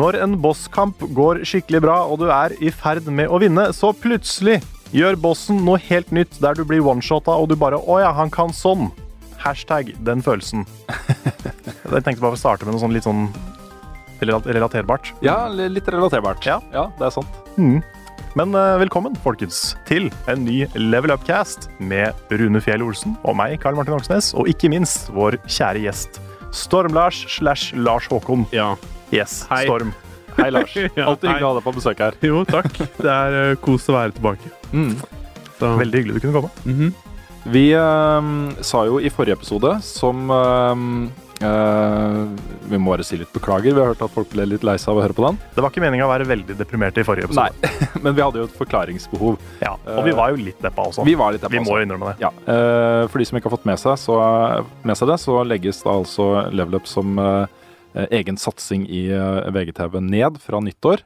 Når en bosskamp går skikkelig bra, og du er i ferd med å vinne, så plutselig gjør bossen noe helt nytt der du blir one-shotta, og du bare Å ja, han kan sånn. Hashtag den følelsen. Jeg tenkte bare å starte med noe sånn litt sånn relaterbart. Ja, litt relaterbart. Ja. det er sant. Men eh, velkommen, folkens, til en ny Level Up-cast med Rune Fjell Olsen og meg, Karl Martin Oksnes, og ikke minst vår kjære gjest Storm-Lars slash Lars Håkon. Ja. Yes, Hei. Storm. Hei, Lars. Alltid hyggelig å ha deg på besøk her. Jo, takk. Det er uh, kos å være tilbake. Mm. Så, Veldig hyggelig du kunne komme. Mhm. Vi uh, sa jo i forrige episode, som uh, eh, Vi må bare si litt beklager. Vi har hørt at folk ble litt lei seg av å høre på den. Det var ikke meninga å være veldig deprimerte i forrige episode. Nei, men vi hadde jo et forklaringsbehov. Ja, og vi var jo litt deppa også. Vi var litt deppa Vi må jo innrømme det. Ja, eh, For de som ikke har fått med seg, så, med seg det, så legges da altså Level Up som eh, egen satsing i eh, VGTV ned fra nyttår.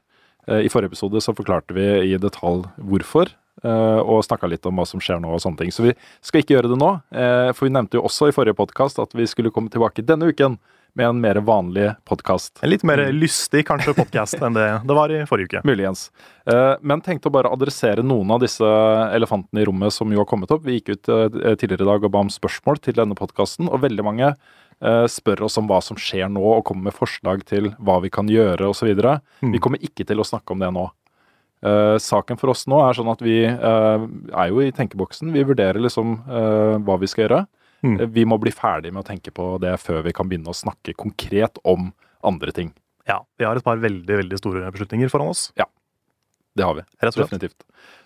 Eh, I forrige episode så forklarte vi i detalj hvorfor, eh, og snakka litt om hva som skjer nå og sånne ting. Så vi skal ikke gjøre det nå, eh, for vi nevnte jo også i forrige podkast at vi skulle komme tilbake denne uken med en mer vanlig podkast. En litt mer lystig kanskje podcast enn det det var i forrige uke. Muligens. Eh, Men tenkte å bare adressere noen av disse elefantene i rommet som jo har kommet opp. Vi gikk ut eh, tidligere i dag og ba om spørsmål til denne podkasten, og veldig mange eh, spør oss om hva som skjer nå, og kommer med forslag til hva vi kan gjøre osv. Mm. Vi kommer ikke til å snakke om det nå. Uh, saken for oss nå er sånn at vi uh, er jo i tenkeboksen. Vi vurderer liksom uh, hva vi skal gjøre. Mm. Eh, Vi må bli ferdig med å tenke på det før vi kan begynne å snakke konkret om andre ting. Ja, vi har et par veldig veldig store beslutninger foran oss. Det har vi. Rett og slett. Definitivt.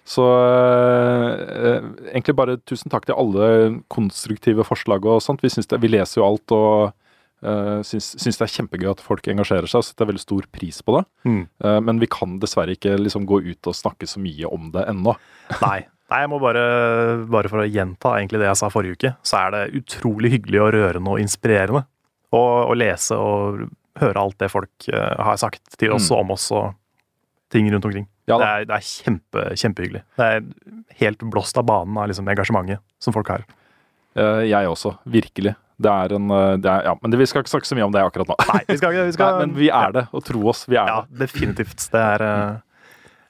Så eh, egentlig bare tusen takk til alle konstruktive forslag og sånt. Vi, syns det, vi leser jo alt og eh, syns, syns det er kjempegøy at folk engasjerer seg og setter veldig stor pris på det. Mm. Eh, men vi kan dessverre ikke liksom gå ut og snakke så mye om det ennå. Nei. Nei, jeg må bare, bare for å gjenta egentlig det jeg sa forrige uke, så er det utrolig hyggelig og rørende og inspirerende å, å lese og høre alt det folk eh, har sagt til oss Mm. om oss og ting rundt omkring. Ja det, er, det er kjempe, kjempehyggelig. Det er helt blåst av banen av liksom engasjementet som folk har. Eh, jeg også. Virkelig. Det er en øh, det er, Ja, men det, vi skal ikke snakke så mye om det akkurat nå. Nei, vi skal, vi skal Nei, men vi er det, og tro oss, vi er Ja, det. definitivt. Det er eh,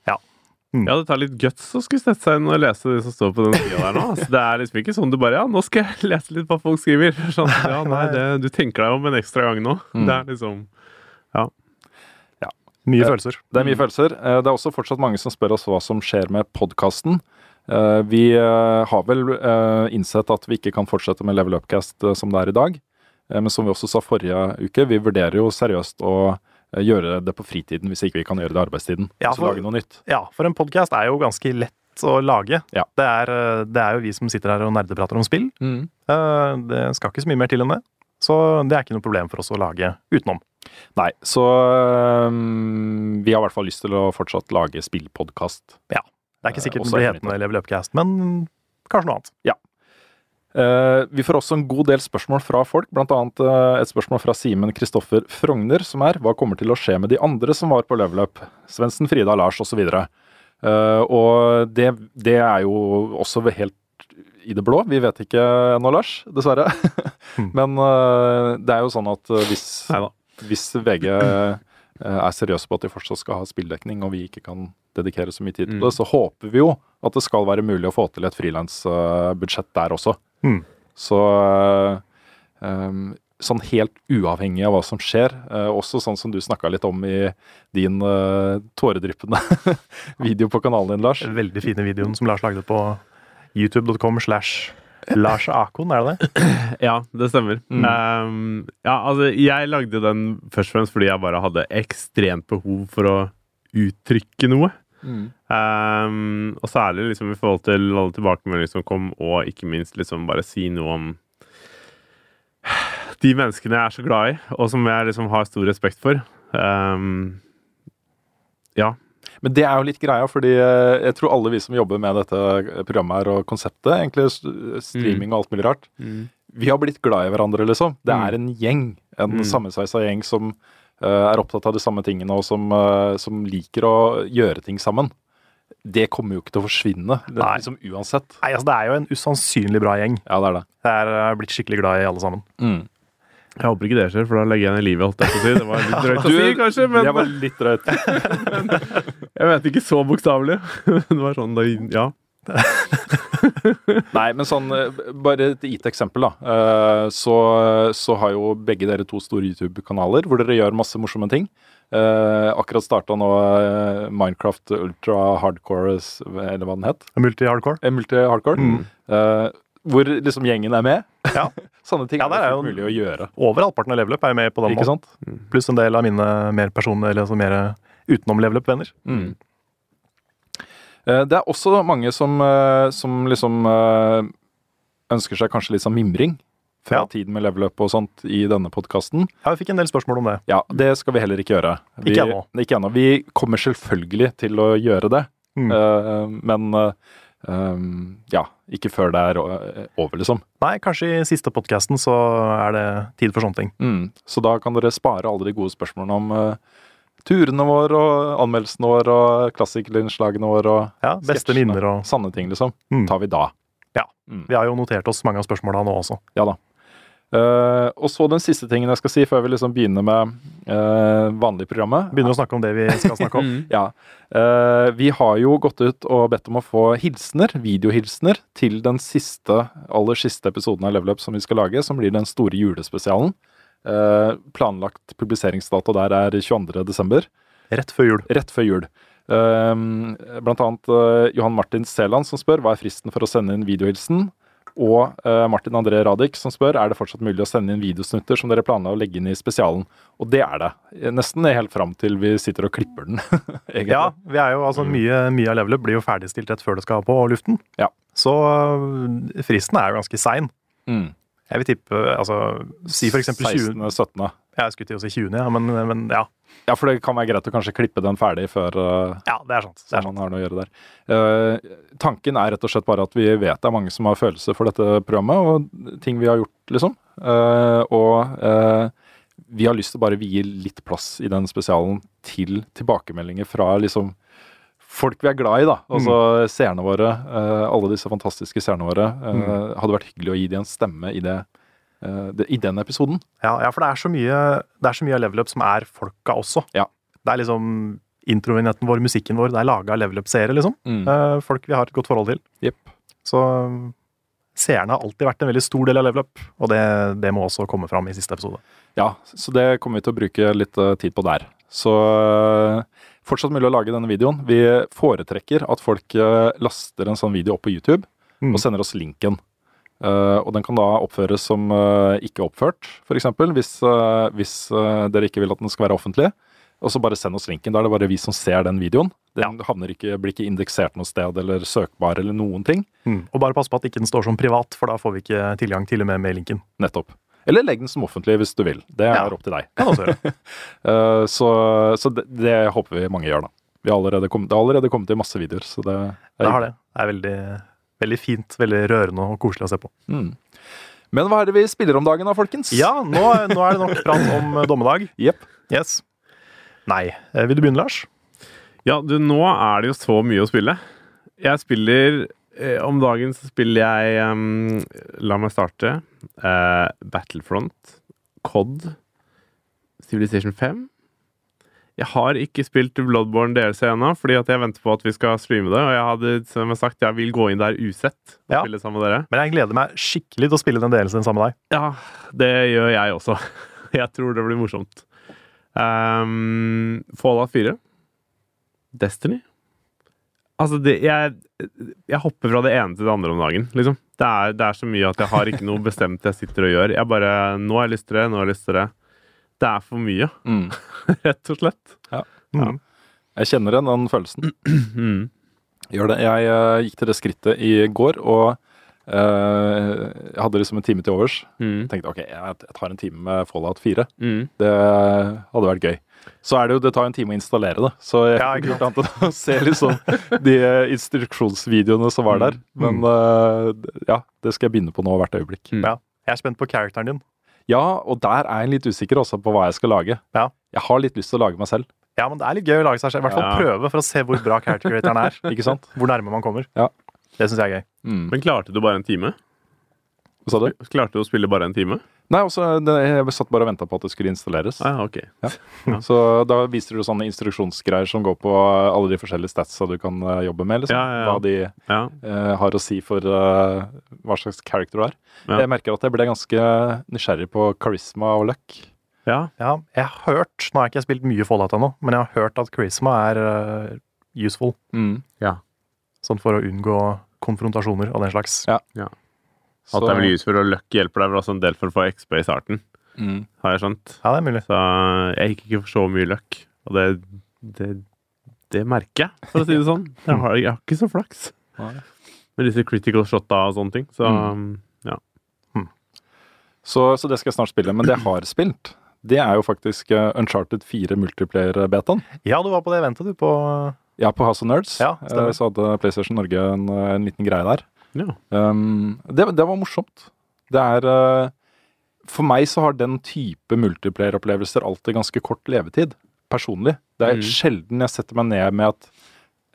Ja, det tar litt guts å skulle sette seg inn og lese det som står på den sida der nå. Altså, det er liksom ikke sånn du bare Ja, nå skal jeg lese litt hva folk skriver. Sånn, ja, nei, det, du tenker deg om en ekstra gang nå. Mm. Det er liksom mye følelser. Det er mye følelser. Eh, Det er også fortsatt mange som spør oss hva som skjer med podkasten. Vi eh, har vel eh, innsett at vi ikke kan fortsette med Level Upcast eh, som det er i dag. Eh, Men som vi også sa forrige uke, vi vurderer jo seriøst å eh, gjøre det på fritiden hvis ikke vi kan gjøre det i arbeidstiden. Ja, Så for- lage noe nytt. Ja, for en podkast er jo ganske lett å lage. Ja. Det, er, eh, det er jo vi som sitter her og nerdeprater om spill. Mm. Det skal ikke så mye mer til enn det. Så det er ikke noe problem for oss å lage utenom. Nei, så um, vi har i hvert fall lyst til å fortsatt lage spillpodkast. Det er ikke Eh, sikkert uh, den blir hetende Level Upcast, men kanskje noe annet. Eh, vi får også en god del spørsmål fra folk, bl.a. Uh, et spørsmål fra Simen Kristoffer Frogner, som er hva kommer til å skje med de andre som var på level up? Svendsen, Frida, Lars osv. Uh, og det, det er jo også helt i det blå. Vi vet ikke ennå, Lars, dessverre. Men uh, det er jo sånn at uh, hvis, hvis VG uh, er seriøse på at de fortsatt skal ha spilldekning, og vi ikke kan dedikere så mye tid til Mm. det, så håper vi jo at det skal være mulig å få til et frilansbudsjett der også. Mm. Så um, sånn helt uavhengig av hva som skjer, eh, også sånn som du snakka litt om i din uh, tåredryppende video på kanalen din, Lars. Den veldig fine videoen som Lars lagde på youtube.com slash Lars Akon, er det det? Ja, det stemmer. Mm. Um, ja, altså, jeg lagde den først og fremst fordi jeg bare hadde ekstremt behov for å uttrykke noe. Um, og særlig liksom i forhold til alle tilbakemeldinger som kom, og ikke minst liksom bare si noe om de menneskene jeg er så glad i, og som jeg liksom har stor respekt for. Um, ja. Men det er jo litt greia, fordi eh, jeg tror alle vi som jobber med dette programmet her og konseptet, egentlig streaming og alt mulig rart, vi har blitt glad i hverandre, liksom. Det Mm. er en gjeng, en Mm. sammensveisa gjeng som uh, er opptatt av de samme tingene, og som, uh, som liker å gjøre ting sammen. Det kommer jo ikke til å forsvinne, det Nei. liksom uansett. Nei, altså Det er jo en usannsynlig bra gjeng. Ja, det er det. Jeg er blitt skikkelig glad i alle sammen. Mm. Jeg håper ikke det skjer, for da legger jeg ned livet, holdt jeg på å si. Det var litt drøyt å si, kanskje, men Det var litt drøyt. jeg vet ikke så bokstavelig. Det var sånn, da, ja. Nei, men sånn, eh, bare et gitt eksempel, da. Eh, Så, så har jo begge dere to store YouTube-kanaler hvor dere gjør masse morsomme ting. Eh, akkurat starta nå Minecraft Ultra Hardcore, eller hva den het. Multi-hardcore. Multi-hardcore. Mm. Eh, hvor liksom gjengen er med. Ja. Sånne ting Ja, er er det jo- mulig å gjøre. Over halvparten av Level Up er jo med på den Ikke måten. sant? Pluss en del av mine mer personlige, eller altså mer utenom Level Up-venner. Mm. Eh, Det er også mange som, eh, som liksom eh, ønsker seg kanskje litt sånn mimring fra Ja. tiden med level up og sånt i denne podkasten. Ja, vi fikk en del spørsmål om det. Ja, det skal vi heller ikke gjøre. Vi, Ikke ennå. Ikke ennå. Vi kommer selvfølgelig til å gjøre det, Mm. Eh, men um, ja, ikke før det er over, liksom. Nei, kanskje i siste podkasten så er det tid for sånne ting. Mm. Så da kan dere spare alle de gode spørsmålene om uh, turene våre og anmeldelsene våre og klassikerinnslagene våre og Ja, Beste minner og Sanne ting, liksom. Mm. Tar vi da. Ja. Mm. Vi har jo notert oss mange av spørsmåla nå også. Ja da. Eh, og så den siste tingen jeg skal si før vi liksom begynner med uh, vanlig programmet. Begynner å snakke om det vi skal snakke om. Mm. Ja. Uh, vi har jo gått ut og bedt om å få hilsener, videohilsener, til den siste, aller siste episoden av Level Up som vi skal lage, som blir den store julespesialen. Uh, planlagt publiseringsdato der er 22. desember. Rett før jul. Rett før jul. Eh, blant annet eh, Johan Martin Seland som spør hva er fristen for å sende inn videohilsen. Og eh, Martin André Radik som spør er det fortsatt mulig å sende inn videosnutter som dere planla å legge inn i spesialen. Og det er det. Nesten helt fram til vi sitter og klipper den. Ja, vi er jo, altså mye, mye av levelet blir jo ferdigstilt rett før det skal på luften. Ja. Så øh, fristen er jo ganske sein. Mm. Jeg vil tippe altså, Si for eksempel 20 16.-17. Jeg skulle til å si 20., ja, men, men ja. Ja, for det kan være greit å kanskje klippe den ferdig før uh, Ja, det er sant. Det er sant. man har noe å gjøre der. Uh, tanken er rett og slett bare at vi vet det er mange som har følelser for dette programmet, og ting vi har gjort, liksom. Uh, og uh, vi har lyst til å bare vie litt plass i den spesialen til tilbakemeldinger fra liksom folk vi er glad i, da. Altså seerne våre. eh, alle disse fantastiske seerne våre. Mm. Hadde vært hyggelig å gi dem en stemme i det. Eh, I den episoden. Ja, ja, for det er så mye Det er så mye av Level Up som er folka også. Ja. Det er liksom introvignetten vår, musikken vår, det er laga Level Up-seere, liksom. Mm. Eh, folk vi har et godt forhold til. Yep. Så um, seerne har alltid vært en veldig stor del av Level Up, og det, det må også komme fram i siste episode. Ja, så det kommer vi til å bruke litt eh, tid på der. Så eh, fortsatt mulig å lage denne videoen. Vi foretrekker at folk eh, laster en sånn video opp på YouTube Mm. og sender oss linken. Eh, og den kan da oppføres som uh, ikke oppført, f.eks. Hvis, uh, hvis dere ikke vil at den skal være offentlig. Og så bare send oss linken. Da er det bare vi som ser den videoen. Den havner ikke, blir ikke indeksert noe sted eller søkbar eller noen ting. Og bare pass på at ikke den står som privat, for da får vi ikke tilgang til og med med linken. Nettopp. Eller legg den som offentlig hvis du vil. Det er Ja. opp til deg. Så så det, det håper vi mange gjør, da. Vi har allerede kommet, det har allerede kommet til masse videoer, så det, Det har det. Det er veldig, Veldig fint, veldig rørende og koselig å se på. Mm. Men hva er det vi spiller om dagen da, folkens? Ja, nå, nå er det nok prat om eh, dommedag. Jepp. Yes. Nei. Eh, Vil du begynne, Lars? Ja, du, nå er det jo så mye å spille. Jeg spiller eh, Om dagen så spiller jeg um, La meg starte. eh, Battlefront, COD, Civilization 5. Jeg har ikke spilt Bloodborne DLC ennå, fordi at jeg venter på at vi skal streame det. Og jeg hadde som jeg sagt, jeg vil gå inn der usett og Ja. spille sammen med dere. Men jeg gleder meg skikkelig til å spille den delen sammen med deg. Ja, det gjør jeg også. Jeg tror det blir morsomt. Um, Fallout 4. Destiny. Altså, det, jeg, jeg hopper fra det ene til det andre om dagen, liksom. Det er, det er så mye at jeg har ikke noe bestemt jeg sitter og gjør. Jeg bare Nå har jeg lyst til det, nå har jeg lyst til det. Det er for mye, Mm. rett og slett. Mm. Jeg kjenner igjen den følelsen. Mm. Gjør det. Jeg uh, gikk til det skrittet i går, og uh, jeg hadde liksom en time til overs. Mm. Tenkte ok, jeg jeg tar en time med Fallout 4. Mm. Det hadde vært gøy. Så er det jo, det tar en time å installere det, så jeg Ja, ikke gjort annet enn å se liksom de eh, instruksjonsvideoene som var der. Men uh, ja, det skal jeg begynne på nå hvert øyeblikk. Mm. Ja. Jeg er spent på characteren din. Ja, og der er jeg litt usikker også på hva jeg skal lage. Ja. Jeg har litt lyst til å lage meg selv, Ja, men det er litt gøy å lage seg selv. I hvert fall Ja. prøve for å se hvor bra character creatoren er. ikke sant? Hvor nærme man kommer. Ja. Det syns jeg er gøy. Mm. Men klarte du bare en time? Hva sa du? Klarte du å spille bare en time? Nei, også, jeg satt bare og venta på at det skulle installeres. Ah, ja, ok. Ja. Så da viser du sånne instruksjonsgreier som går på alle de forskjellige statsa du kan eh, jobbe med. liksom. Ja, ja, ja. Hva de Ja. eh, har å si for eh, hva slags character du er. Ja. Jeg merker at jeg ble ganske nysgjerrig på charisma og luck. ja. Ja, jeg har hørt Nå har jeg ikke spilt mye Fallout ennå, men jeg har hørt at charisma er uh, useful. Sånn for å unngå konfrontasjoner og den slags. Ja. Det er vel useful, og Luck hjelper deg vel også en del for å få XP i starten, Mm. har jeg skjønt. Ja, det er mulig. Så jeg gikk ikke for så mye Luck, og det, det, det merker jeg, for å si det sånn. Jeg har, jeg har ikke så flaks med disse critical shotta og sånne ting. Så Mm. Så, så det skal jeg snart spille. Men det jeg har spilt, det er jo faktisk eh, Uncharted 4 multiplayer-betaen. Ja, du var på det eventet, du, på Ja, på House of Nerds. Ja, stemmer. Eh, så hadde PlayStation Norge en, eh, en liten greie der. Ja. Um, det, det var morsomt. Det er uh, For meg så har den type multiplayer-opplevelser alltid ganske kort levetid. Personlig. Det er Mm. sjelden jeg setter meg ned med et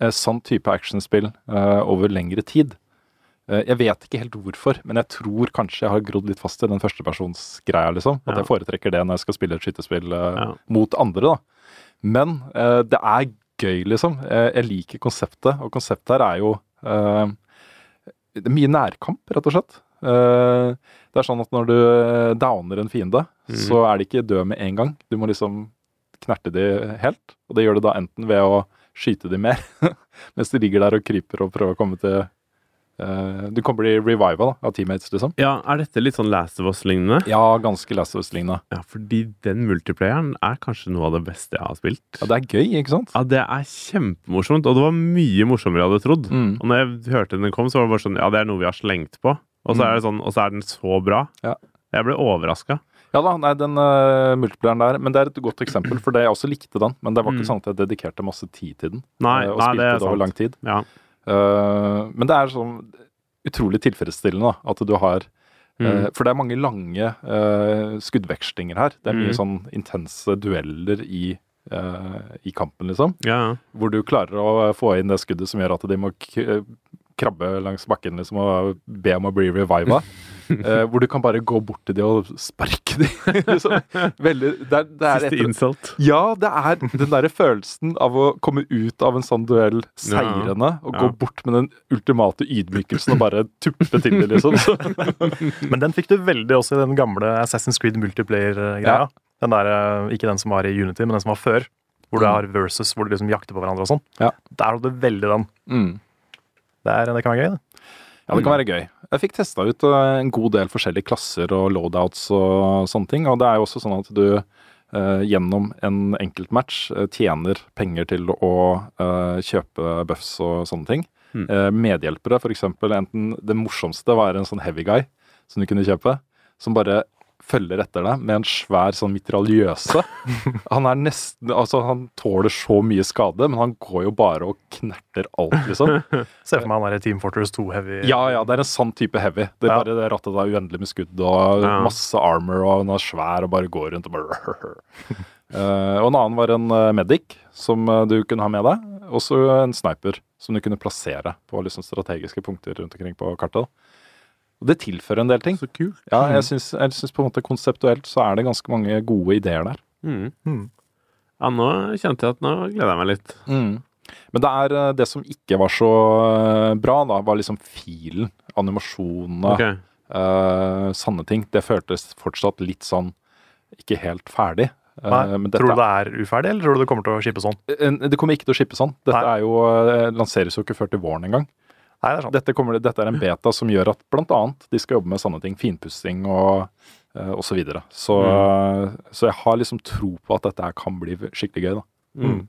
uh, sånn type actionspill uh, over lengre tid. Eh, jeg vet ikke helt hvorfor, men jeg tror kanskje jeg har grodd litt fast i den førstepersonsgreia. liksom. At Ja. jeg foretrekker det når jeg skal spille et skytespill eh, Ja. mot andre. da. Men eh, det er gøy, liksom. Eh, jeg liker konseptet, og konseptet her er jo eh, det er mye nærkamp, rett og slett. Eh, det er sånn at når du eh, downer en fiende, mm. så er de ikke døde med en gang. Du må liksom knerte de helt. Og det gjør du da enten ved å skyte de mer, mens de ligger der og kryper og prøver å komme til eh, Du kommer bli reviva da, av teammates, liksom. ja, er dette litt sånn Last of Us-lignende? Ja, ganske Last of Us-lignende. Ja, fordi den multiplayeren er kanskje noe av det beste jeg har spilt. Ja, det er gøy, ikke sant? Ja, det er kjempemorsomt, og det var mye morsommere jeg hadde trodd. Mm. Og når jeg hørte den kom, så var det bare sånn Ja, det er noe vi har slengt på. Og så er det sånn, og så er den så bra. Ja. Jeg ble overraska. Ja da, nei, den uh, multiplayeren der, men det er et godt eksempel, for det jeg også likte den. Men det var ikke Mm. sånn at jeg dedikerte masse tid til den. Nei, eh, og nei, spilte det er det over lang tid. Ja. Eh, men det er sånn utrolig tilfredsstillende da, at du har eh, Mm. For det er mange lange uh, skuddvekslinger her. Det er mye Mm. sånn intense dueller i, uh, i kampen, liksom. ja. Hvor du klarer å få inn det skuddet som gjør at de må krabbe langs bakken liksom, og be om å bli reviva. Eh, hvor du kan bare gå bort til de og sparke de. liksom. Veldig, det er, det er Siste insult. ja, det er den derre følelsen av å komme ut av en sånn duell seirende og gå bort med den ultimate ydmykelsen og bare tuppe til det, liksom. Men den fikk du veldig også i den gamle Assassin's Creed multiplayer-greia. Ja. Den der, eh, Ikke den som var i Unity, men den som var før. Hvor du Mm. har versus, hvor du liksom jakter på hverandre og sånn. Ja. Der hadde du veldig den. mm. Det, er, det kan være gøy, det. Ja, det kan være gøy. Jeg fikk testa ut eh, en god del forskjellige klasser og loadouts og sånne ting. Og det er jo også sånn at du eh, gjennom en enkeltmatch uh, tjener penger til å eh, kjøpe buffs og sånne ting. Mm. Eh, medhjelpere, eksempel. Enten det morsomste var en sånn heavy guy som du kunne kjøpe. Som bare følger etter deg med en svær sånn mitraljøse. Han er nesten Altså, han tåler så mye skade, men han går jo bare og knerter alt, liksom. Se for meg han er i Team Fortress 2 Heavy. Ja, ja, det er en sånn type heavy. Det er Ja. bare det rattet er uendelig med skudd og Ja. masse armor, og han er svær og bare går rundt og bare Uh, Og en annen var en eh, medic som eh, du kunne ha med deg, og så en sniper som du kunne plassere på liksom strategiske punkter rundt omkring på kartet. Og det tilfører en del ting. Så kult. Ja, jeg syns, jeg syns på en måte konseptuelt så er det ganske mange gode ideer der. Mm. Mm. Ja, nå kjente jeg at nå gleder jeg meg litt. Men det er eh, det som ikke var så eh, bra, da, var liksom filen, animasjonene, Okay. Uh, sanne ting. Det føltes fortsatt litt sånn ikke helt ferdig. Uh, men tror du det er uferdig, eller tror du det kommer til å shippe sånn? Uh, det kommer ikke til å shippe sånn. Dette er jo, lanseres jo ikke før til våren engang. Nei, det er sant. Dette, kommer, dette er en beta som gjør at blant annet de skal jobbe med sånne ting. Finpussing og, eh, og så videre. Så, Mm. så jeg har liksom tro på at dette her kan bli skikkelig gøy, da. Mm.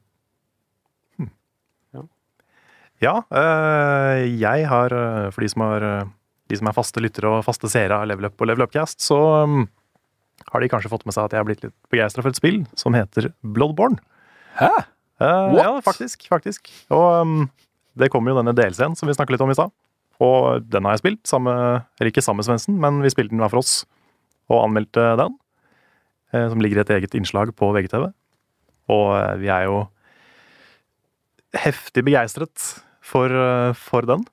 Ja, øh, jeg har, øh, for de som, har, de som er faste lyttere og faste seere av Level Up og Level Upcast, så øh, har de kanskje fått med seg at jeg har blitt litt begeistra for et spill som heter Bloodborne. Hæ? What? ja, faktisk. faktisk. Og øhm, det kommer jo denne delscenen som vi snakket litt om i stad. Og den har jeg spilt, samme, eller ikke sammen med Svendsen, men vi spilte den hver for oss og anmeldte den. eh, som ligger i et eget innslag på VGTV. Og eh, vi er jo heftig begeistret for, eh, for den.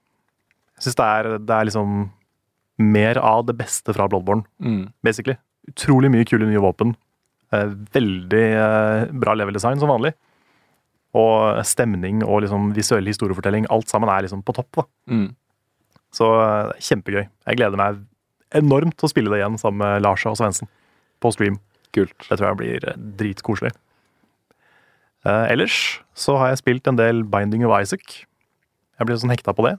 Jeg syns det, det er liksom mer av det beste fra Bloodborne, Mm. basically. Utrolig mye kule nye våpen. Veldig bra level design som vanlig. Og stemning og liksom visuell historiefortelling. Alt sammen er liksom på topp. da. Mm. Så eh, kjempegøy. Jeg gleder meg enormt til å spille det igjen sammen med Lars og Svendsen på stream. Kult. Det tror jeg blir eh, dritkoselig. Eh, ellers så har jeg spilt en del Binding of Isaac. Jeg ble sånn hekta på det.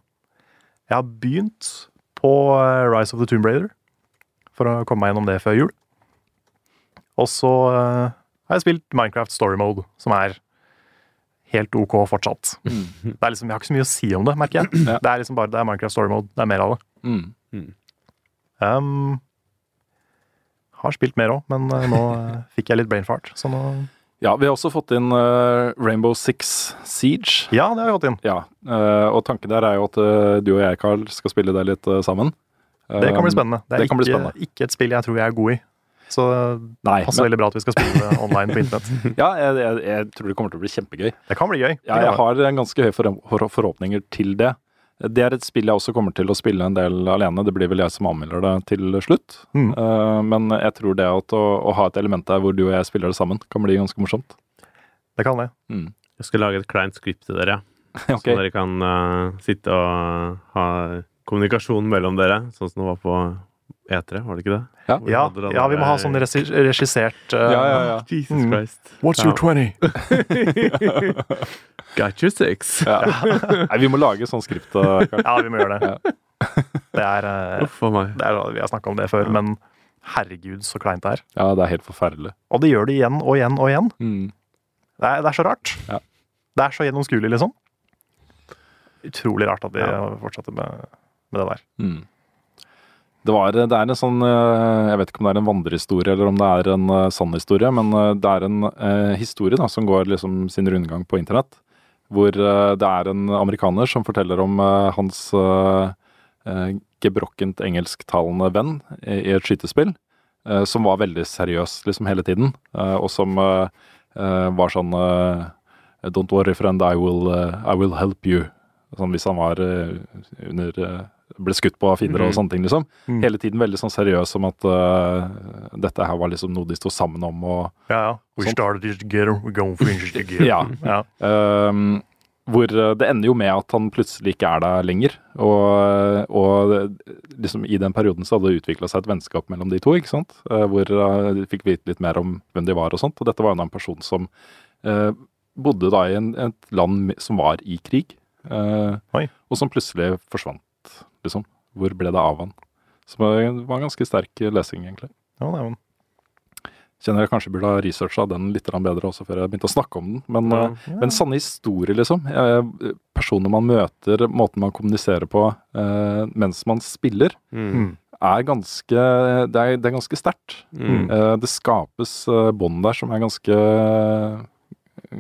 Jeg har begynt på eh, Rise of the Tomb Raider for å komme meg gjennom det før jul. Og så eh, har jeg spilt Minecraft Story Mode, som er helt OK fortsatt. Det er liksom, Jeg har ikke så mye å si om det, merker jeg. Ja. Det er liksom bare det er Minecraft Story Mode. Det er mer av det. Mm. Um, har spilt mer òg, men eh, nå eh, fikk jeg litt brain fart. Så nå Ja, vi har også fått inn uh, Rainbow Six Siege. Ja, det har vi fått inn. Ja, uh, og tanken der er jo at uh, du og jeg, Carl, skal spille det litt sammen. Det kan bli Um, spennende. Det er det ikke, bli spennende. ikke et spill jeg tror jeg er god i. Så Nei, det passer men, veldig bra at vi skal spille online på internett. ja, jeg, jeg, jeg tror det kommer til å bli kjempegøy. Det kan bli gøy. Ja, jeg har en ganske høye forhå- forhå- forhåpninger til det. Det er et spill jeg også kommer til å spille en del alene. Det blir vel jeg som anmelder det til slutt. Mm. Uh, men jeg tror det at å, å ha et element der hvor du og jeg spiller det sammen, kan bli ganske morsomt. det kan det. Mm. Jeg skal lage et kleint skript til dere, okay. Så dere kan uh, sitte og ha kommunikasjon mellom dere, sånn som det var på E3, var det ikke det? Ja. Ja, ja vi må ha sånn regissert uh, Ja, ja, ja. Jesus Mm. Christ. What's your 20? Got you six. Ja. Nei, vi må lage sånn skript. eh, Ja, vi må gjøre det. Det er, uh, Uff meg. det er Vi har snakka om det før, men herregud, så kleint det er. Ja, det er helt forferdelig. Og det gjør det igjen og igjen og igjen. Mm. Det er, det er så rart. Ja. Det er så gjennomskuelig, liksom. Utrolig rart at de Ja. fortsatte med, med det der. Mm. Det, var, det er en sånn eh, Jeg vet ikke om det er en vandrehistorie eller om det er en eh, sann historie, men eh, det er en eh, historie da, som går liksom sin rundgang på internett. Hvor eh, det er en amerikaner som forteller om eh, hans gebrokkent engelsktalende venn i, et skytespill. som var veldig seriøs liksom hele tiden, og som var sånn Don't worry, friend, I will, I will help you. Sånn hvis han var under ble skutt på av fiender og Mhm. sånne ting, liksom. Mm. Hele tiden veldig sånn seriøs om at uh, dette her var liksom noe de sto sammen om og Ja, ja. We Sånt. started it together, we're going to finish together. Ja. ja. Um, hvor eh, det ender jo med at han plutselig ikke er der lenger. Og, og liksom i den perioden så hadde det utvikla seg et vennskap mellom de to. ikke sant? Eh, hvor eh, de fikk vite litt mer om hvem de var og sånt. Og dette var jo en person som eh, bodde da i en, et land som var i krig. eh, og som plutselig forsvant, liksom. Hvor ble det av han? Som var en ganske sterk lesing, egentlig. Ja, det er han. Kjenner jeg kanskje burde ha researcha den litt bedre også før jeg begynte å snakke om den. Men, Ja. ja. men sanne historier, liksom. Eh, Personer man møter, måten man kommuniserer på eh, mens man spiller, Mm. Mm. er ganske Det er, det er ganske sterkt. Mm. Eh, det skapes eh, bånd der som er ganske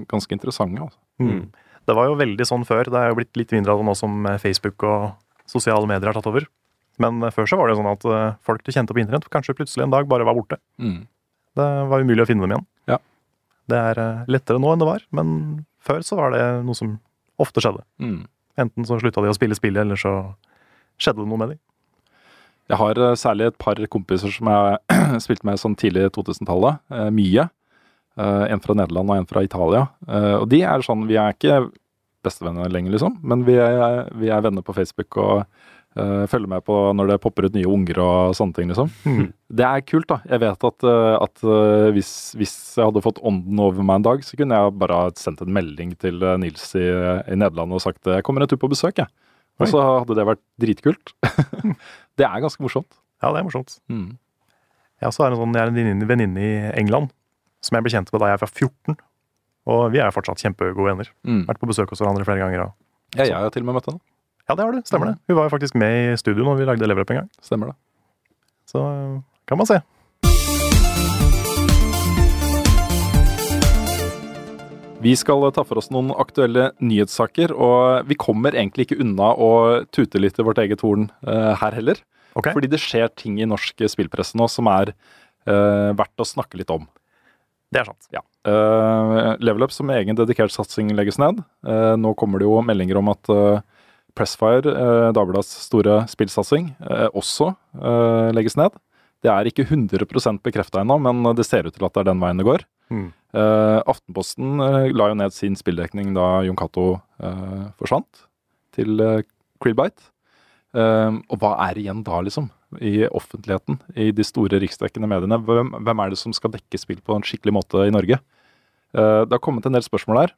ganske interessante. Altså. Mm. Det var jo veldig sånn før. Det er jo blitt litt mindre av det nå som eh, Facebook og sosiale medier har tatt over. Men eh, før så var det jo sånn at eh, folk du kjente på internett, kanskje plutselig en dag bare var borte. Mm. Det var umulig å finne dem igjen. Ja. Det er eh, lettere nå enn det var, men før så var det noe som ofte skjedde. Mm. Enten så slutta de å spille spillet, eller så skjedde det noe med dem. Jeg har særlig et par kompiser som jeg spilte med sånn tidlig 2000-tallet. Eh, mye. En fra Nederland og en fra Italia. Og de er sånn Vi er ikke bestevenner lenger, liksom, men vi er, vi er venner på Facebook og uh, følger med på når det popper ut nye unger og sånne ting, liksom. Det er kult, da. Jeg vet at, eh, at eh, hvis, hvis jeg hadde fått ånden over meg en dag, så kunne jeg bare sendt en melding til Nils i, i Nederland og sagt jeg kommer en tur på besøk, jeg. Og så hadde det vært dritkult. det er ganske morsomt. Ja, det er morsomt. Mm. Jeg har en sånn, jeg er en venninne i England som jeg ble kjent med da jeg var 14. Og vi er fortsatt kjempegode venner. Mm. Vært på besøk hos hverandre flere ganger. Og... Ja, jeg har til og med møtt henne. Ja, det har du. Stemmer det. Hun var jo faktisk med i studio når vi lagde Leverup en gang. Stemmer det. Så kan man se. Vi skal ta for oss noen aktuelle nyhetssaker, og vi kommer egentlig ikke unna å tute litt i vårt eget horn uh, her heller. Okay. Fordi det skjer ting i norsk spillpresse nå som er uh, verdt å snakke litt om. Det er sant. Ja. Uh, Level Up som egen dedikert satsing legges ned. Uh, nå kommer det jo meldinger om at uh, Pressfire, uh, Dagbladets store spillsatsing, også legges ned. Det er ikke 100 bekrefta ennå, men det ser ut til at det er den veien det går. Mm. Aftenposten la jo ned sin spilldekning da Jon Cato forsvant til Krillbite. Og hva er igjen da, liksom? I offentligheten, i de store riksdekkende mediene. Hvem, hvem er det som skal dekke spill på en skikkelig måte i Norge? Eh, det har kommet en del spørsmål her.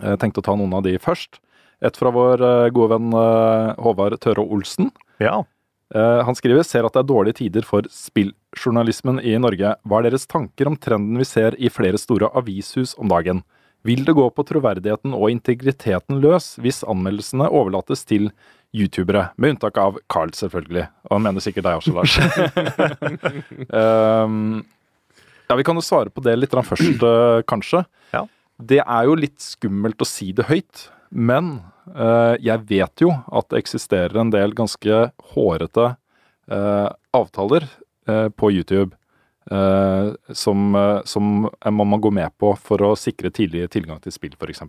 Jeg tenkte å ta noen av de først. Et fra vår eh, gode venn eh, Håvard Tørå Olsen. Ja. Han skriver ser at det er dårlige tider for spilljournalismen i Norge. Hva er deres tanker om trenden vi ser i flere store avishus om dagen? Vil det gå på troverdigheten og integriteten løs hvis anmeldelsene overlates til youtubere? Med unntak av Carl, selvfølgelig. Og han mener sikkert deg også, Lars. um, ja, Vi kan jo svare på det litt først, eh, kanskje. Ja. Det er jo litt skummelt å si det høyt, men uh, jeg vet jo at det eksisterer en del ganske hårete uh, avtaler uh, på YouTube som, eh, som man må gå med på for å sikre tidlig tilgang til spill, f.eks.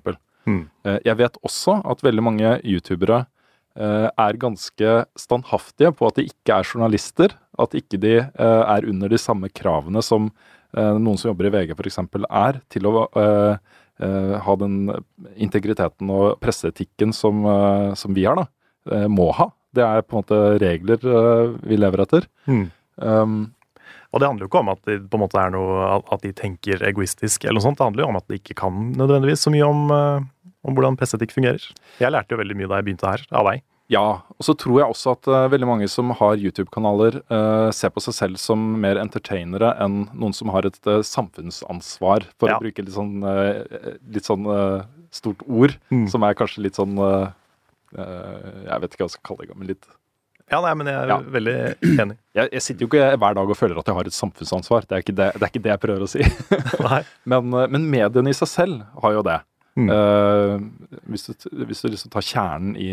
Mm. Eh, jeg vet også at veldig mange youtubere eh, er ganske standhaftige på at de ikke er journalister. At ikke de eh, er under de samme kravene som eh, noen som jobber i VG f.eks. er, til å eh, eh, ha den integriteten og presseetikken som, eh, som vi har, da. eh, må ha. Det er på en måte regler eh, vi lever etter. Mm. Um, Og det handler jo ikke om at de, på en måte er noe, at de tenker egoistisk, eller noe sånt. Det handler jo om at de ikke kan nødvendigvis så mye om, eh, om hvordan presseetikk fungerer. Jeg lærte jo veldig mye da jeg begynte her, av deg. Ja, og så tror jeg også at uh, veldig mange som har YouTube-kanaler, uh, ser på seg selv som mer entertainere enn noen som har et uh, samfunnsansvar, for Ja. å bruke litt sånn, litt sånn stort ord, Mm. som er kanskje litt sånn Jeg vet ikke hva jeg skal kalle det, men litt Ja, nei, men jeg er Ja. veldig enig. jeg, jeg sitter jo ikke hver dag og føler at jeg har et samfunnsansvar. Det er ikke det, det, er ikke det jeg prøver å si. Men, eh, men mediene i seg selv har jo det. Mm. Uh, hvis, du, hvis du liksom tar kjernen i,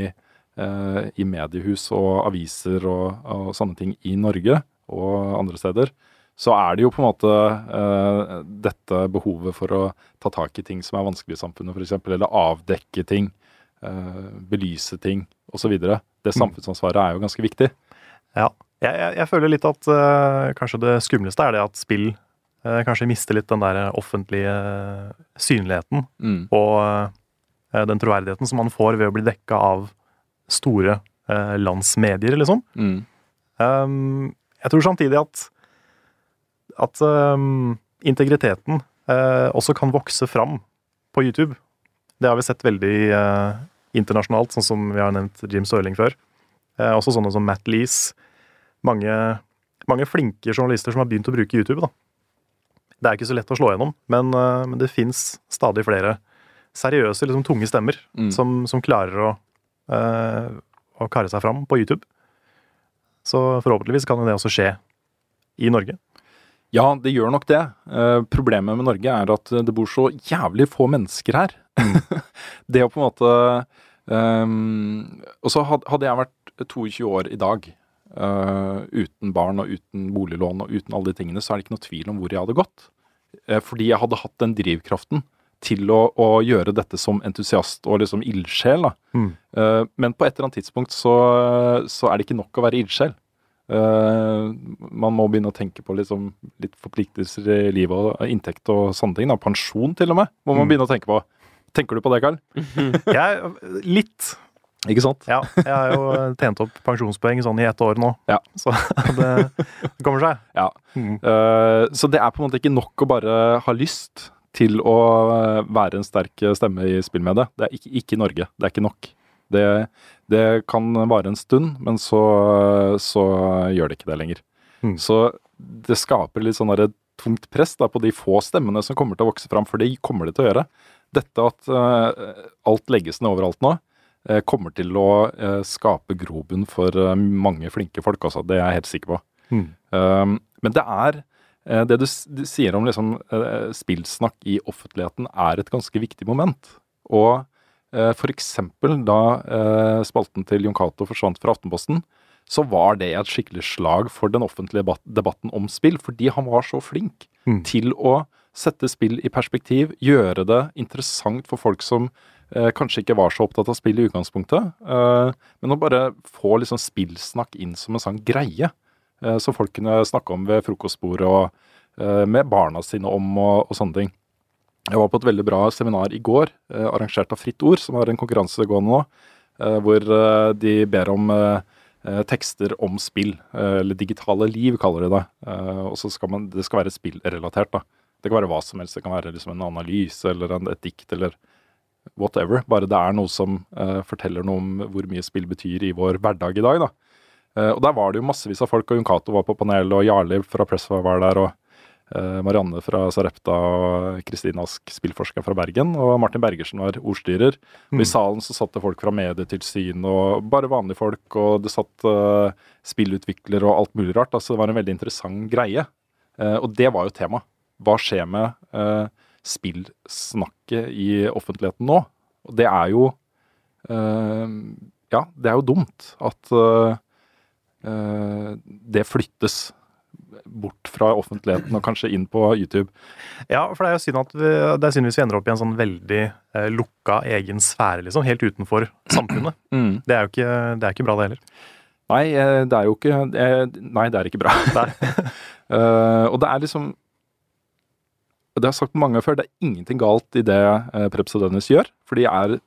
uh, i mediehus og aviser og, og sånne ting i Norge og andre steder, så er det jo på en måte uh, dette behovet for å ta tak i ting som er vanskelig i samfunnet, f.eks., eller avdekke ting, belyse ting osv. Det samfunnsansvaret er jo ganske viktig. Ja. Jeg, jeg, jeg føler litt at uh, kanskje det skumleste er det at spill uh, kanskje mister litt den der offentlige synligheten Mm. og uh, den troverdigheten som man får ved å bli dekka av store landsmedier, liksom. Mm. Um, jeg tror samtidig at at um, integriteten også kan vokse fram på YouTube. Det har vi sett veldig internasjonalt, sånn som vi har nevnt Jim Sørling før. Eh, også sånne som Matt Lees. Mange, mange flinke journalister som har begynt å bruke YouTube. da. Det er ikke så lett å slå gjennom, men, eh, men det fins stadig flere seriøse, liksom tunge stemmer Mm. som, som klarer å, eh, å karre seg fram på YouTube. Så forhåpentligvis kan det også skje i Norge. Ja, det gjør nok det. Eh, problemet med Norge er at det bor så jævlig få mennesker her. det å på en måte ehm, Og så hadde jeg vært 22 år i dag uh, uten barn og uten boliglån og uten alle de tingene, så er det ikke noe tvil om hvor jeg hadde gått. Uh, fordi jeg hadde hatt den drivkraften til å, å gjøre dette som entusiast og liksom ildsjel. da. Mm. Uh, men på et eller annet tidspunkt så, så er det ikke nok å være ildsjel. Uh, man må begynne å tenke på liksom litt forpliktelser i livet og inntekt og sånne ting. Da. Pensjon til og med må man Mm. begynne å tenke på. Tenker du på det, Karl? Jeg, litt. Ikke sant? Ja, jeg har jo tjent opp pensjonspoeng sånn i ett år nå. Ja. Så det, det kommer seg. Ja. Mm. Uh, så det er på en måte ikke nok å bare ha lyst til å eh, være en sterk stemme i spillmediet. Det er ikke, ikke Norge. Det er ikke nok. Det, det kan vare en stund, men så, så gjør det ikke det lenger. Mm. Så det skaper litt sånn tungt press da, på de få stemmene som kommer til å vokse fram, for det kommer det til å gjøre. Dette at eh, alt legges ned overalt nå, eh, kommer til å eh, skape grobunn for mange flinke folk, altså. Det er jeg helt sikker på. Mm. Men det er Det du, sier om liksom, spillsnakk i offentligheten, er et ganske viktig moment. Og eksempel da spalten til Jon Cato forsvant fra Aftenposten, så var det et skikkelig slag for den offentlige debatten om spill, fordi han var så flink Mm. til å sette spill i perspektiv, gjøre det interessant for folk som eh, kanskje ikke var så opptatt av spill i utgangspunktet, eh, men å bare få liksom spillsnakk inn som en sånn greie eh, som folk kunne snakke om ved frokostbordet og eh, med barna sine om og, og sånne ting. Jeg var på et veldig bra seminar i går, eh, arrangert av Fritt Ord, som har en konkurranse gående nå, eh, hvor de ber om tekster om spill, eller digitale liv, kaller de det. Og så skal man, det skal være spillrelatert, da. Det kan være hva som helst. Det kan være liksom en analyse eller en, et dikt eller whatever. Bare det er noe som uh, forteller noe om hvor mye spill betyr i vår hverdag i dag, da. Uh, og der var det jo massevis av folk, og Jon Cato var på panel, og Jarli fra Pressfire var der, og eh, Marianne fra Sarepta, og Kristine Ask, spillforsker fra Bergen, og Martin Bergersen var ordstyrer. Og I salen så satt det folk fra Medietilsyn og bare vanlige folk, og det satt uh, spillutviklere og alt mulig rart. Altså det var en veldig interessant greie. Og det var jo tema. Hva skjer med eh, spillsnakket i offentligheten nå? Og det er jo eh, Ja, det er jo dumt at eh, eh, det flyttes bort fra offentligheten og kanskje inn på YouTube. Ja, for det er jo synd at vi, det er synd hvis vi ender opp i en sånn veldig eh, lukka egen sfære, liksom. Helt utenfor samfunnet. Det er jo ikke, det er ikke bra, det heller. Nei, eh, det er jo ikke eh, Nei, det er ikke bra. uh, og det er liksom Det har jeg sagt mange ganger før, det er ingenting galt i det uh, Preps og Dennis gjør. For de er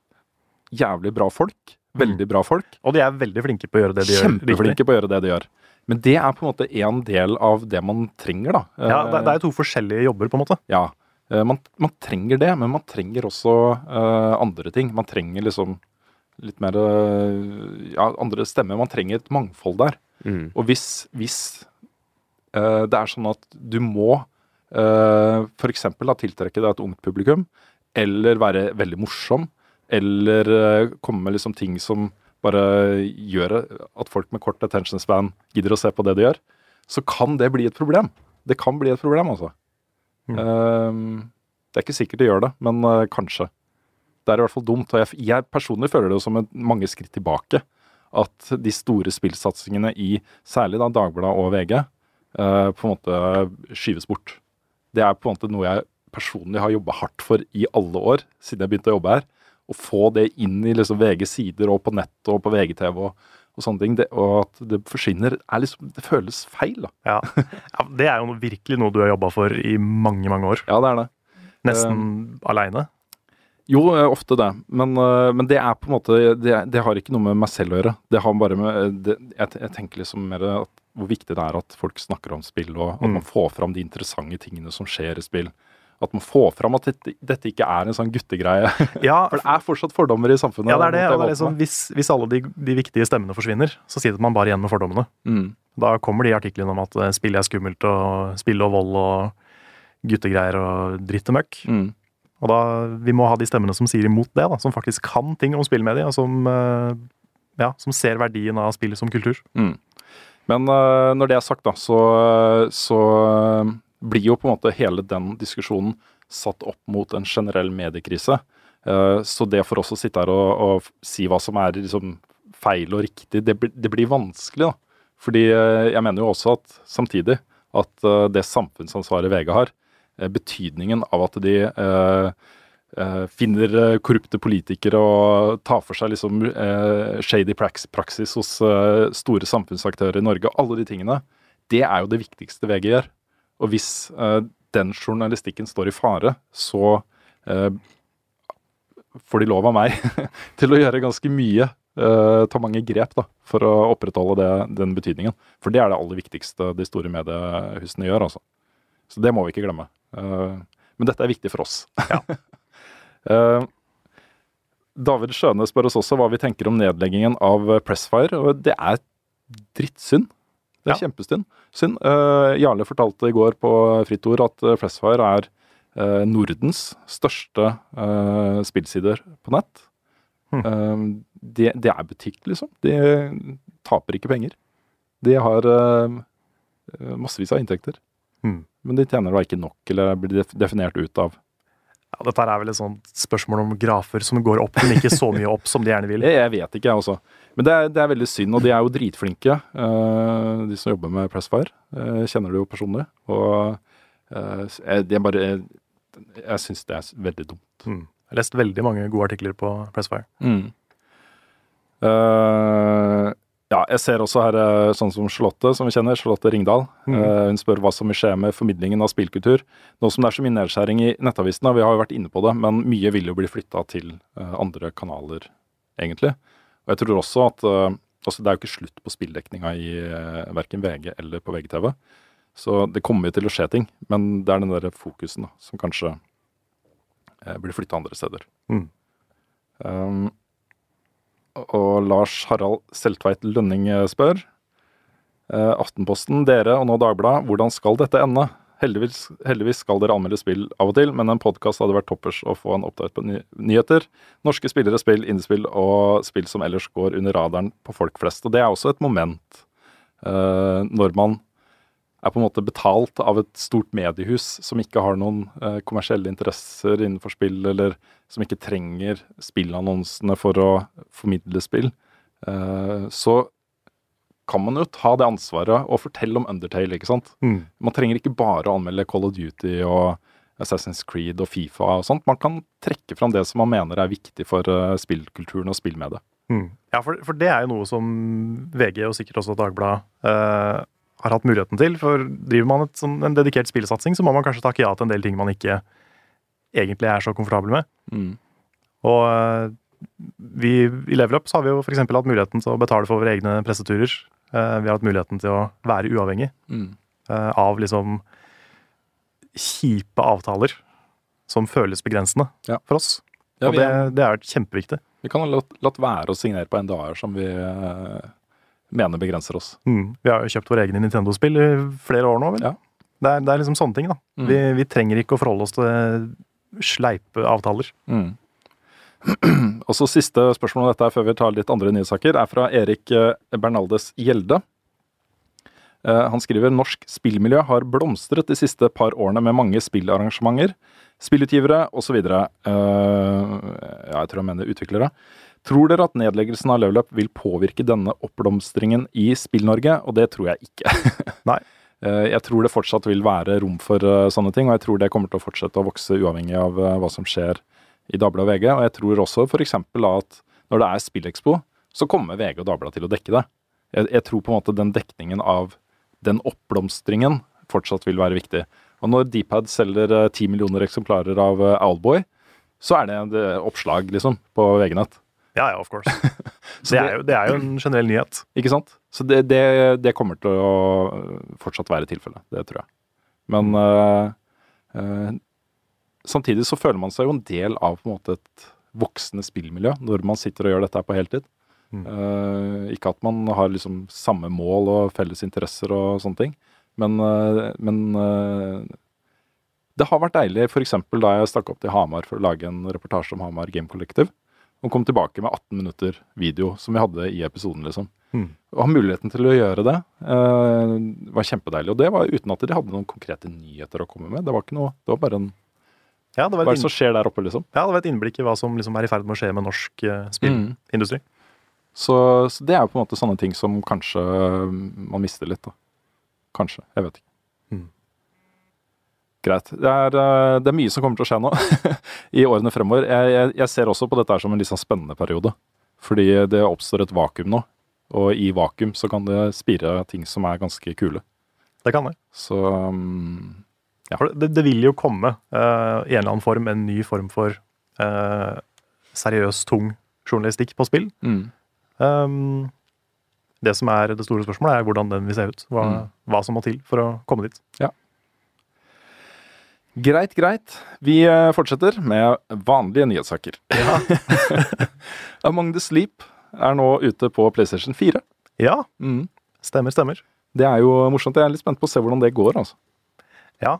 jævlig bra folk. Veldig bra folk. Og de er veldig flinke på å gjøre det de gjør. Kjempeflinke på å gjøre det de gjør. Men det er på en måte en del av det man trenger, da. Ja, det, det er to forskjellige jobber, på en måte. Ja. Eh, Man, man trenger det, men man trenger også uh, andre ting. Man trenger liksom litt mer uh, ja, andre stemmer. Man trenger et mangfold der. Mm. Og hvis, hvis uh, det er sånn at du må uh, f.eks. tiltrekke deg et ungt publikum, eller være veldig morsom, eller uh, komme med liksom ting som bare gjør at folk med kort attention span gidder å se på det de gjør, så kan det bli et problem. Det kan bli et problem, altså. Eh, det er ikke sikkert det gjør det, men uh, kanskje. Det er i hvert fall dumt. Og jeg, jeg personlig føler det som et, mange skritt tilbake. At de store spillsatsingene i særlig da Dagbladet og VG eh, på en måte skyves bort. Det er på en måte noe jeg personlig har jobba hardt for i alle år siden jeg begynte å jobbe her. Å få det inn i liksom VGs sider og på nett og på VGTV og, og sånne ting. Det, og at det forsvinner, er liksom, det føles feil. da. Ja. ja, Det er jo noe, virkelig noe du har jobba for i mange, mange år. Ja, det er det. Nesten aleine. Jo, eh, ofte det. Men, eh, men det er på en måte det, det har ikke noe med meg selv å gjøre. Det har bare med det, jeg, jeg tenker liksom mer at hvor viktig det er at folk snakker om spill, og at Mm. man får fram de interessante tingene som skjer i spill. At man får fram at dette, dette ikke er en sånn guttegreie. Ja, For det er fortsatt fordommer i samfunnet. ja, det er det. det er liksom, hvis, hvis alle de, de viktige stemmene forsvinner, så sitter man bare igjen med fordommene. Mm. Da kommer de artiklene om at eh, spill er skummelt, og spill og vold og guttegreier og dritt og møkk. Mm. Og da, vi må ha de stemmene som sier imot det, da, som faktisk kan ting om spillmedier, og som, eh, ja, som ser verdien av spillet som kultur. Mm. Men uh, når det er sagt, da, så, så uh, blir jo på en måte hele den diskusjonen satt opp mot en generell mediekrise. Uh, så det for oss å sitte her og, og si hva som er liksom, feil og riktig, det, det, blir vanskelig. da. Fordi jeg mener jo også at samtidig at det samfunnsansvaret VG har, betydningen av at de Uh, finner uh, korrupte politikere og tar for seg liksom uh, shady praksis hos store samfunnsaktører i Norge. Alle de tingene. Det er jo det viktigste VG gjør. Og hvis den journalistikken står i fare, så får de lov av meg til å gjøre ganske mye. ta mange grep da, for å opprettholde det, den betydningen. For det er det aller viktigste de store mediehusene gjør. altså. Så det må vi ikke glemme. men dette er viktig for oss. Ja. Uh, David Skjøne spør oss også hva vi tenker om nedleggingen av Pressfire. og Det er drittsynd. Det er ja. kjempesynd. Synd. Uh, Jarle fortalte i går på Fritt Ord at Pressfire er uh, Nordens største spillsider på nett. Mm. Det, de er butikk, liksom. De taper ikke penger. De har massevis av inntekter. Hmm. Men de tjener da ikke nok, eller blir definert ut av ja, Dette er vel et sånt spørsmål om grafer som går opp, men ikke så mye opp som de gjerne vil. Jeg vet ikke, jeg også. Men det er, det er veldig synd, og de er jo dritflinke, uh, de som jobber med Pressfire. Jeg kjenner det jo personlig. Og uh, er bare Jeg, jeg syns det er veldig dumt. Mm. Jeg har lest veldig mange gode artikler på Pressfire. Mm. Uh, ja, jeg ser også her eh, sånn som Charlotte, som vi kjenner, Charlotte Ringdal. Mm. Uh, hun spør hva som vil skje med formidlingen av spillkultur. Nå som det er så mye nedskjæring i nettavisene, vi har jo vært inne på det, men mye vil jo bli flytta til uh, andre kanaler, egentlig. Og jeg tror også at altså Det er jo ikke slutt på spilldekninga i verken VG eller på VGTV. Så det kommer jo til å skje ting, men det er den der fokusen da, som kanskje blir flytta andre steder. Mm. Um, og Lars Harald Seltveit Lønning eh, spør. Eh, Aftenposten, dere og nå Dagbladet, hvordan skal dette ende? Heldigvis, heldigvis, skal dere anmelde spill av og til, men en podkast hadde vært toppers å få en oppdatering på ny nyheter. Norske spillere, spill, indiespill og spill som ellers går under radaren på folk flest. Og det er også et moment uh, når man er på en måte betalt av et stort mediehus som ikke har noen eh, kommersielle interesser innenfor spill, eller som ikke trenger spillannonsene for å formidle spill, eh, så kan man jo ta det ansvaret og fortelle om Undertale, ikke sant. Mm. Man trenger ikke bare å anmelde Call of Duty og Assassin's Creed og Fifa og sånt. Man kan trekke fram det som man mener er viktig for uh, spillkulturen og spillmediet. Mm. Ja, for, for, det er jo noe som VG og sikkert også Dagbladet uh, har hatt muligheten til. For driver man et, sånn, en dedikert spillsatsing, så må man kanskje takke ja til en del ting man ikke egentlig er så komfortabel med. Mm. Og eh, vi, i Level Up så har vi jo f.eks. hatt muligheten til å betale for våre egne presseturer. Eh, vi har hatt muligheten til å være uavhengig mm. Eh, av liksom kjipe avtaler som føles begrensende ja. for oss. Ja, og det, det, er kjempeviktig. Vi kan ha latt, latt være å signere på NDA-er som vi mener begrenser oss. Mm. Vi har jo kjøpt våre egne Nintendo-spill i flere år nå, vel. Ja. Det, er, det, er, liksom sånne ting, da. Mm. Vi, vi, trenger ikke å forholde oss til sleipe avtaler. Mm. Og så Siste spørsmål om dette før vi tar litt andre nyhetssaker, er fra Erik eh, Bernaldes Gjelde. Eh, han skriver norsk spillmiljø har blomstret de siste par årene med mange spillarrangementer, spillutgivere osv. Eh, ja, jeg tror han mener utviklere. Tror dere at nedleggelsen av løvløp vil påvirke denne oppblomstringen i Spill-Norge? Og det tror jeg ikke. Nei. Eh, jeg tror det fortsatt vil være rom for eh, sånne ting, og jeg tror det kommer til å fortsette å vokse uavhengig av eh, hva som skjer i Dagbladet og VG. Og jeg tror også f.eks. at når det er Spillekspo, så kommer VG og Dagbladet til å dekke det. Jeg, jeg, tror på en måte den dekningen av den oppblomstringen fortsatt vil være viktig. Og når Dpad selger ti millioner eksemplarer av Owlboy, så er det et oppslag, liksom, på VG-nett. Ja, ja, of course. det, er jo, det, er jo, en generell nyhet. Ikke sant? Så det, det, det kommer til å fortsatt være tilfellet. Det tror jeg. Men uh, uh, samtidig så føler man seg jo en del av på en måte et voksende spillmiljø når man sitter og gjør dette på heltid. Mm. Uh, ikke at man har liksom samme mål og felles interesser og sånne ting, men, men det har vært deilig f.eks. da jeg stakk opp til Hamar for å lage en reportasje om Hamar Game Collective og kom tilbake med 18 minutter video som vi hadde i episoden, liksom. Mm. Å ha muligheten til å gjøre det eh, var kjempedeilig. Og det var uten at de hadde noen konkrete nyheter å komme med. Det var ikke noe, det var bare en Ja, det var Hva er det som skjer der oppe, liksom? ja, det var et innblikk i hva som liksom er i ferd med å skje med norsk eh, spillindustri. Så, så det er jo på en måte sånne ting som kanskje man mister litt, da. Kanskje. Jeg vet ikke. Mm. Greit. Det er, eh, det er mye som kommer til å skje nå i årene fremover. Jeg, jeg, jeg ser også på dette her som en litt sånn spennende periode. Fordi det oppstår et vakuum nå. Og i vakuum så kan det spire ting som er ganske kule. Det kan det. Så um, For det, det vil jo komme uh, i en eller annen form en ny form for uh, seriøs, tung journalistikk på spill. mm. Um, det som er det store spørsmålet, er hvordan den vil se ut. Hva, Mm. hva som må til for å komme dit. Greit, greit. Vi eh, fortsetter med vanlige nyhetssaker. Among the Sleep er nå ute på PlayStation 4. Ja, Mm. stemmer, stemmer. Det er jo morsomt. Jeg er litt spent på å se hvordan det går. altså. Ja.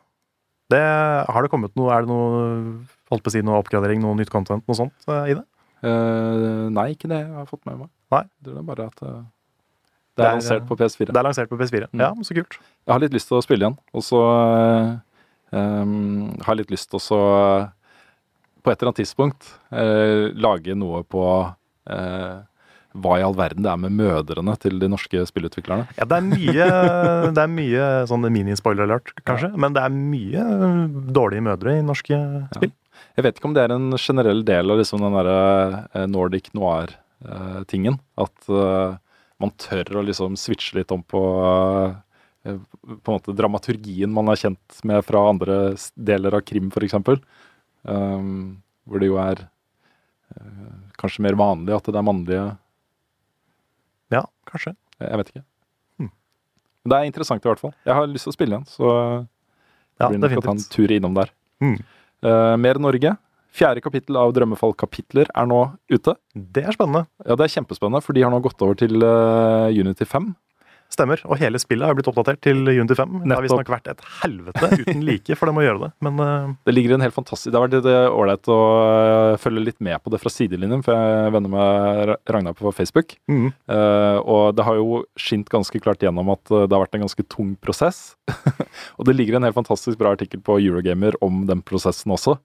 Det, har det kommet noe Er det noe holdt på å si noe oppgradering, noe nytt content, noe sånt eh, i det? Uh, nei, ikke det jeg har fått med meg. Nei. Det er bare at uh, det Det er er, lansert på PS4. Det er lansert på PS4. Mm. Ja, men så kult. Jeg har litt lyst til å spille igjen, og så eh, um, har litt lyst til å så eh, på et eller annet tidspunkt eh, lage noe på eh, hva i all verden det er med mødrene til de norske spillutviklerne. Ja, det er mye, det er mye sånn mini-spoiler alert, kanskje. Men det er mye dårlige mødre i norske spill. Jeg vet ikke om det er en generell del av liksom den derre eh, Nordic noir-tingen. At uh, man tør å liksom switche litt om på eh, på en måte dramaturgien man er kjent med fra andre deler av krim, f.eks. Um, hvor det jo er uh, kanskje mer vanlig at det er mannlige Ja, kanskje. Jeg vet ikke. Hmm. Men det er interessant i hvert fall. Jeg har lyst til å spille igjen, så Ja, det blir nok å ta en tur innom der. Hmm. Uh, mer Norge. Fjerde kapittel av Drømmefall-kapitler er nå ute. Det er spennende. Ja, Det er kjempespennende, for de har nå gått over til uh, Unity 5. Stemmer. Og hele spillet har blitt oppdatert til Unity 5. Det har visstnok vært et helvete uten like for dem å gjøre det. Men uh... Det ligger en helt fantastisk Det har vært eh, ålreit å eh, følge litt med på det fra sidelinjen, for jeg er venner med Ragnar på Facebook. mm, Uh, og det har jo skint ganske klart gjennom at det har vært en ganske tung prosess. og det ligger en helt fantastisk bra artikkel på Eurogamer om den prosessen også.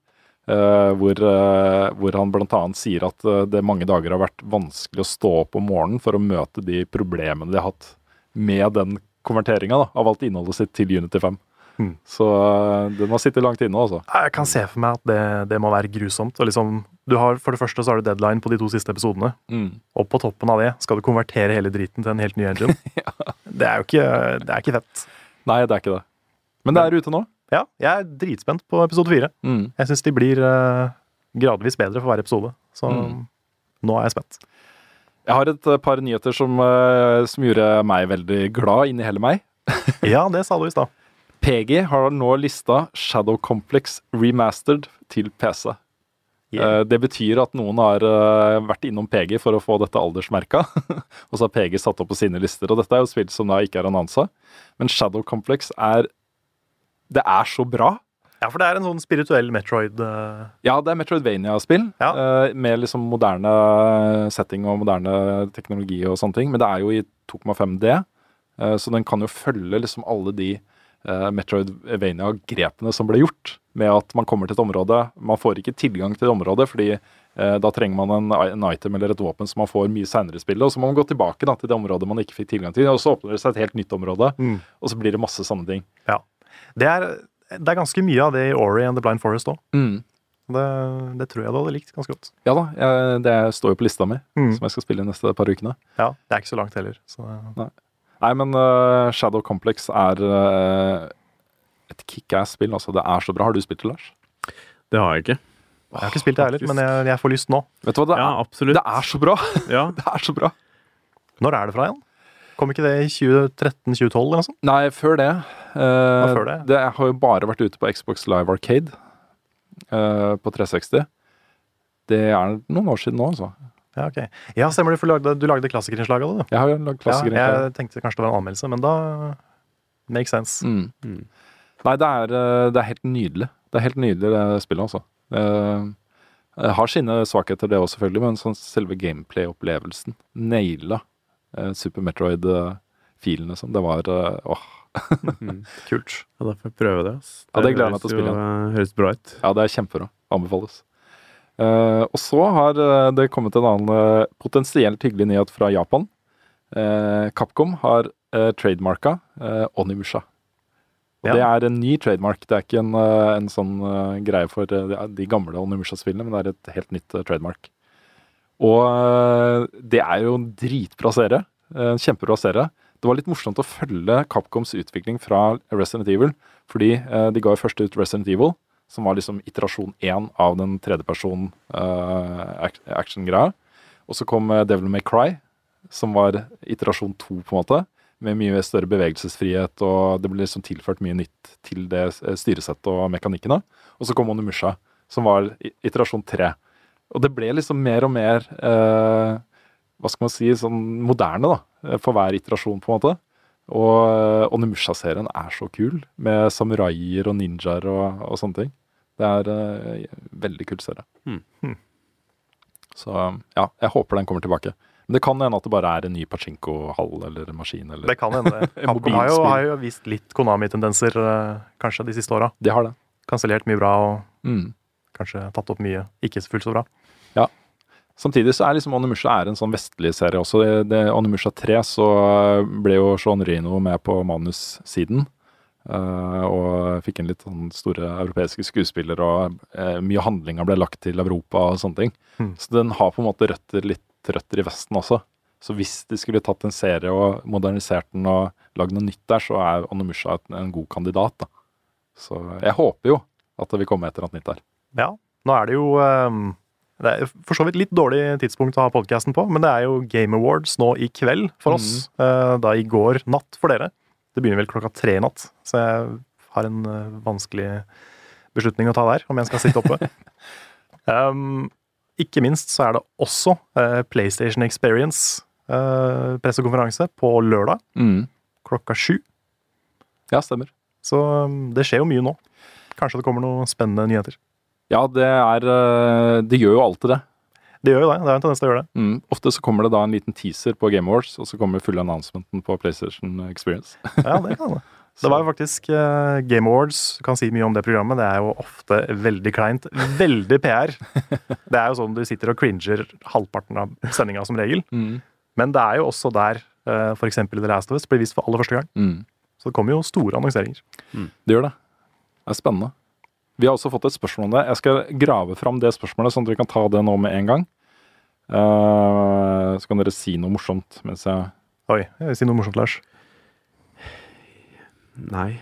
Uh, hvor, uh, hvor han bl.a. sier at det mange dager har vært vanskelig å stå opp om morgenen for å møte de problemene de har hatt med den konverteringa av alt innholdet sitt til Unity 5. Mm. Så eh, den har sittet langt inne, altså. jeg kan se for meg at det, det må være grusomt. Liksom, du har, for det første så har du deadline på de to siste episodene. Mm. Og på toppen av det skal du konvertere hele driten til en helt ny engine. Det er jo ikke, det er ikke fett. Nei, det er ikke det. Men det er ute nå. Ja, jeg er dritspent på episode fire. Mm. Jeg syns de blir uh, gradvis bedre for hver episode. Så Mm. nå er jeg spent. Jeg har et eh, par nyheter som, eh, som gjorde meg veldig glad inni hele meg. Ja, det sa du i stad. PG har nå lista Shadow Complex Remastered til PC. Yeah. Det betyr at noen har eh, vært innom PG for å få dette aldersmerka. og så har PG satt opp på sine lister. Og dette er jo spill som da ikke er annonsa. Men Shadow Complex er Det er så bra. Ja, for det er en sånn spirituell Metroid eh, Ja, det er Metroidvania-spill Ja. eh, med liksom moderne setting og moderne teknologi og sånne ting. Men det er jo i 2,5D, eh, så den kan jo følge liksom alle de eh, Metroidvania-grepene som ble gjort. Med at man kommer til et område Man får ikke tilgang til et område fordi eh, da trenger man en, en item eller et våpen som man får mye seinere i spillet. Og så må man gå tilbake da, til det området man ikke fikk tilgang til, og så åpner det seg et helt nytt område. Mm. Og så blir det masse sånne ting. Ja. det, er, det er ganske mye av det i Ori and the Blind Forest òg. Mm. Det, det tror jeg du hadde likt ganske godt. Ja da, jeg, det står jo på lista mi, Mm. som jeg skal spille de neste par ukene. Ja, Det er ikke så langt heller. Så. Nei, men uh, Shadow Complex er uh, et kickass-spill. Altså, det er så bra. Har du spilt det, Lars? Det har jeg ikke. Jeg har ikke spilt det heller, men jeg, jeg får lyst nå. Vet du hva, det, Ja, er, det er så bra! Ja. Det er så bra. Når er det fra igjen? Kom ikke det i 2013-2012 eller noe sånt? Nei, før det. øh, før det? det har jo bare vært ute på Xbox Live Arcade uh, på 360. Det er noen år siden nå, altså. Ja, ok. Ja, stemmer det, for du lagde, du lagde klassikerinnslag av det, du. Jeg har jo lagd Ja, jeg tenkte kanskje det var en anmeldelse, men da Makes sense. Mm. Mm. Nei, det er, øh, det er helt nydelig. Det er helt nydelig, det spillet, altså. Eh, Det har sine svakheter, det òg, selvfølgelig, men sånn selve gameplay-opplevelsen naila eh, Super Metroid-filene som Det var eh, åh. Kult. Ja, da får jeg prøve det. ass. Ja, det gleder jeg meg til å spille jo, eh, Høres bra ut. Ja, det er kjempebra. Anbefales. Uh, og så har eh, det kommet en annen eh, potensielt hyggelig nyhet fra Japan. Uh, Capcom har uh, trademarka uh, Onimusha. Og Ja. Det er en ny trademark. Det er ikke en, eh, en sånn eh, greie for eh, de- gamle Onimusha-spillene, men det er et helt nytt eh, trademark. Og eh, det er jo en dritbra serie. En kjempebra serie. Det var litt morsomt å følge Capcoms utvikling fra Resident Evil. Fordi eh, de ga jo først ut Resident Evil, som var liksom iterasjon én av den tredjeperson uh, action-greia. Og så kom Devil May Cry, som var iterasjon to, på en måte. Med mye større bevegelsesfrihet, og det ble liksom tilført mye nytt til det styresettet og mekanikkene. Og så kom Onimusha, som var iterasjon tre. Og det ble liksom mer og mer eh, Hva skal man si sånn moderne, da. eh, For hver iterasjon, på en måte. Og eh, Onimusha-serien er så kul, med samuraier og ninjaer og, og sånne ting. Det er eh, veldig kul serie. Hmm. Så ja, jeg håper den kommer tilbake. Men det kan hende at det bare er en ny pachinko-hall eller maskin. Eller, Det kan hende. Capcom har jo, har jo vist litt Konami-tendenser eh, kanskje de siste åra. De har det. Kansellert mye bra og Mm. Kanskje tatt opp mye ikke fullt så bra. Ja. Samtidig så er liksom Onimusha er en sånn vestlig serie også. Det, Onimusha 3 så ble jo Sean Reno med på manussiden. Uh, og fikk inn litt sånn store europeiske skuespillere, og uh, mye handlinga ble lagt til Europa og sånne ting. Mm. Så den har på en måte røtter, litt røtter i Vesten også. Så hvis de skulle tatt en serie og modernisert den og lagd noe nytt der, så er Onimusha et, en god kandidat. da. Så jeg håper jo at det vil komme et eller annet nytt der. Ja, nå er det jo eh, Det er for så vidt litt dårlig tidspunkt å ha podkasten på, men det er jo Game Awards nå i kveld for oss. Mm. Da i går natt for dere. Det begynner vel klokka tre i natt, så jeg har en eh, vanskelig beslutning å ta der, om jeg skal sitte oppe. um, ikke minst så er det også eh, PlayStation Experience eh, pressekonferanse på lørdag klokka sju. Ja, stemmer. Så um, det skjer jo mye nå. Kanskje det kommer noen spennende nyheter. Ja, det er eh, Det gjør jo alltid det. Det gjør jo det. Det er en tendens til å gjøre det. Mm. Ofte så kommer det da en liten teaser på Game Awards, og så kommer full announcementen på PlayStation Experience. Ja, det kan det. Det var jo faktisk uh, Game Awards, kan si mye om det programmet. Det er jo ofte veldig kleint. Veldig PR. Det er jo sånn du sitter og cringer halvparten av sendinga som regel. Mm. Men det er jo også der uh, f.eks. The Last of Us blir vist for aller første gang. Mm. Så det kommer jo store annonseringer. Det gjør det. Det er spennende. Vi har også fått et spørsmål om det. Jeg skal grave fram det spørsmålet, sånn at vi kan ta det nå med en gang. Uh, så kan dere si noe morsomt mens jeg Oi, jeg vil si noe morsomt, Lars. Nei.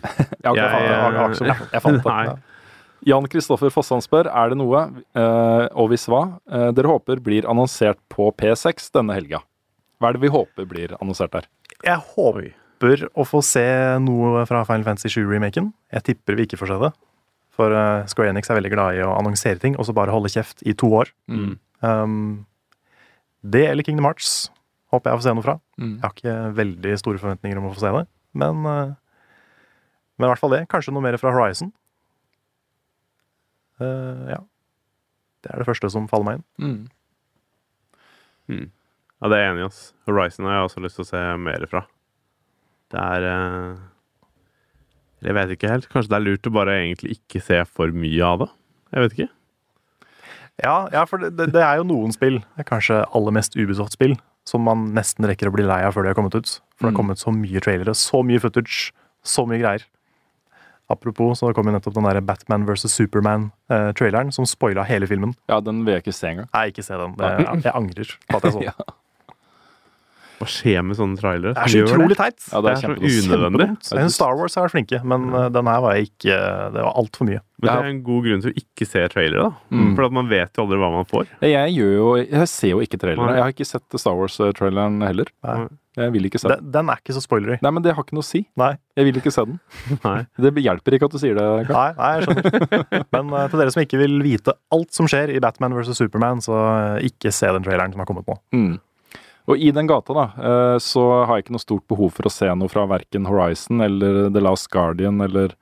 Jeg. Jeg, jeg, jeg, jeg fant det. Nei. Jan Kristoffer Fossan spør er det noe, eh, og hvis hva, eh, dere håper blir annonsert på P6 denne helga. Hva er det vi håper blir annonsert der? Jeg håper å få se noe fra Final Fantasy 7-remaken. Jeg tipper vi ikke får se det. For uh, Square Enix er veldig glad i å annonsere ting, og så bare holde kjeft i to år. Mm. Um, det eller Kingdom Hearts håper jeg å få se noe fra. Mm. Jeg har ikke veldig store forventninger om å få se det, men, uh, men i hvert fall det. Kanskje noe mer fra Horizon. Uh, ja. Det er det første som faller meg inn. Mm. Mm. Ja, det er jeg enig i. Horizon har jeg også lyst til å se mer fra. Det er eh, Jeg vet ikke helt. Kanskje det er lurt å bare egentlig ikke se for mye av det? Jeg vet ikke. Ja, ja for det, det, er jo noen spill, det er kanskje aller mest Ubisoft-spill, som man nesten rekker å bli lei av før de har kommet ut. For det har Mm. kommet så mye trailere, så mye footage, så mye greier. Apropos, så kom jo nettopp den der Batman vs. Superman-traileren, som spoila hele filmen. Ja, den vil jeg ikke se engang. Nei, ikke se den. Det, jeg angrer på at jeg så den. Ja. Hva skjer med sånne trailere? Det er så utrolig teit. Ja, Det det er er så unødvendig. Star Wars har vært flinke, men uh, den her var ikke Det var altfor mye. Men det er en god grunn til å ikke se trailere, da. Mm. For at man vet jo aldri hva man får. Jeg, gjør jo, jeg ser jo ikke trailere. Jeg har ikke sett Star Wars-traileren heller. Nei. Jeg vil ikke se den. Den, er ikke så spoilery. Nei, men det har ikke noe å si. Nei, Jeg vil ikke se den. Nei. Det hjelper ikke at du sier det. Karl. nei, nei jeg skjønner. Men uh, til dere som ikke vil vite alt som skjer i Batman vs. Superman, så uh, ikke se den traileren som har kommet nå. Mm. Og i den gata da, eh, så har jeg ikke noe stort behov for å se noe fra verken Horizon eller The Last Guardian eller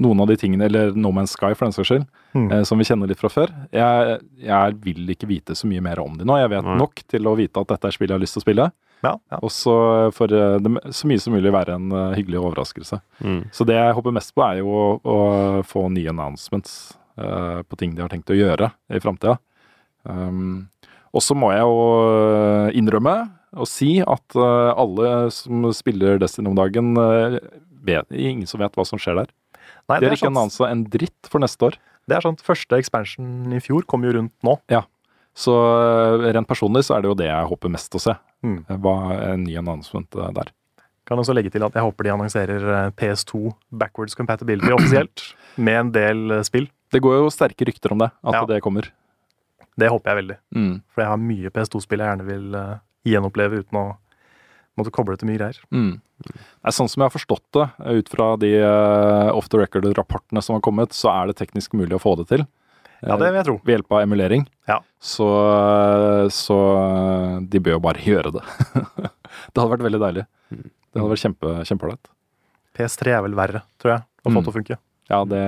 noen av de tingene, eller No Man's Sky for den saks skyld, Mm. eh, som vi kjenner litt fra før. Jeg, jeg vil ikke vite så mye mer om de nå. Jeg vet Nei. nok til å vite at dette er spill jeg har lyst til å spille. Ja, ja. Og så får eh, det så mye som mulig være en hyggelig overraskelse. Mm. Så det jeg håper mest på, er jo å, å få nye announcements uh, på ting de har tenkt å gjøre i framtida. Um, og så må jeg jo eh, innrømme og si at eh, alle som spiller Destiny om dagen, eh, vet, ingen som vet hva som skjer der. Nei, De det er ikke annonsa en dritt for neste år. Det er sant. Første expansion i fjor kom jo rundt nå. Ja. Så rent personlig så er det jo det jeg håper mest å se. Mm. Hva er en ny announcement der. Kan også legge til at jeg håper de annonserer eh, PS2 backwards compatibility offisielt, med en del spill. Det går jo sterke rykter om det, at Ja. det kommer. Det håper jeg veldig. Mm. For jeg har mye PS2-spill jeg gjerne vil eh, gjenoppleve uten å måtte koble til mye greier. Mm. Nei, sånn som jeg har forstått det, eh, ut fra de uh, off the record-rapportene som har kommet, så er det teknisk mulig å få det til. Ja, det vil jeg tro. Ved hjelp av emulering. Ja. Så, så de bør jo bare gjøre det. det hadde vært veldig deilig. Det hadde vært kjempe, kjempeålreit. PS3 er vel verre, tror jeg, å få Mm. til å funke. Ja, det,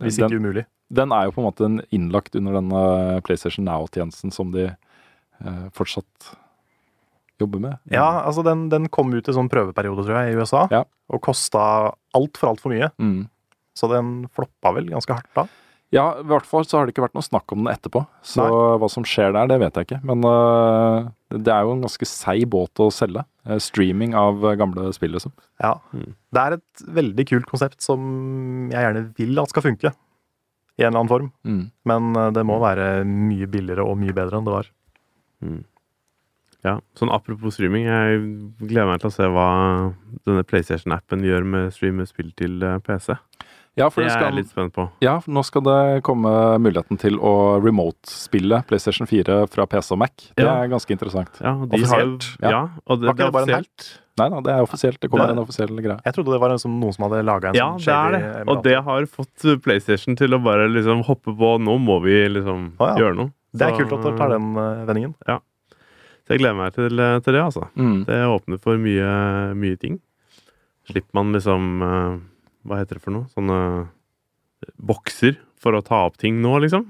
Hvis den, ikke umulig. den er jo på en måte innlagt under den eh, PlayStation Now-tjenesten som de eh, fortsatt jobber med. Ja, altså den, den kom ut i sånn prøveperiode, tror jeg, i USA, Ja. og kosta altfor, altfor mye. Mm. Så den floppa vel ganske hardt da. Ja, i hvert fall så har det ikke vært noe snakk om den etterpå. Så Nei. hva som skjer der, det vet jeg ikke. Men uh, det er jo en ganske seig båt å selge. Eh, streaming av eh, gamle spill, liksom. Ja. Mm. Det er et veldig kult konsept som jeg gjerne vil at skal funke. I en eller annen form. Mm. Men det må være mye billigere og mye bedre enn det var. Ja, sånn apropos streaming, jeg gleder meg til å se hva denne PlayStation-appen gjør med streame spill til PC. Ja, for Det er skal, jeg litt spent på. ja, nå skal det komme muligheten til å remote-spille PlayStation 4 fra PC og Mac. Det Ja. er ganske interessant. Ja, og de har ja. Offisielt? ja. og det, det bare en er offisielt. helt? Nei da, det er offisielt. Det kommer Det- en offisiell greie. Jeg trodde det var en som, noen som hadde laga en Ja, sånn det er det. Og det har fått PlayStation til å bare liksom hoppe på Nå må vi liksom ah, ja. gjøre noe. Det er Så- kult at du tar den vendingen. vendingen. Så jeg gleder meg til, eh, til det, altså. Mm. Det åpner for mye, mye ting. Slipper man liksom eh, Hva heter det for noe? Sånne bokser for å ta opp ting nå, liksom.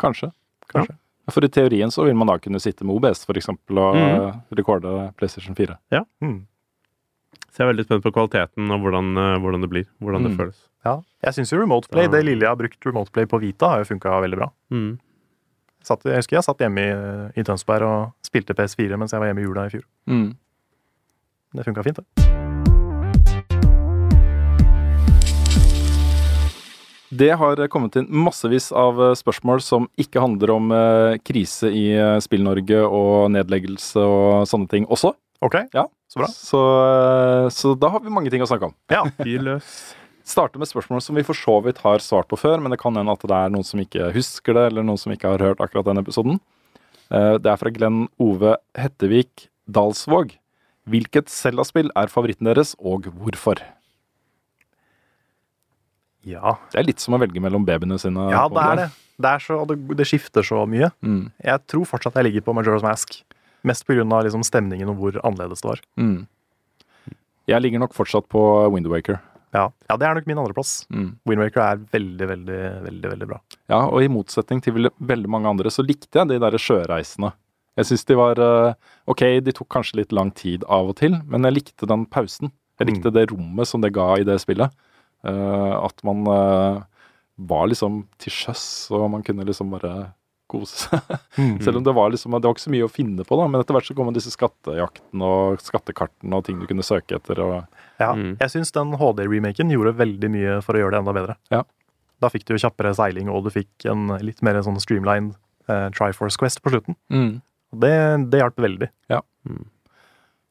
Kanskje. Kanskje. For i teorien så vil man da kunne sitte med OBS for eksempel og mm. rekorde PlayStation 4. Mm. Så jeg er veldig spent på kvaliteten og hvordan, eh, hvordan det blir. Hvordan det Mm. føles. Ja. Jeg syns jo Remote Play, det lille jeg har brukt Remote Play på Vita, har jo funka veldig bra. Mm. Satt, jeg husker jeg satt hjemme i, i Tønsberg og spilte PS4 mens jeg var hjemme i jula i fjor. Mm. Det funka fint, det. Det har kommet inn massevis av eh, spørsmål som ikke handler om eh, krise i eh, Spill-Norge og nedleggelse og sånne ting også. Ok, Ja. så bra. Så, så da har vi mange ting å snakke om. Ja. Fyr løs. Starte med spørsmål som vi for så vidt har svart på før, men det kan hende at det er noen som ikke husker det, eller noen som ikke har hørt akkurat den episoden. Eh, Det er fra Glenn Ove Hettevik Dalsvåg. Hvilket Zelda-spill er favoritten deres, og hvorfor? Ja, Det er litt som å velge mellom babyene sine. ja det er det. Det, er så, det, det skifter så mye. Mm. Jeg tror fortsatt jeg ligger på Majora's Mask. Mest pga. Liksom stemningen og hvor annerledes det var. Mm. Jeg ligger nok fortsatt på Windwaker. Ja, ja det er nok min andreplass. Mm. Windwaker er veldig, veldig, veldig veldig bra. Ja, og i motsetning til veldig mange andre, så likte jeg de der sjøreisene. Jeg syns de var eh, Ok, de tok kanskje litt lang tid av og til, men jeg likte den pausen. Jeg likte det rommet som det ga i det spillet. Eh, at man eh, var liksom til sjøs, og man kunne liksom bare kose seg. Selv om det var liksom Det var ikke så mye å finne på, da, men etter hvert så kom disse skattejaktene og skattekartene og ting du kunne søke etter. og Ja, Mm. Jeg syns den HD-remaken gjorde veldig mye for å gjøre det enda bedre. Ja. Da fikk du kjappere seiling, og du fikk en litt mer sånn streamlined eh, Triforce Quest på slutten. Mm. det, det hjalp veldig.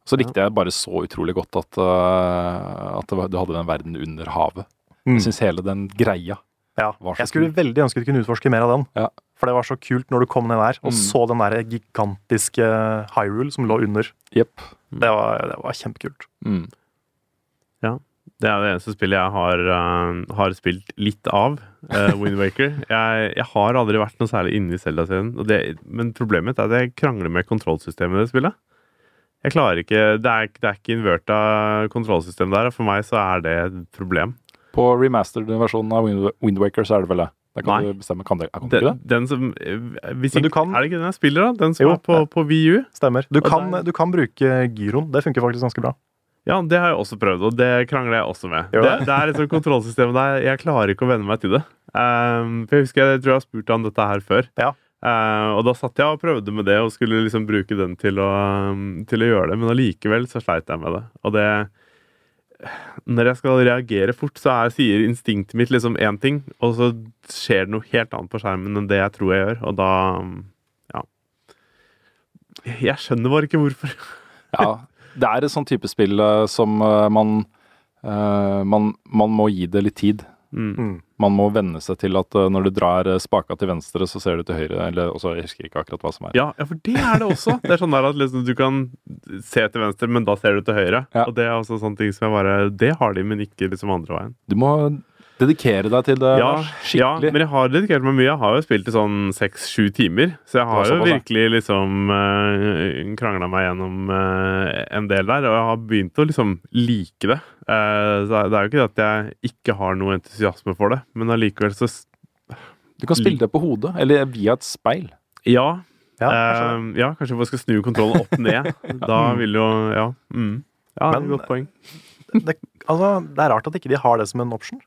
Så likte jeg bare så utrolig godt at, uh, at det var, du hadde den verden under havet. Jeg syns hele den greia Ja. var så Jeg skulle veldig ønske du kunne utforske mer av den. Ja. For det var så kult når du kom ned der og Mm. så den der gigantiske Hyrule som lå under. Jepp. Det var, det var kjempekult. Mm. Det er det eneste spillet jeg har, uh, har spilt litt av. Uh, Windwaker. Jeg, jeg har aldri vært noe særlig inne i Zelda-serien. Men problemet mitt er at jeg krangler med kontrollsystemet i det spillet. Jeg klarer ikke Det er, det er ikke inverta kontrollsystem der, og for meg så er det et problem. På remastered-versjonen av Wind- Wind Waker så er det vel det. Det kan Nei. du bestemme. Kan det, kan Den, ikke det? den som eh, hvis Men du ikke, kan- Er det ikke den jeg spiller, da? Den som Jo. er på, på VU? Stemmer. Du kan, der- du kan bruke gyroen. Det funker faktisk ganske bra. Ja, det har jeg også prøvd, og det krangler jeg også med. Jo, Det, det? er et sånt kontrollsystem der jeg klarer ikke å venne meg til det. Um, for Jeg husker jeg, tror jeg har spurt deg om dette her før. Ja. Uh, og da satt jeg og prøvde med det og skulle liksom bruke den til å, um, til å gjøre det, men allikevel så sleit jeg med det. Og det Når jeg skal reagere fort, så er, sier instinktet mitt liksom én ting, og så skjer det noe helt annet på skjermen enn det jeg tror jeg gjør, og da um, Ja. Jeg skjønner bare ikke hvorfor. Ja, det er et sånn type spill eh, som eh, man, uh, man Man må gi det litt tid. Mm. Man må venne seg til at eh, når du drar eh, spaka til venstre, så ser du til høyre. Eller også, jeg husker ikke akkurat hva som er. Ja, ja, for det er det også. Det er sånn der at liksom, du kan se til venstre, men da ser du til høyre. Ja. Og det er også sånne ting som jeg bare Det har de, men ikke liksom andre veien. Du må dedikere deg til det. Ja, ja, men jeg har dedikert meg mye. Jeg har jo spilt i sånn seks-sju timer. Så jeg har jo virkelig liksom uh, krangla meg gjennom uh, en del der. Og jeg har begynt å liksom like det. Uh, så det er jo ikke det at jeg ikke har noe entusiasme for det, men allikevel så Du kan spille det på hodet, eller via et speil. Ja. Ja, kanskje uh, eh, ja, kanskje vi skal snu kontrollen opp ned. Da vil jo Ja. Mm. Ja, det er Men- et godt poeng. det, altså, det er rart at ikke de har det som en option.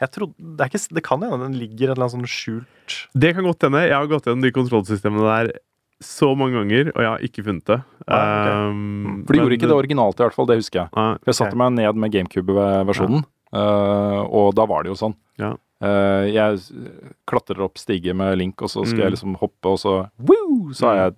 Jeg trodde, det, er ikke, det kan hende den ligger et eller annet sånn skjult Det kan godt hende. Jeg har gått gjennom de kontrollsystemene der så mange ganger, og jeg har ikke funnet det. Ah, okay. Um, For de men- gjorde ikke det originalt, i hvert fall. Det husker jeg. Nei, Jeg satte meg ned med GameCube-versjonen, eh, og da var det jo sånn. Ja. Uh, jeg klatrer opp stiger med Link, og så skal Mm. jeg liksom hoppe, og så woo, så har jeg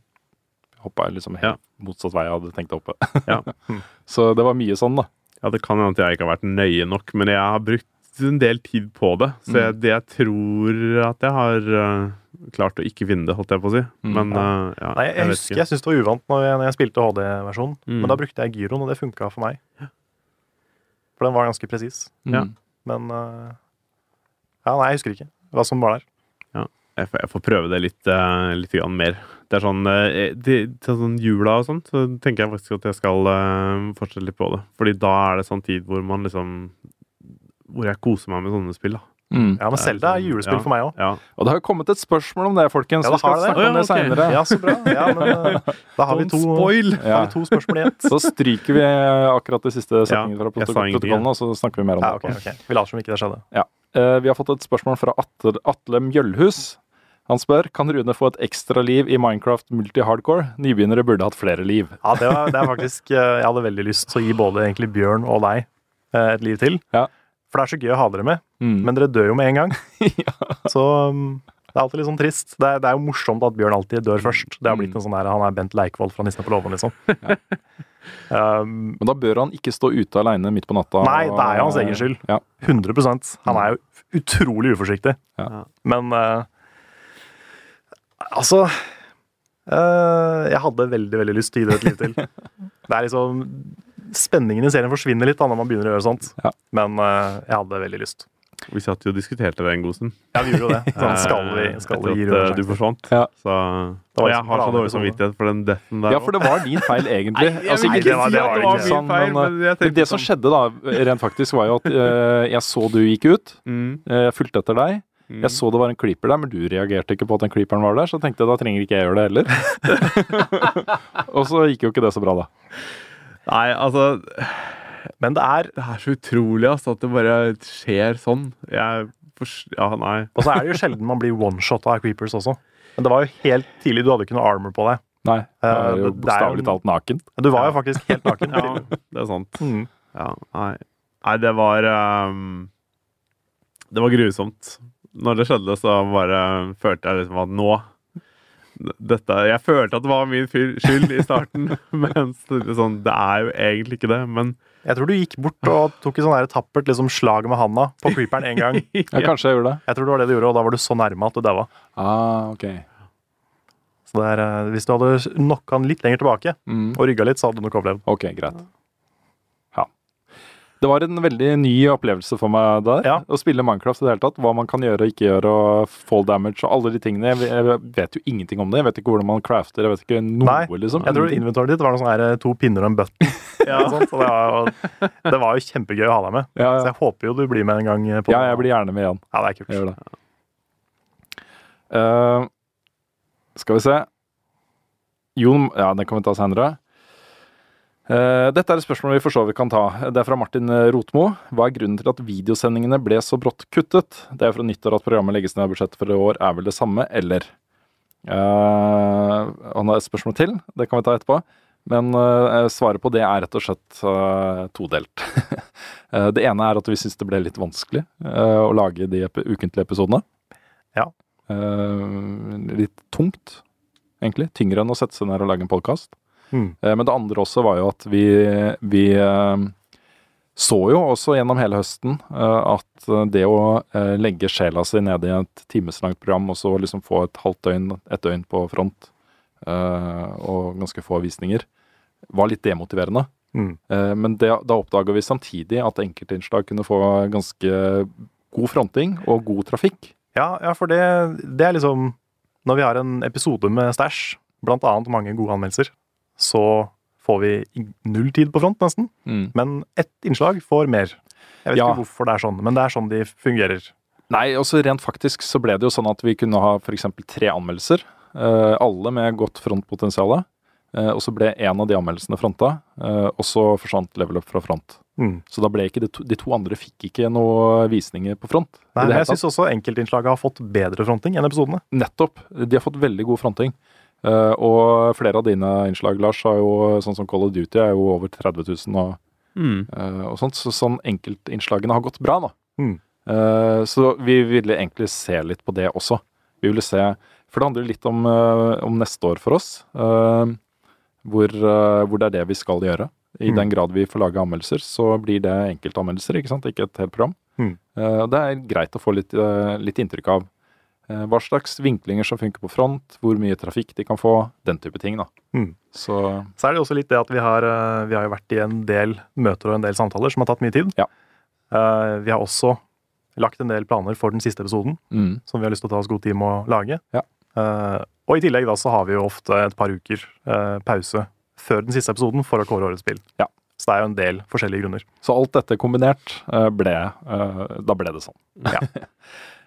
hoppa liksom helt Ja. motsatt vei jeg hadde tenkt å hoppe. Ja. så det var mye sånn, da. ja, det kan hende at jeg ikke har vært nøye nok, men jeg har brukt en del tid på det. Så Mm. jeg, det jeg tror at jeg har uh, klart å ikke vinne det, holdt jeg på å si. Mm. Men uh, ja, Nei, jeg, jeg husker ikke. jeg syntes det var uvant når jeg, når jeg spilte HD-versjonen, Mm. men da brukte jeg gyroen, og det funka for meg. For den var ganske presis. Mm. Men uh, Ja, nei, jeg husker ikke hva som var der. Jeg får, jeg får prøve det litt, uh, litt grann mer. Det er sånn uh, det, Til sånn jula og sånt, så tenker jeg faktisk at jeg skal uh, fortsette litt på det. Fordi da er det sånn tid hvor man liksom Hvor jeg koser meg med sånne spill, da. Mm. Ja, men Selda er julespill Ja. for meg òg. Ja. Og det har jo kommet et spørsmål om det, folkens. Ja, vi det skal har det. snakke om det okay. seinere. Ja, så bra. Ja, men eh, da har vi to, har vi to spørsmål i ett. Så stryker vi akkurat de siste setningene fra protokollen, og så snakker vi mer om Ja, det. ok, ok. Vi later som ikke det skjedde. Eh, vi har fått et spørsmål fra Atle, Atle Mjølhus. Han spør kan Rune få et ekstra liv i Minecraft multi-hardcore. Nybegynnere burde hatt flere liv. Ja, det, var, det er faktisk eh, Jeg hadde veldig lyst til å gi både egentlig Bjørn og deg et liv til. Ja. For det er så gøy å ha dere med, Mm. men dere dør jo med en gang. Så um, det er alltid litt sånn trist. Det er, det er jo morsomt at Bjørn alltid dør først. Det har blitt Mm. en sånn der, Han er Bent Leikvoll fra Nissene på låven, liksom. um, Men da bør han ikke stå ute aleine midt på natta. Nei, det er jo hans egen skyld. Ja. 100% Han er jo utrolig uforsiktig. Ja. Men uh, Altså uh, Jeg hadde veldig, veldig lyst til å gi det et liv til. Det er liksom Spenningen i serien forsvinner litt da når man begynner å gjøre sånt. Ja. Men uh, jeg hadde veldig lyst. Vi satt jo og diskuterte det en god stund. Ja, vi gjorde jo det. Sånn, skal vi, skal vi gi at eh, du sjanse? forsvant. Ja. Så, og liksom jeg har så dårlig episode. samvittighet for den deathen der. Ja, for det var din feil, egentlig. altså, Nei, ikke det var- det var ikke sånn, min feil, men, men men det som sånn- skjedde da, rent faktisk, var jo at uh, jeg så du gikk ut. Mm, eh, Jeg fulgte etter deg. mm. Jeg så det var en creeper der, men du reagerte ikke på at den creeperen var der, så tenkte jeg da trenger ikke jeg gjøre det heller. og så gikk jo ikke det så bra, da. Nei, altså Men det er Det er så utrolig altså, at det bare skjer sånn. Jeg Ja, nei. Og så er det jo sjelden man blir one-shot av creepers også. Men det var jo helt tidlig. Du hadde ikke noe armor på deg. Nei, jeg er Eh, det- det er jo- bokstavelig talt naken. Du var jo faktisk helt naken. Ja, det er sant. Mm. Ja, nei. nei, det var um, Det var grusomt. Når det skjedde, så bare følte jeg liksom at nå dette, Jeg følte at det var min skyld i starten, men sånn, det er jo egentlig ikke det. Men Jeg tror du gikk bort og tok et sånn tappert liksom, slag med handa på creeperen en gang. Ja, kanskje jeg gjorde det. Jeg tror det var det du gjorde, og da var du så nærme at du daua. Ah, ok. Så det er, eh, hvis du hadde knocka han litt lenger tilbake Mm. og rygga litt, så hadde du nok overlevd. Ok, greit. Ja. Det var en veldig ny opplevelse for meg der, Ja. å spille Minecraft i det hele tatt. Hva man kan gjøre og ikke gjøre, og fall damage og alle de tingene. Jeg, vet jo ingenting om det. Jeg vet ikke hvordan man crafter, jeg vet ikke noe, Nei, liksom. Jeg tror inventoret ditt var noe sånn her, to pinner og en button. og sånt, så det, var jo, det var jo kjempegøy å ha deg med. Ja, Så jeg håper jo du blir med en gang. På, ja, jeg blir gjerne med igjen. Ja, det er kult. Eh, skal vi se Jon Ja, den kan vi ta senere. Eh, dette er et spørsmål vi for så vidt kan ta. Det er fra Martin Rotmo. Hva er grunnen til at videosendingene ble så brått kuttet? Det er fra nyttår at programmet legges ned. Budsjettet for i år er vel det samme, eller? Uh, han har et spørsmål til. Det kan vi ta etterpå. Men uh, svaret på det er rett og slett uh, todelt. Eh, det ene er at vi syns det ble litt vanskelig eh, å lage de ep ukentlige episodene. Ja. Eh, litt tungt, egentlig. Tyngre enn å sette seg ned og lage en podkast. Mm. Eh, Men det andre også var jo at vi, vi eh, så jo også gjennom hele høsten eh, at det å legge sjela si ned i et timeslangt program, og så liksom få et halvt døgn, et døgn på front, og ganske få visninger, var litt demotiverende. Mm. Men det, da oppdaga vi samtidig at enkeltinnslag kunne få ganske god fronting og god trafikk. Ja, ja, for det, det er liksom Når vi har en episode med stæsj, blant annet mange gode anmeldelser, så får vi null tid på front, nesten. Men ett innslag får mer. Jeg vet Ja. ikke hvorfor det er sånn, men det er sånn de fungerer. Nei, også rent faktisk så ble det jo sånn at vi kunne ha f.eks. tre anmeldelser. eh, alle med godt frontpotensial. Uh, og så ble en av de anmeldelsene fronta, eh, og så forsvant level up fra front. Mm. Så da ble ikke de to, de to andre fikk ikke noe visninger på front. Nei, men jeg syns også enkeltinnslaget har fått bedre fronting enn episodene. Nettopp. De har fått veldig god fronting. Eh, og flere av dine innslag, Lars, har jo sånn som Call of Duty er jo over 30 000 og, Mm. uh, og sånt. Så sånn enkeltinnslagene har gått bra, nå. Mm. Uh, så vi ville egentlig se litt på det også. Vi ville se For det handler litt om, om neste år for oss. eh, hvor, hvor det er det vi skal gjøre. I Mm. den grad vi får lage anmeldelser, så blir det enkeltanmeldelser, ikke sant? Ikke et helt program. Mm. Eh, det er greit å få litt, litt inntrykk av hva slags vinklinger som funker på front, hvor mye trafikk de kan få, den type ting, da. Mm. Så Så er det jo også litt det at vi har, eh, vi har jo vært i en del møter og en del samtaler som har tatt mye tid. Ja. Eh, Vi har også lagt en del planer for den siste episoden mm, som vi har lyst til å ta oss god tid med å lage. Ja. Eh, og i tillegg da så har vi jo ofte et par uker eh, pause før den siste episoden for å kåre årets spill. Ja. Så det er jo en del forskjellige grunner. Så alt dette kombinert eh, ble eh, Da ble det sånn. Ja.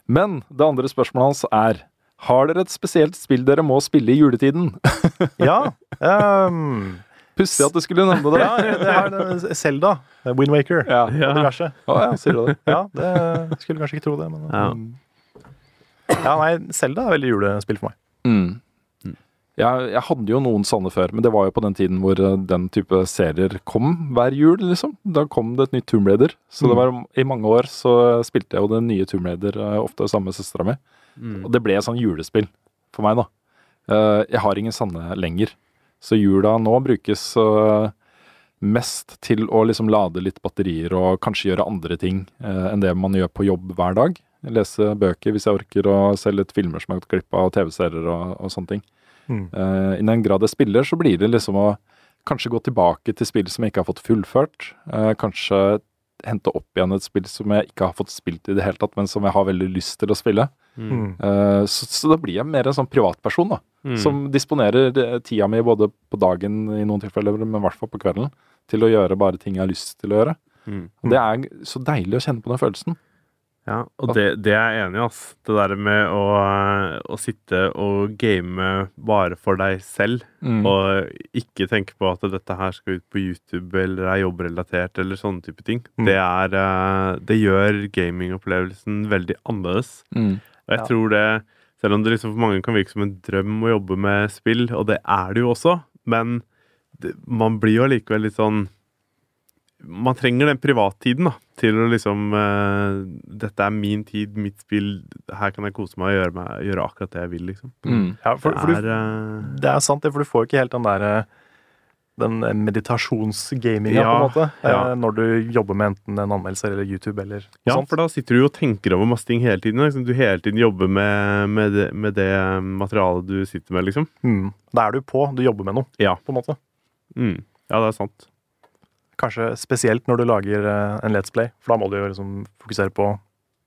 Men det andre spørsmålet hans er Har dere et spesielt spill dere må spille i juletiden? Ja. Um, Pussig at du skulle nevne det. ja, det er Zelda. Windwaker. Ja. Og diverse. Oh, ja, sier du det? Ja, det skulle kanskje ikke tro det, men Ja. Ja, nei, Zelda er veldig julespill for meg. Mm. Jeg, jeg hadde jo noen sånne før, men det var jo på den tiden hvor eh, den type serier kom hver jul, liksom. Da kom det et nytt Tomb Raider. Så det var i mange år så spilte jeg jo den nye Tomb Raider eh, ofte sammen med søstera mi. Mm. Og det ble et sånn julespill for meg, da. Eh, Jeg har ingen sanne lenger. Så jula nå brukes mest til å liksom lade litt batterier og kanskje gjøre andre ting enn det man gjør på jobb hver dag. Lese bøker hvis jeg orker, og se litt filmer som jeg har gått glipp av, og TV-serier og, og sånne ting. Mm. Eh, I den grad jeg spiller, så blir det liksom å kanskje gå tilbake til spill som jeg ikke har fått fullført. Eh, kanskje hente opp igjen et spill som jeg ikke har fått spilt i det hele tatt, men som jeg har veldig lyst til å spille. Mm. Eh, så, så da blir jeg mer en sånn privatperson, da. Mm. Som disponerer tida mi både på dagen i noen tilfeller, men i hvert fall på kvelden, til å gjøre bare ting jeg har lyst til å gjøre. Mm. Og det er så deilig å kjenne på den følelsen. Ja, og det, det er jeg enig i, ass. Det der med å, å sitte og game bare for deg selv, Mm. og ikke tenke på at dette her skal ut på YouTube eller er jobbrelatert eller sånne type ting. Mm. Det er eh, Det gjør gamingopplevelsen veldig annerledes. Mm. Og jeg Ja. tror det Selv om det liksom for mange kan virke som en drøm å jobbe med spill, og det er det jo også, men det, man blir jo allikevel litt sånn Man trenger den privattiden, da, til å liksom uh, Dette er min tid, mitt spill, her kan jeg kose meg og gjøre, meg, gjøre akkurat det jeg vil, liksom. Mm. Ja, for, for det er du, det er sant, det, for du får ikke helt den der eh, den meditasjonsgaminga, Ja, på en måte, eh, ja. når du jobber med enten en anmeldelse eller YouTube eller noe Ja, sånt. for da sitter du jo og tenker over masse ting hele tiden. Liksom. Du hele tiden jobber med, med, det, med det materialet du sitter med, liksom. Mm. Da er du på, du jobber med noe, Ja. på en måte. Mm. Ja, det er sant. Kanskje spesielt når du lager eh, en Let's Play, for da må du jo liksom fokusere på å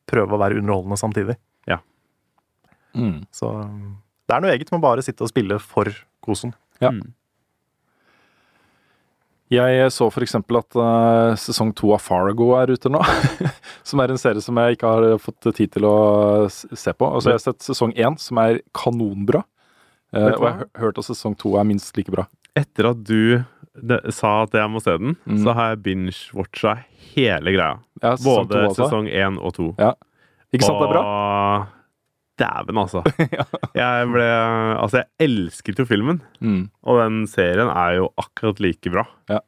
prøve å være underholdende samtidig. Mm. Så det er noe eget med å bare sitte og spille for kosen. Ja. Mm. Jeg så f.eks. at uh, sesong to av Fargo er ute nå. som er en serie som jeg ikke har fått tid til å se på. Altså, jeg har sett sesong én, som er kanonbra. Uh, og jeg har hørt at sesong to er minst like bra. Etter at du det, sa at jeg må se den, mm. så har jeg binge-watcha hele greia. Ja, sesong Både sesong én og to. Ja. Ikke sant og... det er bra? Dæven, altså. Jeg ble Altså, jeg elsket jo filmen. Mm. Og den serien er jo akkurat like bra. Ja.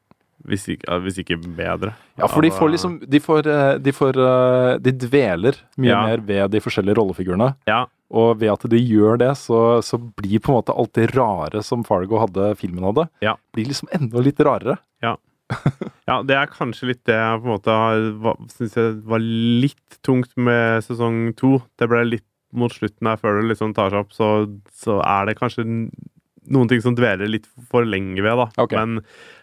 Hvis ikke, hvis ikke, bedre. Ja, for de får liksom De, får, eh, de, får, eh, de dveler mye ja. mer ved de forskjellige rollefigurene. Ja. Og ved at de gjør det, så, så, blir på en måte alt det rare som Fargo hadde, filmen hadde, ja. blir liksom enda litt rarere. Ja. ja, det er kanskje litt det jeg på en måte syns var litt tungt med sesong to. Det ble litt mot slutten her, før det liksom tar seg opp, så, så, er det kanskje noen ting som dveler litt for lenge ved, da. Okay. Men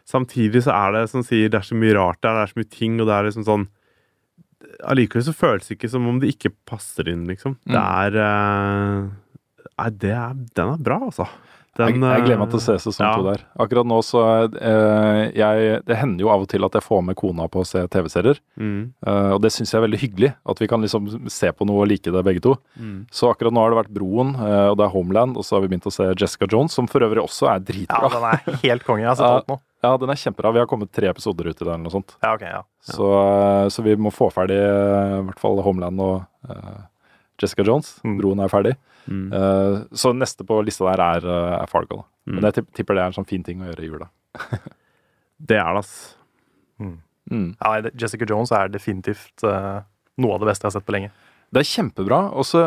samtidig så er det som sier, det er så mye rart der, det er så mye ting, og det er liksom sånn Allikevel så føles det ikke som om det ikke passer inn, liksom. Mm. Det er uh, Nei, det er, den er bra, altså. Den, jeg, jeg, gleder meg til å se sesong ja. to der. Akkurat nå så eh, jeg, Det hender jo av og til at jeg får med kona på å se TV-serier. Mm. Eh, og det syns jeg er veldig hyggelig. At vi kan liksom se på noe og like det begge to. Mm. Så akkurat nå har det vært Broen, eh, og det er Homeland, og så har vi begynt å se Jessica Jones, som for øvrig også er dritbra. Ja, den er helt konge. Jeg har sett alt nå. Ja, den er kjempebra. Vi har kommet tre episoder ut i den eller noe sånt. Ja, ok, ja. Så, uh, så vi må få ferdig i hvert fall Homeland og Jessica Jones. Mm. Broen er ferdig. Mm. Uh, så neste på lista der er, uh, er Fargo. Mm. Men jeg tipper det er en sånn fin ting å gjøre i jula. det er det, ass. Mm. mm. Ja, Jessica Jones er definitivt uh, noe av det beste jeg har sett på lenge. Det er kjempebra. Og så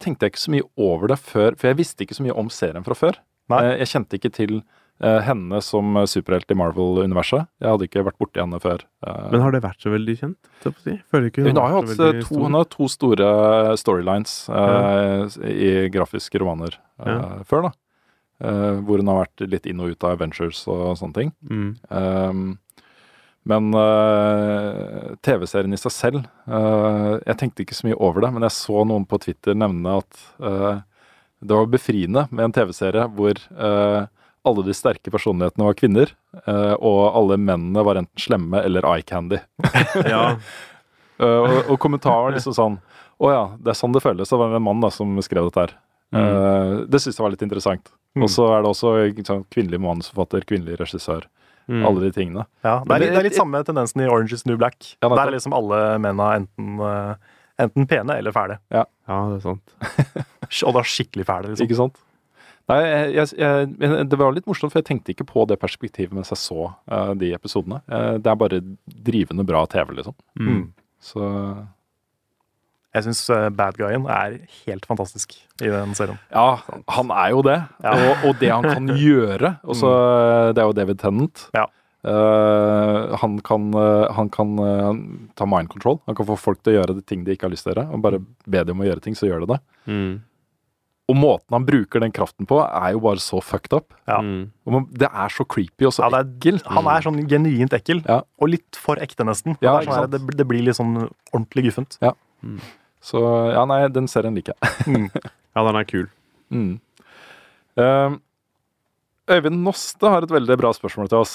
tenkte jeg ikke så mye over det før, for jeg visste ikke så mye om serien fra før. jeg kjente ikke til Eh, henne som superhelt i Marvel-universet. Jeg hadde ikke vært borti henne før. Eh. Men har det vært så veldig kjent? Si? Hun, har jo hatt to, hun har to store storylines uh, i grafiske romaner uh, ja. før, da. Uh, hvor hun har vært litt inn og ut av Adventures og sånne ting. Mm. Men TV-serien i seg selv Jeg tenkte ikke så mye over det, men jeg så noen på Twitter nevne at det var befriende med en TV-serie hvor alle de sterke personlighetene var kvinner, eh, og alle mennene var enten slemme eller eye candy. ja. Eh, og, og kommentaren liksom sånn Å ja, det er sånn det føles. Det var en mann da som skrev dette her. Mm. Uh, det syns jeg var litt interessant. Mm. Og så er det også sånn, kvinnelig manusforfatter, kvinnelig regissør. Mm. Alle de tingene. Ja, det er, det er litt samme tendensen i Orange is New Black. Ja, Der er liksom alle mennene enten, enten pene eller fæle. Ja. ja, det er sant. og da skikkelig fæle, liksom. Ikke sant? Nei, jeg, jeg, Det var litt morsomt, for jeg tenkte ikke på det perspektivet mens jeg så uh, de episodene. Uh, det er bare drivende bra TV, liksom. Mm. Så Jeg syns uh, bad guyen er helt fantastisk i den serien. Ja, han er jo det. Ja. Og, og, det han kan gjøre. Også, mm. Det er jo David Tennant. Ja. han kan, han kan ta mind control. Han kan få folk til å gjøre de ting de ikke har lyst til å gjøre. Og bare be dem om å gjøre ting, så gjør de det. Mm. Og måten han bruker den kraften på, er jo bare så fucked up. Ja. Mm. Det er så creepy og så ja, ekkel. Han er sånn genuint ekkel, ja. og litt for ekte, nesten. Ja, det, sånn, det, det, blir litt sånn ordentlig guffent. Ja. Mm. Så ja, nei, den serien liker jeg. mm. Ja, den er kul. Mm. Uh, Øyvind Noste har et veldig bra spørsmål til oss.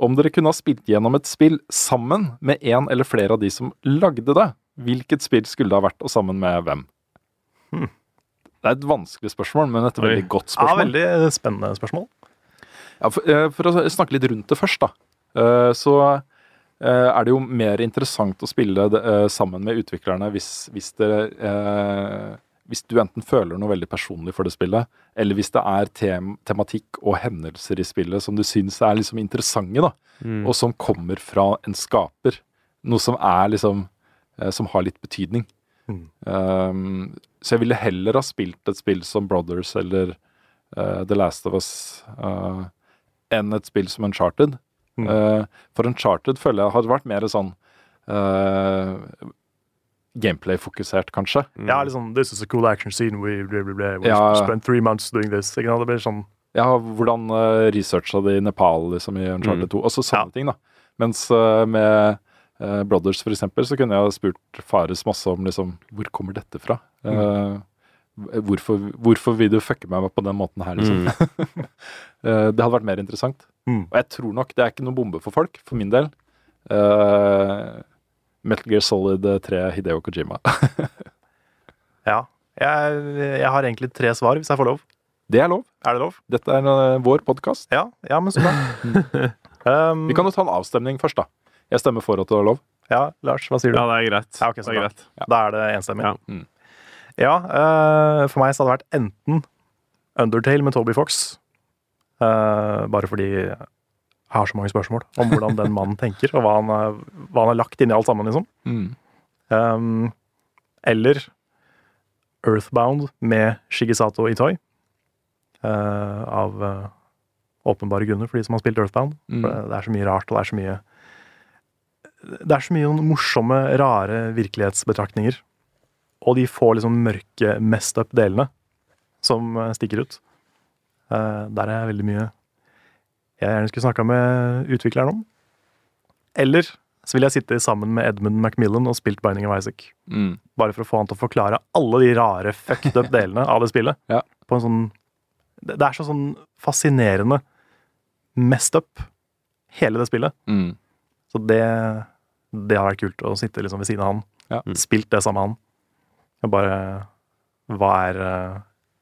Om dere kunne ha spilt gjennom et spill sammen med en eller flere av de som lagde det, hvilket spill skulle det ha vært, og sammen med hvem? Hmm. Det er et vanskelig spørsmål, men et veldig godt spørsmål. Ja, veldig eh, spennende spørsmål. Ja, for, eh, for, å snakke litt rundt det først, da. Eh, så er det jo mer interessant å spille det, sammen med utviklerne hvis, hvis, det, hvis du enten føler noe veldig personlig for det spillet, eller hvis det er tem tematikk og hendelser i spillet som du syns er liksom interessante, da. Mm. Og som kommer fra en skaper. Noe som er liksom Som har litt betydning. Mm. Um, så jeg ville heller ha spilt et spill som Brothers eller uh, The Last of Us uh, enn et spill som Uncharted. Mm. Uh, for Uncharted føler jeg hadde vært mer sånn gameplay-fokusert, kanskje. Mm. Ja, liksom This is a cool action scene. We, we, we, we ja. spent three months doing this. Ikke Det blir sånn Ja, hvordan uh, researcha de Nepal liksom, i Uncharted mm. 2? Også sånne ja. ting, da. Mens med uh, Brothers, eksempel, så kunne jeg ha spurt Fares masse om liksom, hvor kommer dette fra? Uh, hvorfor, hvorfor, vil du fucke meg på den måten her, liksom? Mm. Eh, det hadde vært mer interessant. Mm. Og jeg tror nok det er ikke noen bombe for folk, for min del. Uh, Metal Gear Solid 3 Hideo Kojima. Ja. Jeg, jeg har egentlig tre svar, hvis jeg får lov. det er lov. Er det lov? Dette er vår podkast. Ja, ja men så bra. um, Vi kan jo ta en avstemning først, da. Jeg stemmer for at det er lov. Ja, Lars, hva sier du? Ja, det er greit. Ja, okay, så det er greit. Da er det enstemmig. Ja. Mm. Ja, uh, for meg så hadde det vært enten Undertale med Toby Fox. uh, bare fordi jeg har så mange spørsmål om hvordan den mannen tenker, og hva han, hva han har lagt inn i alt sammen, liksom. Mm. Um, eller Earthbound med Shigesato Itoi. Uh, av uh, åpenbare grunner, for de som har spilt Earthbound. Mm. For det, det er så mye rart, og det er så mye Det er så mye morsomme, rare virkelighetsbetraktninger. Og de får liksom mørke, messed up delene som eh, stikker ut. Eh, der er veldig mye jeg gjerne skulle snakka med utvikleren om. Eller så vil jeg sitte sammen med Edmund Macmillan og spilt Binding of Isaac. Mm. Bare for å få han til å forklare alle de rare fucked up delene av det spillet. Ja. På en sånn Det det er så sånn fascinerende messed up, hele det spillet. Mm. Så det Det har vært kult å sitte liksom ved siden av han. Ja. Spilt det sammen med han. Og bare Hva er uh,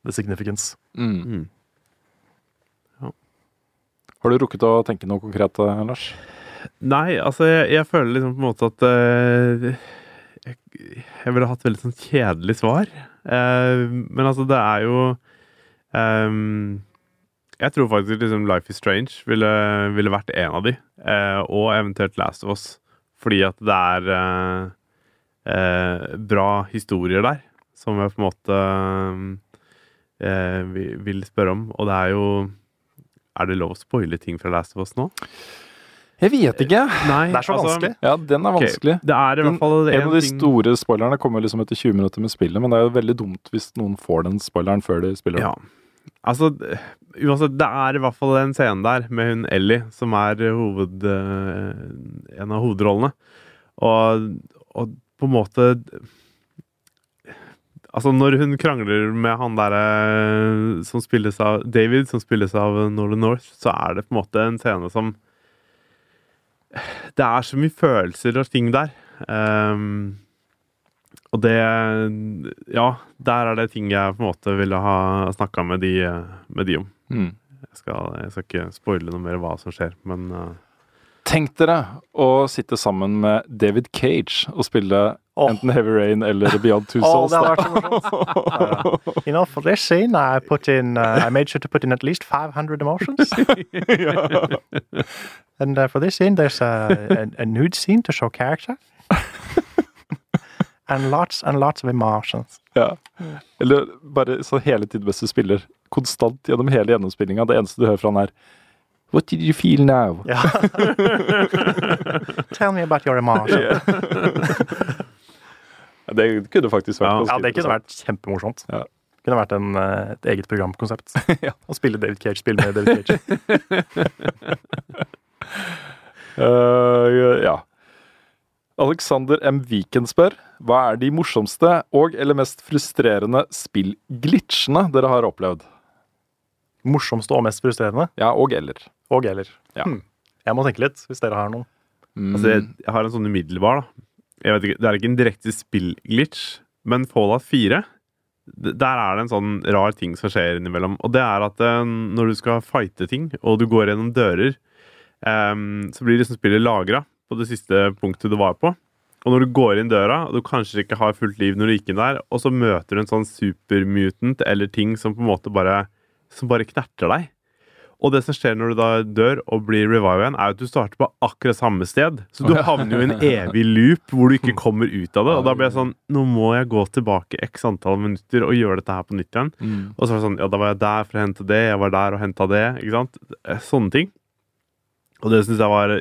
the significance? Mm. Mm. Har du rukket å tenke noe konkret, eh, Lars? Nei, altså, jeg, jeg føler liksom på en måte at uh, jeg, jeg ville hatt veldig sånn kjedelig svar. Uh, men altså, det er jo ehm, Jeg tror faktisk liksom Life is Strange ville, ville vært en av de. eh, og eventuelt Last of Us. Fordi at det er eh, eh, bra historier der, som jeg på en måte eh, vil, vil spørre om. Og det er jo Er det lov å spoile ting fra Last of Us nå? Jeg vet ikke. Nei, Det er så altså, vanskelig. Ja, den er vanskelig. vanskelig. Det er i hvert fall en av de ting- store spoilerne kommer liksom etter 20 minutter med spillet, men det er jo veldig dumt hvis noen får den spoileren før de spiller. Ja. Altså, uansett, det er i hvert fall en scene der med hun Ellie, som er hoved, eh, en av hovedrollene. Og, og på en måte Altså, når hun krangler med han derre som spilles av David, som spilles av Northern North, så er det på en måte en scene som Det er så mye følelser og ting der. Ehm, og det Ja, der er det ting jeg på en måte ville ha snakka med, de- med de om. Mm. Jeg skal, jeg skal ikke spoile noe mer hva som skjer, men uh... Tenk dere å sitte sammen med David Cage og spille oh. enten Heavy Rain eller Beyond Two Souls? Souls. det hadde vært så morsomt. You know, for this scene, I put in, uh, I made sure to put in at least 500 emotions. and uh, for this scene, there's a, a, a nude scene to show character. And lots and lots of emotions. Ja. Eller bare så hele tiden mens du spiller. Konstant gjennom hele gjennomspillinga. Det eneste du hører fra han er What did you feel now? Ja. Tell me about your emotions. Det kunne faktisk vært Ja. Ja, det kunne vært kjempemorsomt. Ja. Det kunne vært en, eh, et eget programkonsept. Ja. Å spille David Cage-spill med David Cage. uh, ja. Alexander M. Viken spør hva er de morsomste og eller mest frustrerende spillglitchene dere har opplevd? Morsomste og mest frustrerende. Ja, og eller. Og eller. Ja. Hm. Jeg må tenke litt, hvis dere har noen. Mm. Altså, jeg, har en sånn umiddelbar, da. Jeg vet ikke, Det er ikke en direkte spillglitch, men Fallout 4 Der er det en sånn rar ting som skjer innimellom. Og det er at eh, når du skal fighte ting, og du går gjennom dører, em, så blir liksom spillet lagra på det siste punktet du var på. Og når du går inn døra, og du kanskje ikke har fullt liv når du gikk inn der, og så møter du en sånn supermutant eller ting som på en måte bare Som bare knerter deg. Og det som skjer når du da dør og blir revive igjen, er at du starter på akkurat samme sted. Så du havner jo i en evig loop hvor du ikke kommer ut av det. Og da blir jeg sånn Nå må jeg gå tilbake x antall minutter og gjøre dette her på nytt igjen. Mm. Og så var det sånn Ja, da var jeg der for å hente det, jeg var der og henta det. Ikke sant? Eh, Sånne ting. Og det syns jeg var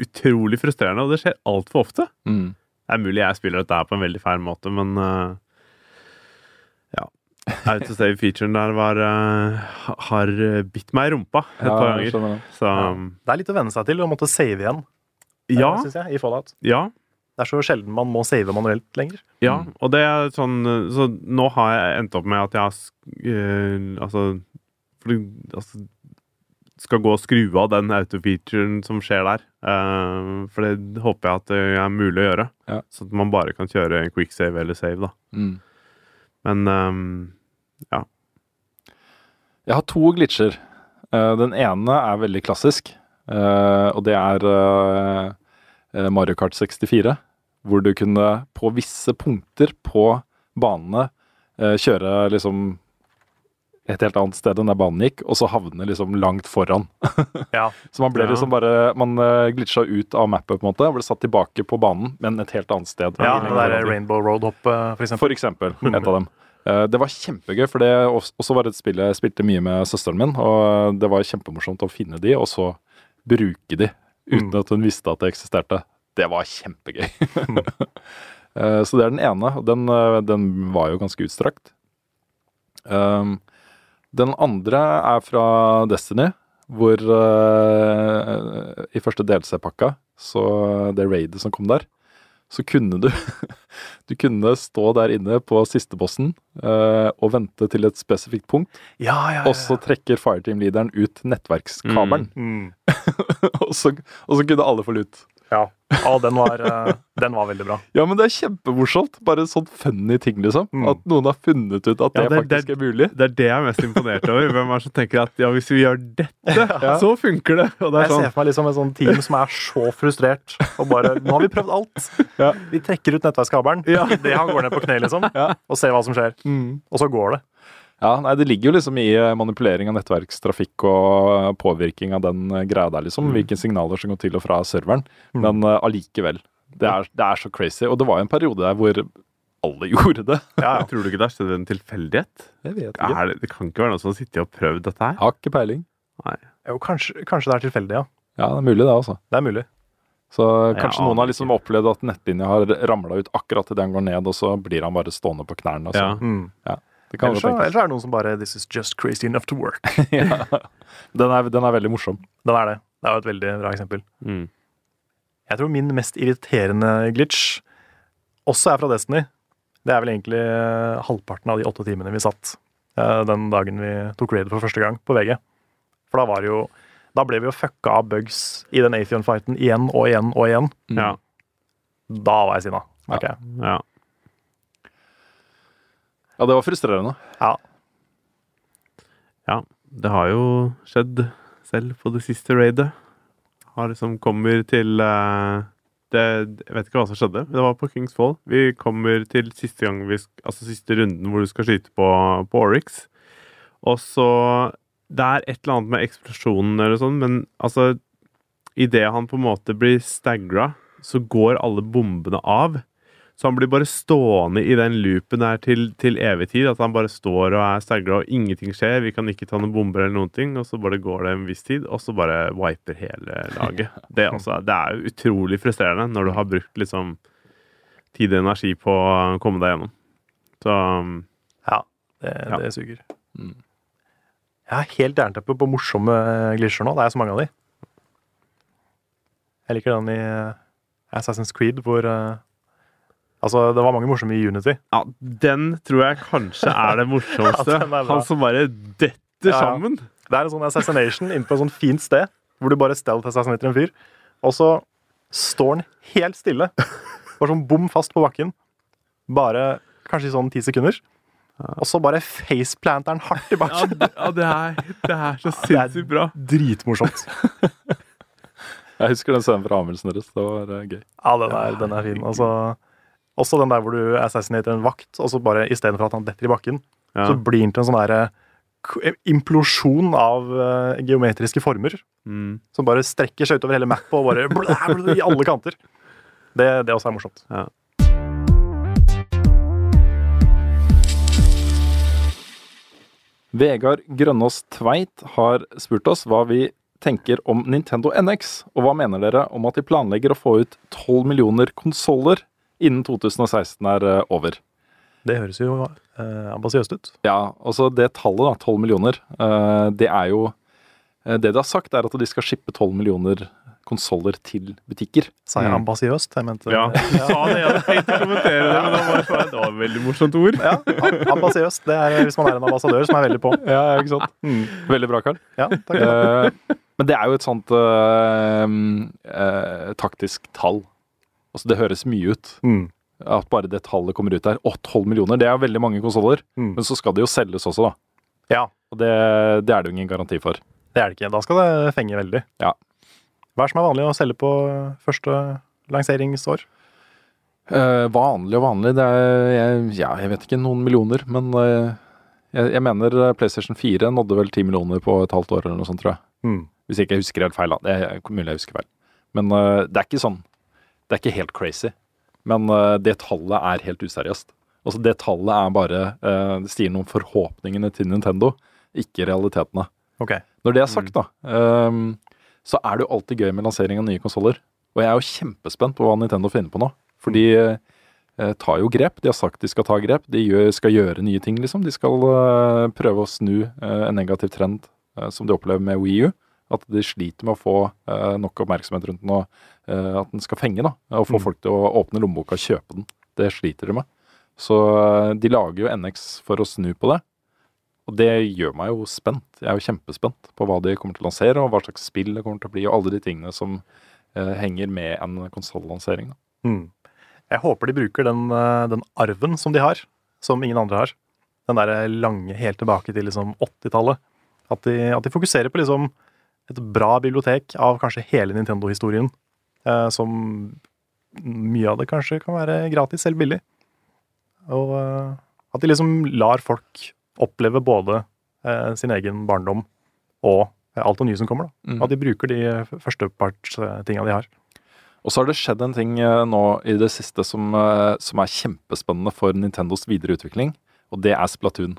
utrolig frustrerende, og det skjer altfor ofte. Mm. Det er mulig jeg spiller dette her på en veldig feil måte, men uh, ja. Out of save-featuren der var uh, har eh, bitt meg i rumpa et Ja, par ganger. Så, det. Det er litt å venne seg til å måtte save igjen, ja, syns jeg, i Fallout. ja, Det er så sjelden man må save manuelt lenger. ja. Og det er sånn eh, Så nå har jeg endt opp med at jeg har eh, Altså, for, altså skal gå og skru av den autofeaturen som skjer der. Uh, for det håper jeg at det er mulig å gjøre. Ja. Så at man bare kan kjøre en quick save eller save, da. Mm. Men um, ja. Jeg har to glitcher. Uh, den ene er veldig klassisk, uh, og det er Mario Kart 64. Hvor du kunne på visse punkter på banene kjøre liksom et helt annet sted enn der banen gikk, og så havne liksom langt foran. Ja. Så man ble liksom bare Man uh, glitcha ut av mappet, på en måte, og ble satt tilbake på banen, men et helt annet sted. Ja, det der. Rainbow Road-hoppet, for eksempel. For eksempel. Et av dem. Eh, Det var kjempegøy, for det også var et spill jeg spilte mye med søsteren min. Og det var kjempemorsomt å finne de, og så bruke de uten Mm. at hun visste at det eksisterte. Det var kjempegøy. Eh, Så det er den ene, og den, eh, den var jo ganske utstrakt. Um, Den andre er fra Destiny, hvor uh, i første DLC-pakka, så det raidet som kom der, så kunne du Du kunne stå der inne på siste bossen eh, og vente til et spesifikt punkt, Ja, ja, ja. og så trekker Fireteam-leaderen ut nettverkskabelen, Mm. og, så, og så kunne alle få lut. Ja. Og den var, eh, den var veldig bra. Ja, men det er kjempemorsomt. Bare sånn funny ting, liksom. Mm. At noen har funnet ut at det, Ja, det- faktisk er mulig. Det er det jeg er mest imponert over. Hvem er det som tenker at ja, hvis vi gjør dette, så funker det? Og det er Jeg sånn ser for meg liksom et sånt team som er så frustrert. Og bare Nå har vi prøvd alt. Ja. Vi trekker ut nettverkskabelen Ja. idet han går ned på kne, liksom. Og ser hva som skjer. Og så går det. Ja, nei, Det ligger jo liksom i eh, manipulering av nettverkstrafikk og påvirkning av den eh, greia der, liksom. Hvilke signaler som går til og fra serveren. Men eh, allikevel. Det er, det er så crazy. Og det var jo en periode der hvor alle gjorde det. Ja, ja. Tror du ikke det er stedet en tilfeldighet? Jeg vet Er det, det kan ikke være noen som har sittet og prøvd dette her? Har ikke peiling. Nei. Jo, kanskje, kanskje det er tilfeldig, ja. Ja, det er mulig, det, altså. Det er mulig. Så kanskje ja, noen har liksom opplevd at nettlinja har ramla ut akkurat idet han går ned, og så blir han bare stående på knærne. Altså. Ja. Mm. Det kan Ellers, jo så, ellers er det noen som bare This is just crazy enough to work. ja. den, er, den er veldig morsom. Den er det. Det er jo et veldig bra eksempel. Mm. Jeg tror min mest irriterende glitch også er fra Destiny. Det er vel egentlig eh, halvparten av de åtte timene vi satt eh, den dagen vi tok raid for første gang på VG. For da var det jo Da ble vi jo fucka av bugs i den Atheon-fighten igjen og igjen og igjen. Ja. Da var jeg sinna. Okay. Ja. ja. Ja, det var frustrerende. Ja. Ja, det har jo skjedd selv på det siste raidet. Har liksom kommer til uh, det, Jeg vet ikke hva som skjedde, det var på Kings Fall. Vi kommer til siste vi, altså siste runden hvor du skal skyte på, på Oryx. Og så Det er et eller annet med eksplosjonen eller sånn, men altså Idet han på en måte blir stagra, så går alle bombene av. Så han blir bare stående i den loopen der til, til evig tid. At han bare står og er stagla, og ingenting skjer. Vi kan ikke ta noen bomber eller noen ting. Og så bare går det en viss tid, og så bare wiper hele laget. Det, er altså, det er jo utrolig frustrerende når du har brukt liksom tid og energi på å komme deg gjennom. Så Ja, det, Ja. det suger. Jeg har helt jernteppe på morsomme glitcher nå. Det er så mange av de. Jeg liker den i eh, Assassin's Creed hvor eh, Altså, det var mange morsomme i Unity. ja, den tror jeg kanskje er det morsomste. Ja, er. Han som bare detter Ja, ja. sammen. Det er en sånn assassination inne på et sånt fint sted, hvor du bare stealth assassinater en fyr, og så står han helt stille. Bare sånn bom fast på bakken. Bare kanskje i sånn ti sekunder. Og så bare faceplanter han hardt i Ja, bakken. det, ja, det, er, det er så Det er sinnssykt bra. Dritmorsomt. Jeg husker den scenen fra anmeldelsen deres. Det var eh, gøy. Ja, den er, den er fin. Altså, også den der hvor du assassinater en vakt, og så bare istedenfor at han detter i bakken, Ja. så blir han til en sånn derre implosjon av uh, geometriske former. Mm. Som bare strekker seg utover hele mappet og bare blæ, blæ, i alle kanter. Det, det også er morsomt. Ja. Vegard Grønnås Tveit har spurt oss hva vi tenker om Nintendo NX, og hva mener dere om at de planlegger å få ut 12 millioner konsoller innen 2016 er eh, over? Det høres jo eh, ambisiøst ut. Ja, altså det tallet, da, 12 millioner, eh, det er jo eh, Det de har sagt, er at de skal shippe 12 millioner konsoller til butikker. Sa jeg ambisiøst? Jeg mente Ja, sa det. Jeg hadde tenkt å kommentere det, men det var, det var et veldig morsomt ord. Ja, Ambisiøst. Det er hvis man er en ambassadør som er veldig på. Ja, ikke sant? Veldig bra, Karl. Ja, takk. Eh, men det er jo et sånt eh, eh, taktisk tall. Altså, det høres mye ut. Mm. At bare det tallet kommer ut der. Å, 12 millioner! Det er veldig mange konsoller. Mm. Men så skal det jo selges også, da. Ja, Og det, det er det jo ingen garanti for. det er det ikke. Da skal det fenge veldig. Ja. Hva er det som er vanlig å selge på første lanseringsår? Eh, vanlig og vanlig, det er jeg, Ja, jeg vet ikke, noen millioner. Men eh, jeg, jeg mener eh, PlayStation 4 nådde vel 10 millioner på et halvt år eller noe sånt, tror jeg. Mm. Hvis ikke jeg husker helt feil, da. Det er mulig jeg husker feil. Men eh, det er ikke sånn Det er ikke helt crazy. Men eh, det tallet er helt useriøst. Altså, det tallet er bare eh, Det sier noe om forhåpningene til Nintendo, ikke realitetene. Okay. Når det er sagt, da, ehm, så er det jo alltid gøy med lansering av nye konsoller. Og jeg er jo kjempespent på hva Nintendo finner på nå. For de eh, tar jo grep. De har sagt de skal ta grep. De skal gjøre nye ting, liksom. De skal prøve å snu en negativ trend som de opplever med Wii U. At de sliter med å få nok oppmerksomhet rundt den, og at den skal fenge. da, Og få folk til å åpne lommeboka og kjøpe den. Det sliter de med. Så eh, de lager jo NX for å snu på det. Og det gjør meg jo spent. Jeg er jo kjempespent på hva de kommer til å lansere, og hva slags spill det kommer til å bli, og alle de tingene som eh, henger med en konsollansering. Mm. Jeg håper de bruker den, eh, den arven som de har, som ingen andre har. Den derre lange helt tilbake til liksom 80-tallet. At, at de fokuserer på liksom et bra bibliotek av kanskje hele Nintendo-historien. Eh, som mye av det kanskje kan være gratis eller billig. Og eh, at de liksom lar folk oppleve både eh, sin egen barndom og alt det nye som kommer. da. Mm. At de bruker de førstepartstinga de har. Og så har det skjedd en ting nå i det siste som, som er kjempespennende for Nintendos videre utvikling, og det er Splatoon.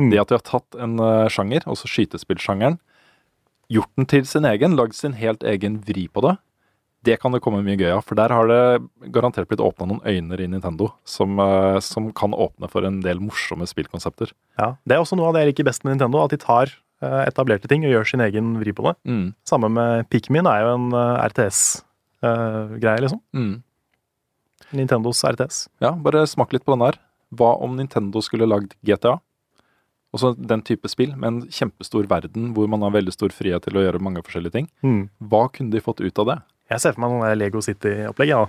Mm. Det at de har tatt en sjanger, også skytespillsjangeren, gjort den til sin egen, lagd sin helt egen vri på det, det kan det komme mye gøy av. For der har det garantert blitt åpna noen øyne i Nintendo som, eh, som kan åpne for en del morsomme spillkonsepter. Ja, Det er også noe av det jeg liker best med Nintendo, at de tar eh, etablerte ting og gjør sin egen vri på det. Mm. Samme med Pikmin er jo en eh, RTS-greie, liksom. Mm. Nintendos RTS. Ja, bare smak litt på den der. Hva om Nintendo skulle lagd GTA? Også den type spill, med en kjempestor verden hvor man har veldig stor frihet til å gjøre mange forskjellige ting. Mm. Hva kunne de fått ut av det? Jeg ser for meg noen Lego City-opplegg. Ja.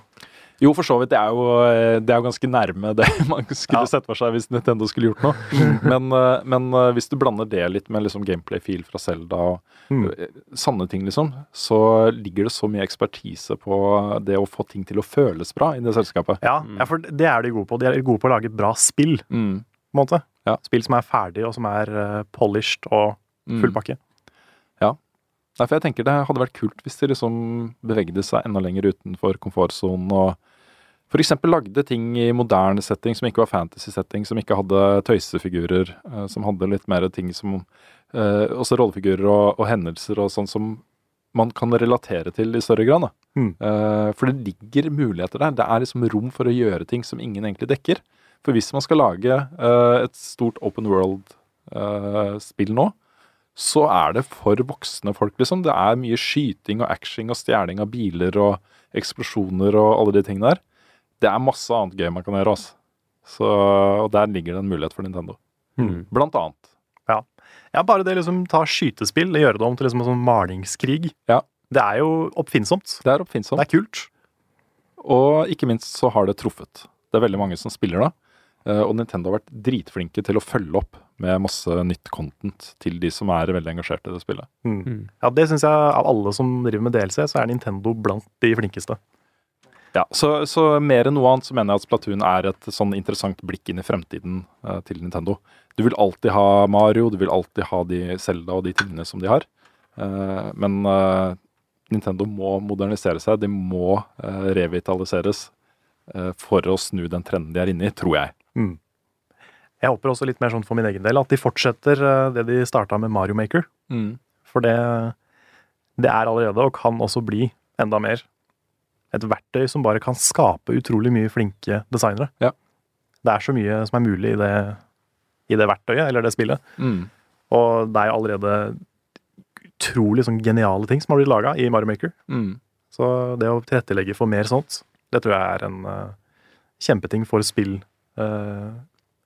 Jo, for så vidt. Det er jo, eh, det er jo ganske nærme det man skulle Ja. sett for seg hvis Nintendo skulle gjort noe. Men, eh, men eh, hvis du blander det litt med liksom gameplay-fil fra Zelda og Mm. sanne ting, liksom, så ligger det så mye ekspertise på det å få ting til å føles bra i det selskapet. Ja, ja, for det er de gode på. De er gode på å lage bra spill, på Mm. en måte. Ja. Spill som er ferdig, og som er polished og Mm. full pakke. Nei, for jeg tenker det hadde vært kult hvis de liksom bevegde seg enda lenger utenfor komfortsonen og f.eks. lagde ting i moderne setting som ikke var fantasy-setting, som ikke hadde tøysefigurer, eh, som hadde litt mer ting som eh, Også rollefigurer og, og hendelser og sånn som man kan relatere til i større grad. Mm. Eh, for det ligger muligheter der. Det er liksom rom for å gjøre ting som ingen egentlig dekker. For hvis man skal lage et stort open world-spill nå, så er det for voksne folk, liksom. Det er mye skyting og action og stjeling av biler og eksplosjoner og alle de tingene der. Det er masse annet gøy man kan gjøre, altså. Så, og der ligger det en mulighet for Nintendo. Mm. Blant annet. Ja, bare det liksom ta skytespill, gjøre det om til liksom en sånn malingskrig. Ja. Det er jo oppfinnsomt. Det er oppfinnsomt. Det er kult. Og ikke minst så har det truffet. Det er veldig mange som spiller da. eh, Og Nintendo har vært dritflinke til å følge opp med masse nytt content til de som er veldig engasjert i det spillet. Mm. Ja, det syns jeg av alle som driver med DLC, så er Nintendo blant de flinkeste. Ja, så, så mer enn noe annet så mener jeg at Splatoon er et sånn interessant blikk inn i fremtiden eh, til Nintendo. Du vil alltid ha Mario, du vil alltid ha de Zelda og de tingene som de har. Eh, men eh, Nintendo må modernisere seg, de må eh, revitaliseres eh, for å snu den trenden de er inne i, tror jeg. Mm. Jeg håper også litt mer sånn for min egen del at de fortsetter eh, det de starta med Mario Maker. For det, det er allerede, og kan også bli enda mer, et verktøy som bare kan skape utrolig mye flinke designere. Ja. Det er så mye som er mulig i det, i det verktøyet, eller det spillet. Mm. Og det er jo allerede utrolig sånn geniale ting som har blitt laga i Mario Maker. Mm. Så det å tilrettelegge for mer sånt, det tror jeg er en uh, kjempeting for spill. eh,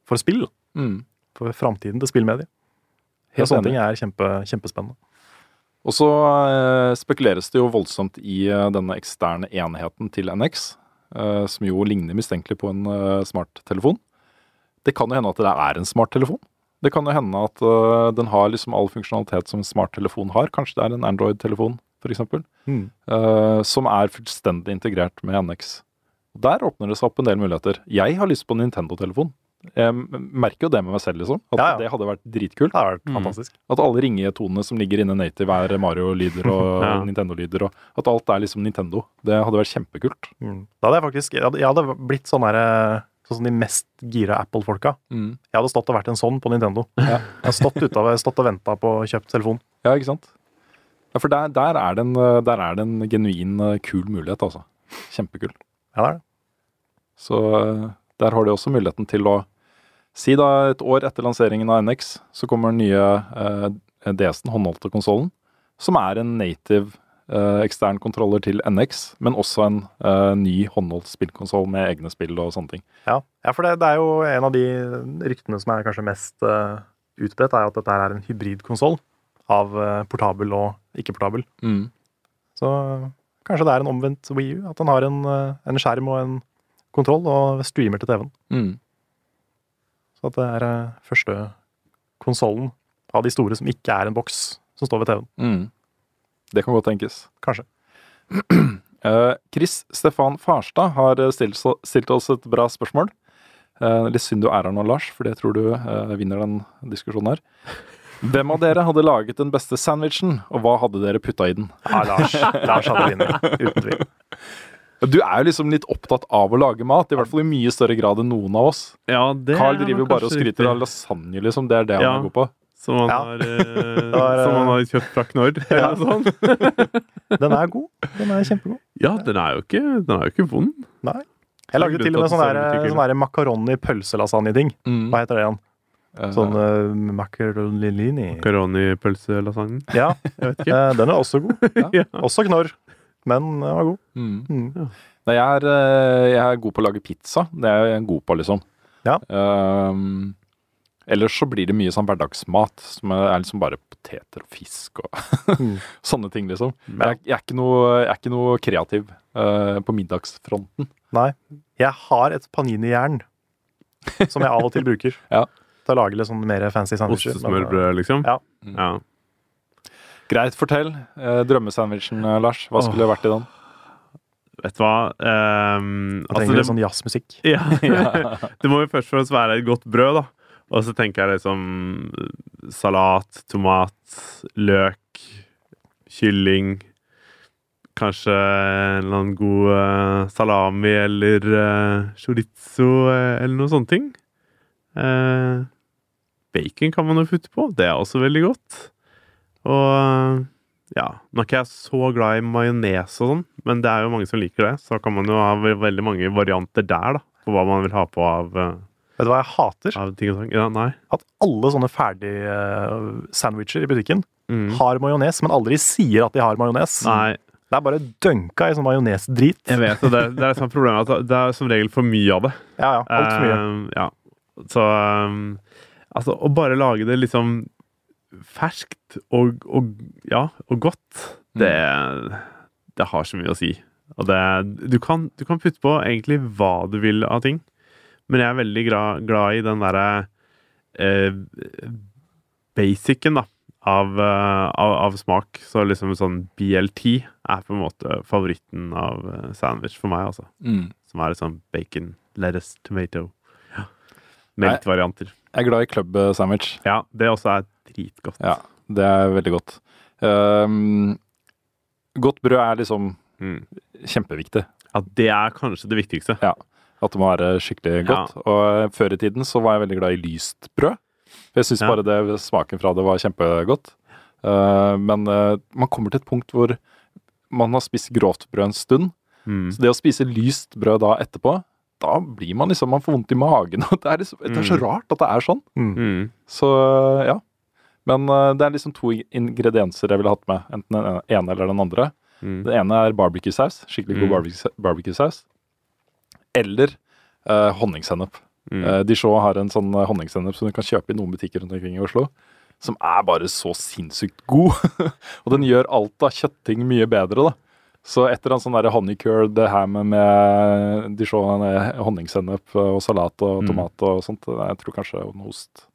for spill. Mm. for framtiden til spillmediet. Helt sånne ting er kjempe, kjempespennende. Og så eh, spekuleres det jo voldsomt i eh, denne eksterne enheten til NX, eh, som jo ligner mistenkelig på en smarttelefon. Det kan jo hende at det er en smarttelefon. Det kan jo hende at den har liksom all funksjonalitet som en smarttelefon har. Kanskje det er en Android-telefon, f.eks., Mm. som er fullstendig integrert med NX. Der åpner det seg opp en del muligheter. Jeg har lyst på en Nintendo-telefon. Jeg merker jo det med meg selv, liksom. At Ja, ja. det hadde vært dritkult. Det hadde vært Mm. At alle ringetonene som ligger inne native, er Mario-lyder og Ja. Nintendo-lyder. Og at alt er liksom Nintendo. Det hadde vært kjempekult. Mm. Da hadde jeg faktisk Jeg hadde, blitt sånn herre Sånn som de mest gira Apple-folka. Mm. Jeg hadde stått og vært en sånn på Nintendo. Jeg hadde stått, utover, stått og venta på å kjøpe telefon. Ja, ikke sant? Ja, for der, der, er en, eh, der er det en genuin eh, kul mulighet, altså. Kjempekul. Ja, det er det. Så eh, der har de også muligheten til å Si da et år etter lanseringen av NX, så kommer den nye eh, DS-en, håndholdte konsollen, som er en native eh, ekstern kontroller til NX, men også en eh, ny håndholdt spillkonsoll med egne spill og sånne ting. Ja, ja for det, det er jo en av de ryktene som er kanskje mest eh, utbredt, er at dette er en hybridkonsoll av eh, portabel og ikke-portabel. Mm. Så kanskje det er en omvendt Wii U, at den har en, eh, en skjerm og en kontroll og streamer til TV-en. Mm. Så det er eh, første konsollen av de store som ikke er en boks som står ved TV-en. Mm. Det kan godt tenkes. Kanskje. Eh, Chris Stefan Farstad har eh, stilt, stilt oss et bra spørsmål. Litt synd du er her nå, Lars, for jeg tror du vinner den diskusjonen her. Hvem av dere hadde laget den beste sandwichen, og hva hadde dere putta i den? Ja, Lars, Lars hadde vunnet, uten tvil. Du er jo liksom litt opptatt av å lage mat, i hvert fall i mye større grad enn noen av oss. Ja, det Carl er driver jo bare og skryter riktig. av lasagne, liksom. Det er det han Ja. er god på. Som han Ja. har, eh, var, som han eh, har kjøpt fra Knorr. Ja. eller sånn. Den er god. Den er kjempegod. Ja, den er jo ikke, den er jo ikke vond. Nei. Jeg lagde til og med sånn sånn makaroni-pølselasagne-ting. Mm. Hva heter det igjen? Eh, Sånn uh, macaronini. Makaroni-pølselasagne Ja, Jeg vet ikke. eh, den er også god. Ja. Også knorr, men den var god. mm. Mm. Nei, jeg er, eh, jeg er god på å lage pizza. Det er jeg god på, liksom. Ja. Um, ellers så blir det mye sånn hverdagsmat, som er liksom bare poteter og fisk og Mm. sånne ting, liksom. Jeg, jeg, er ikke noe, jeg er ikke noe kreativ uh, på middagsfronten. Nei. Jeg har et panini-jern som jeg av og til bruker Ja. til å lage litt sånn mer fancy sandwicher. Ostesmørbrød, liksom? Ja. ja. Greit, fortell. Eh, drømmesandwichen, eh, Lars. Hva skulle det vært i den? Vet du hva? um, altså, trenger litt sånn jazzmusikk. ja. det må jo først og fremst være et godt brød, da. Og så tenker jeg liksom salat, tomat, løk, kylling. Kanskje en eller annen god uh, salami eller uh, chorizo eller noen sånne ting. Eh, bacon kan man jo putte på. Det er også veldig godt. Og eh, ja, nå er ikke jeg så glad i majones og sånn, men det er jo mange som liker det. Så kan man jo ha veldig mange varianter der, da. På hva man vil ha på av, eh, Vet du hva jeg hater? av ting og tang. Ja, nei. At alle sånne ferdige eh, sandwicher i butikken Mm. har majones, men aldri sier at de har majones. Det er bare dønka i sånn majonesdrit. jeg vet det. Det er et sånt problem at det er som regel for mye av det. Ja, ja. Alt for mye. Uh, ja. Så um, altså, å bare lage det liksom ferskt og, og ja, og godt, det, det har så mye å si. Og det, du, kan, du kan putte på egentlig hva du vil av ting, men jeg er veldig glad, glad i den derre eh, basicen, da. Av, eh, av, av smak. Så liksom sånn BLT er på en måte favoritten av eh, sandwich for meg, altså. Mm. Som er sånn bacon, lettuce, tomato. Ja. Melkvarianter. Jeg er glad i club eh, sandwich. Ja, det også er dritgodt. Ja, det er veldig godt. Um, godt brød er liksom Mm. kjempeviktig. Ja, det er kanskje det viktigste. Ja, At det må være skikkelig godt. Og eh, før i tiden så var jeg veldig glad i lyst brød. Jeg syns Ja. bare det, smaken fra det var kjempegodt. Uh, men uh, man kommer til et punkt hvor man har spist grovt brød en stund. Mm. Så det å spise lyst brød da etterpå, da blir man liksom Man får vondt i magen. og Det er, liksom, det er så Mm. rart at det er sånn. Mm. Så ja. Men eh, det er liksom to ingredienser jeg ville hatt med. Enten den ene eller den andre. Mm. Det ene er barbecue-saus. Skikkelig god Mm. barbecue- barbecue-saus. Eller eh, honningsennep. Mm. Eh, Dijon har en sånn eh, honningsennep som du kan kjøpe i noen butikker rundt omkring i Oslo. Som er bare så sinnssykt god. og den gjør alt av kjøtting mye bedre, da. Så etter annet sånn der honeycurd ham med Dijon, eh, honningsennep og salat og Mm. tomat og sånt, jeg tror kanskje noe ost.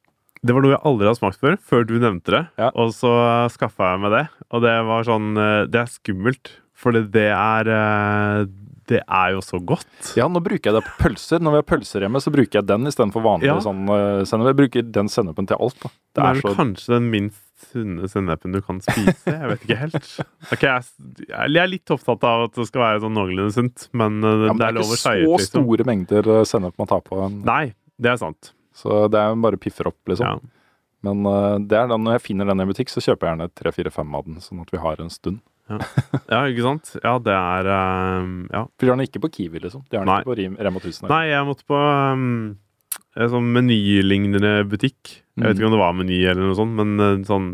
Det var noe jeg aldri har smakt før, før du nevnte det. Ja. Og så skaffa jeg meg det, og det var sånn eh, Det er skummelt, for det er eh, Det er jo så godt. Ja, nå bruker jeg det på pølser. Når vi har pølser hjemme, så bruker jeg den istedenfor vanlig Ja. sånn uh, sennep. Jeg bruker den sennepen til alt. da. Det er vel kanskje den minst sunne sennepen du kan spise. Jeg vet ikke helt. Ok, jeg, jeg er litt opptatt av at det skal være sånn noenlunde sunt, men, uh, ja, men det er lov å ikke skeie så ut, liksom. store mengder eh, sennep man tar på. En, Nei, det er sant. så det er bare piffer opp, liksom. Ja. Men uh, det er da når jeg finner den i butikk, så kjøper jeg gjerne tre-fire-fem av den, sånn at vi har en stund. Ja, ikke sant? Ja, det er um, Ja. For de har den ikke på Kiwi, liksom. De har den ikke på Rim- Rema 1000. Nei, jeg måtte på um, en sånn menylignende butikk. Jeg vet Mm. ikke om det var Meny eller noe sånt, men en sånn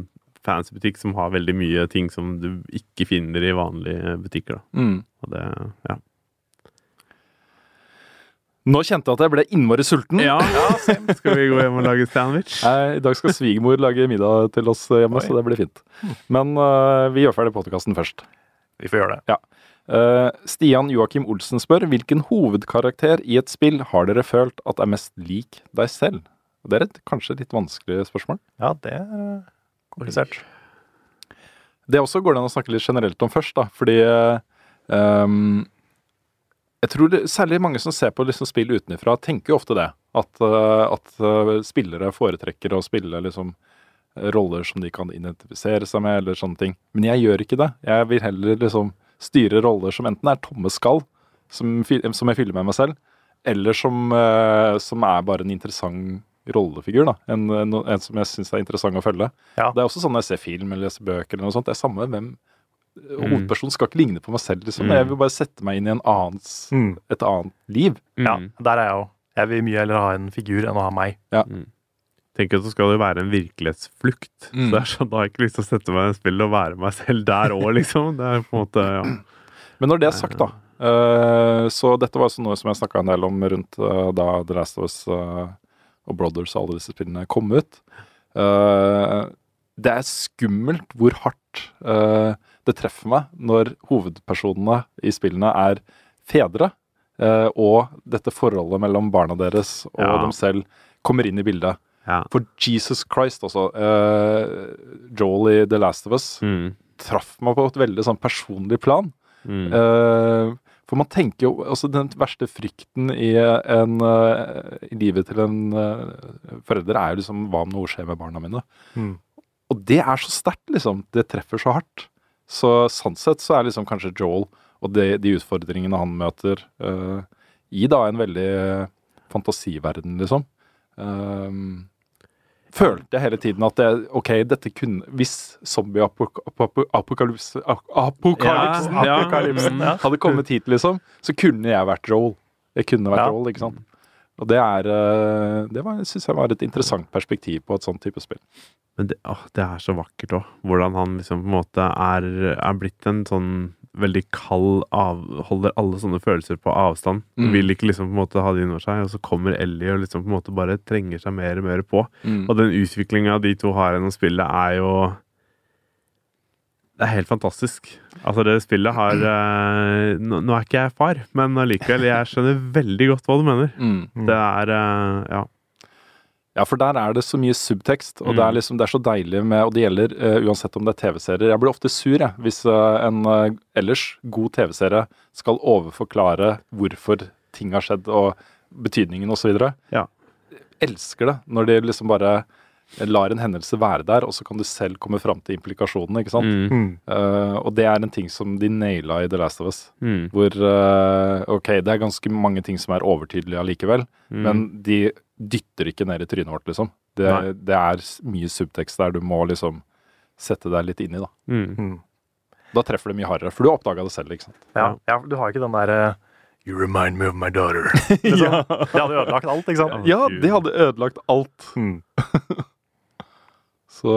fancy butikk som har veldig mye ting som du ikke finner i vanlige butikker. da. Mm. Og det, ja. Nå kjente jeg at jeg ble innmari sulten. Ja, Skal vi gå hjem og lage sandwich? Nei, I dag skal svigermor lage middag til oss hjemme, så det blir fint. Men uh, vi gjør ferdig podkasten først. Vi får gjøre det. Eh, Stian Joakim Olsen spør hvilken hovedkarakter i et spill har dere følt at er mest lik deg selv? Det er et kanskje litt vanskelig spørsmål. Ja, det er eh, komplisert. Det også går det an å snakke litt generelt om først, da. Fordi ehm, jeg tror det, særlig mange som ser på liksom spill utenfra, tenker jo ofte det. At, eh, at eh, spillere foretrekker å spille liksom eh, roller som de kan identifisere seg med, eller sånne ting. Men jeg gjør ikke det. Jeg vil heller liksom styre roller som enten er tomme skall, som, som jeg fyller med meg selv, eller som, som er bare en interessant rollefigur. da. En, en, en som jeg syns er interessant å følge. Ja. Det er også sånn når jeg ser film eller leser bøker eller noe sånt. Det er samme hvem Hovedpersonen skal ikke ligne på meg selv, liksom. Mm. Jeg vil bare sette meg inn i en annens, Mm. et annet liv. Ja, Mm. der er jeg òg. Jeg vil mye heller ha en figur enn å ha meg. Tenk at Så skal jo være en virkelighetsflukt. Mm. Så det er sånn, Da har jeg ikke lyst til å sette meg i spill og være meg selv der òg, liksom. Det er på en måte, ja. Men når det er sagt, da eh, Så dette var også noe som jeg snakka en del om rundt eh, da The Last of Us eh, og Brothers og alle disse spillene kom ut. Eh, det er skummelt hvor hardt eh, det treffer meg når hovedpersonene i spillene er fedre, eh, og dette forholdet mellom barna deres og Ja. dem selv kommer inn i bildet. ja. For Jesus Christ, altså. eh, Joel i The Last of Us Mm. traff meg på et veldig sånn personlig plan. Mm. Eh, for man tenker jo altså Den verste frykten i, en, i livet til en uh, forelder er jo liksom hva om noe skjer med barna mine? Mm. Og det er så sterkt, liksom. Det treffer så hardt. Så sånn sett så er liksom kanskje Joel og de, de utfordringene han møter uh, i da en veldig eh, fantasiverden, liksom. eh, følte jeg hele tiden at det, ok, dette kunne Hvis zombie-apokalypsen apokalypsen, Ja, ja. Mm. hadde kommet hit, liksom, så kunne jeg vært Joel. Jeg kunne vært Ja. Joel, ikke sant. Og det er eh, Det syns jeg var et interessant perspektiv på et sånt type spill. Men det, åh, det er så vakkert òg. Hvordan han liksom på en måte er, er blitt en sånn veldig kald av, Holder alle sånne følelser på avstand. Mm. Vil ikke liksom på en måte ha det innover seg. Og så kommer Ellie og liksom på en måte bare trenger seg mer og mer på. Mm. Og den utviklinga de to har gjennom spillet, er jo Det er helt fantastisk. Altså, det spillet har uh, nå, nå er ikke jeg far, men allikevel, jeg skjønner veldig godt hva du mener. Mm. Det er uh, Ja. Ja, for der er det så mye subtekst, og det, er Mm. liksom, det er så deilig med Og det gjelder uh, uansett om det er TV-serier. Jeg blir ofte sur jeg, hvis en ellers god TV-serie skal overforklare hvorfor ting har skjedd, og betydningen osv. Ja. Elsker det når de liksom bare lar en hendelse være der, og så kan du selv komme fram til implikasjonene. ikke sant? Mm. Eh, og det er en ting som de naila i The Last of Us. Mm. Hvor uh, ok, det er ganske mange ting som er overtydelige allikevel, Mm. men de dytter ikke ned i trynet vårt, liksom. Det, det er mye subtekst der du må liksom sette deg litt inn i, da. Mm. Mm. Da treffer det mye hardere, for du har oppdaga det selv, ikke sant. Ja, ja, du har ikke den derre You remind me of my daughter. Liksom. Det hadde ødelagt alt, ikke sant? Ja, de hadde ødelagt alt. Så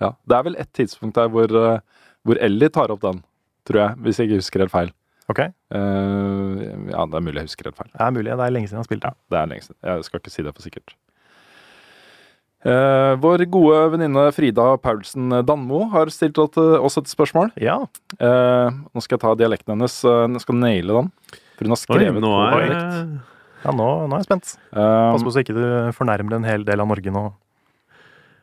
ja. Det er vel et tidspunkt der hvor, eh, hvor Ellie tar opp den tror jeg. Hvis jeg ikke husker helt feil. Ok, Uh, ja, det er mulig jeg husker helt feil. det er mulig. Det er lenge siden jeg har spilt. Ja, det er lenge siden. Jeg skal ikke si det for sikkert. Uh, vår gode venninne Frida Paulsen Danmo har stilt oss oss et spørsmål. Ja. Uh, nå skal jeg ta dialekten hennes. Jeg skal naile den. For hun har Oi, skrevet er... på er dialekt. ja nå, nå er jeg spent. Pass på så ikke du fornærmer en hel del av Norge nå.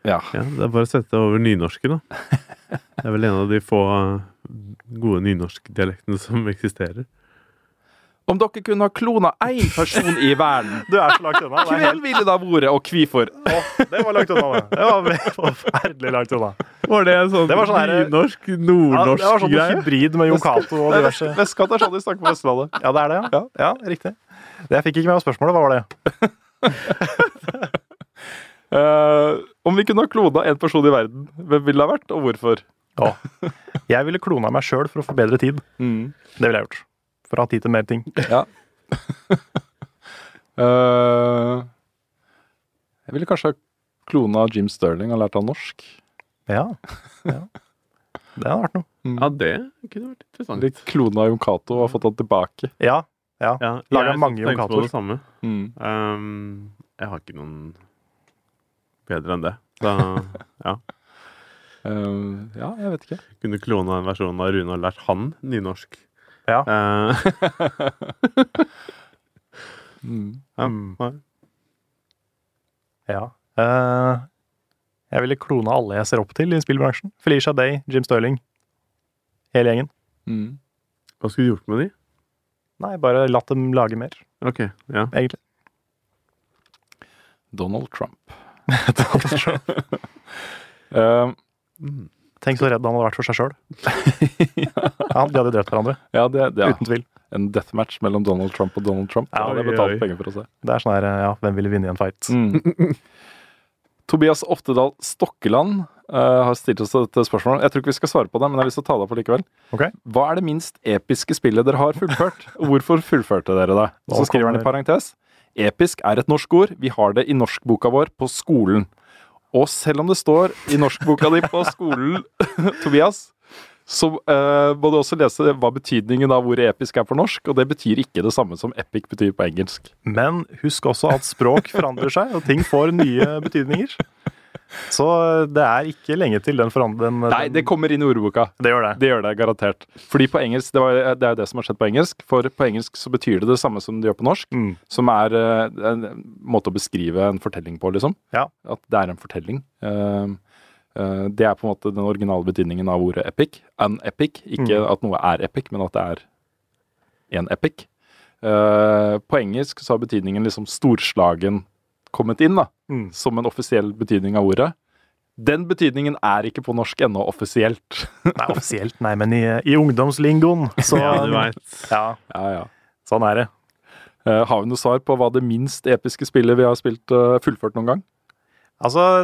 Ja. ja, Det er bare å sette over nynorsken, da. Det er vel en av de få uh, gode nynorskdialektene som eksisterer. Om dere kunne ha klona én person i verden, Du er så langt unna. Hvem ville da ha vært, og hvorfor? Oh, det var langt unna. Det, det var forferdelig langt unna. Var det en sånn, Det var sånn nynorsk, Ja, det var sånn greie? hybrid med Jon Cato og diverse. Vestkatt er sånn de snakker på Vestlandet. Ja, det er det, ja. Ja, riktig. Det jeg fikk ikke med meg spørsmålet. Hva var det? Eh, om vi kunne ha klona én person i verden, hvem ville det ha vært, og hvorfor? Ja. jeg ville klona meg sjøl for å få bedre tid. Det ville jeg gjort. For å ha tid til mer ting. Ja. uh, jeg ville kanskje ha klona Jim Sterling og lært han norsk. Ja. ja. Det hadde vært noe. Ja, det kunne vært interessant. Litt klona Jon Cato og fått han tilbake. Ja. ja. Ja, Laget mange Jon Cato. Mm. Um, jeg har ikke noen bedre enn det. Så ja. Um, ja, jeg vet ikke. Kunne klona en versjon av Rune og lært han nynorsk. Ja. Eh, Mm. ja. Mm. ja. Uh, jeg ville klona alle jeg ser opp til i spillbransjen. Felicia Day, Jim Sterling. Hele gjengen. Mm. Hva skulle du gjort med de? Nei, bare latt dem lage mer, Ok, ja. egentlig. Donald Trump. Eh, Tenk så redd han hadde vært for seg sjøl. Ja, de hadde drept hverandre. ja, det, det er Uten tvil. en deathmatch mellom Donald Trump og Donald Trump. Ja, Ja, det er oi, betalt penger for å se. Det er sånn her, ja, hvem ville vinne i en fight? Mm. Tobias Oftedal Stokkeland uh, har stilt oss dette spørsmål. Jeg tror ikke vi skal svare på det, men jeg har lyst til å ta det opp likevel. Okay. Hva er det minst episke spillet dere har fullført? Hvorfor fullførte dere det? Så skriver han i parentes Episk er et norsk ord. Vi har det i norskboka vår på skolen. Og selv om det står i norskboka di på skolen, Tobias, så uh, må du også lese hva betydningen av ordet episk er på norsk, og det betyr ikke det samme som epic betyr på engelsk. Men husk også at språk forandrer seg, og ting får nye betydninger. Så det er ikke lenge til den forandringen Nei, det kommer inn i ordboka. det gjør det. Det gjør det garantert. Fordi på engelsk, det, var, det er jo det som har skjedd på engelsk. For på engelsk så betyr det det samme som det gjør på norsk. Mm. Som er eh, en måte å beskrive en fortelling på, liksom. Ja. At det er en fortelling. Eh, eh, det er på en måte den originale betydningen av ordet epic. An epic. Ikke Mm. at noe er epic, men at det er en epic. På engelsk så har betydningen liksom storslagen kommet inn, da. Mm. Som en offisiell betydning av ordet. Den betydningen er ikke på norsk ennå offisielt. Nei, offisielt, nei, men i, i ungdomslingoen, så ja, du veit. Ja, Ja, ja. sånn er det. Uh, har vi noe svar på hva det minst episke spillet vi har spilt uh, fullført noen gang? Altså,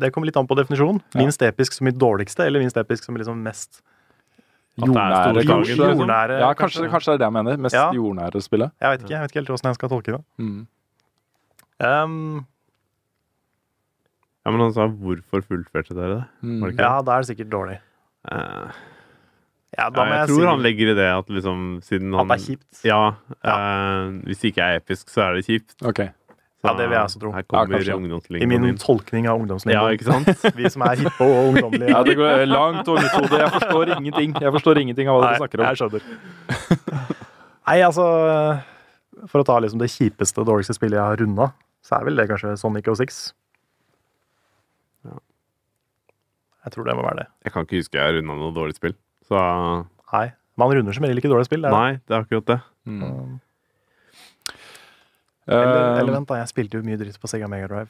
det kommer litt an på definisjonen. Ja. Minst episk som i dårligste, eller minst episk som i liksom mest At det er Jordnære, kanskje? liksom. Jordnære, Ja, kanskje, kanskje det er det jeg mener. Mest Ja. jordnære spillet. Jeg vet ikke jeg vet ikke helt hvordan jeg skal tolke det. Mm. Um, Ja, men han sa hvorfor fullførte dere det? Mm. Det ja, da er det sikkert dårlig. Uh, Ja, da ja, jeg jeg, tror si han legger i det at liksom siden at det er kjipt. Ja. eh, hvis det ikke er episk, så er det kjipt. Okay. Så Ja, det vil jeg også tro. Her Ja, kommer. I min inn. tolkning av Ja, ikke sant? Vi som er hippe og ungdommelige. Ja, det går langt over mitt hode. Jeg forstår ingenting. Jeg forstår ingenting av hva dere snakker om. jeg skjønner. Nei, altså For å ta liksom det kjipeste, dårligste spillet jeg har runda, så er vel det kanskje Sonic 06. Ja. Jeg tror det må være det. Jeg kan ikke huske jeg har runda noe dårlig spill. Så Nei. Man runder som regel ikke dårlige spill. Det er nei, det er akkurat det. Mm. Eller, Eh, eller vent, da. Jeg spilte jo mye dritt på Sega Mega Drive.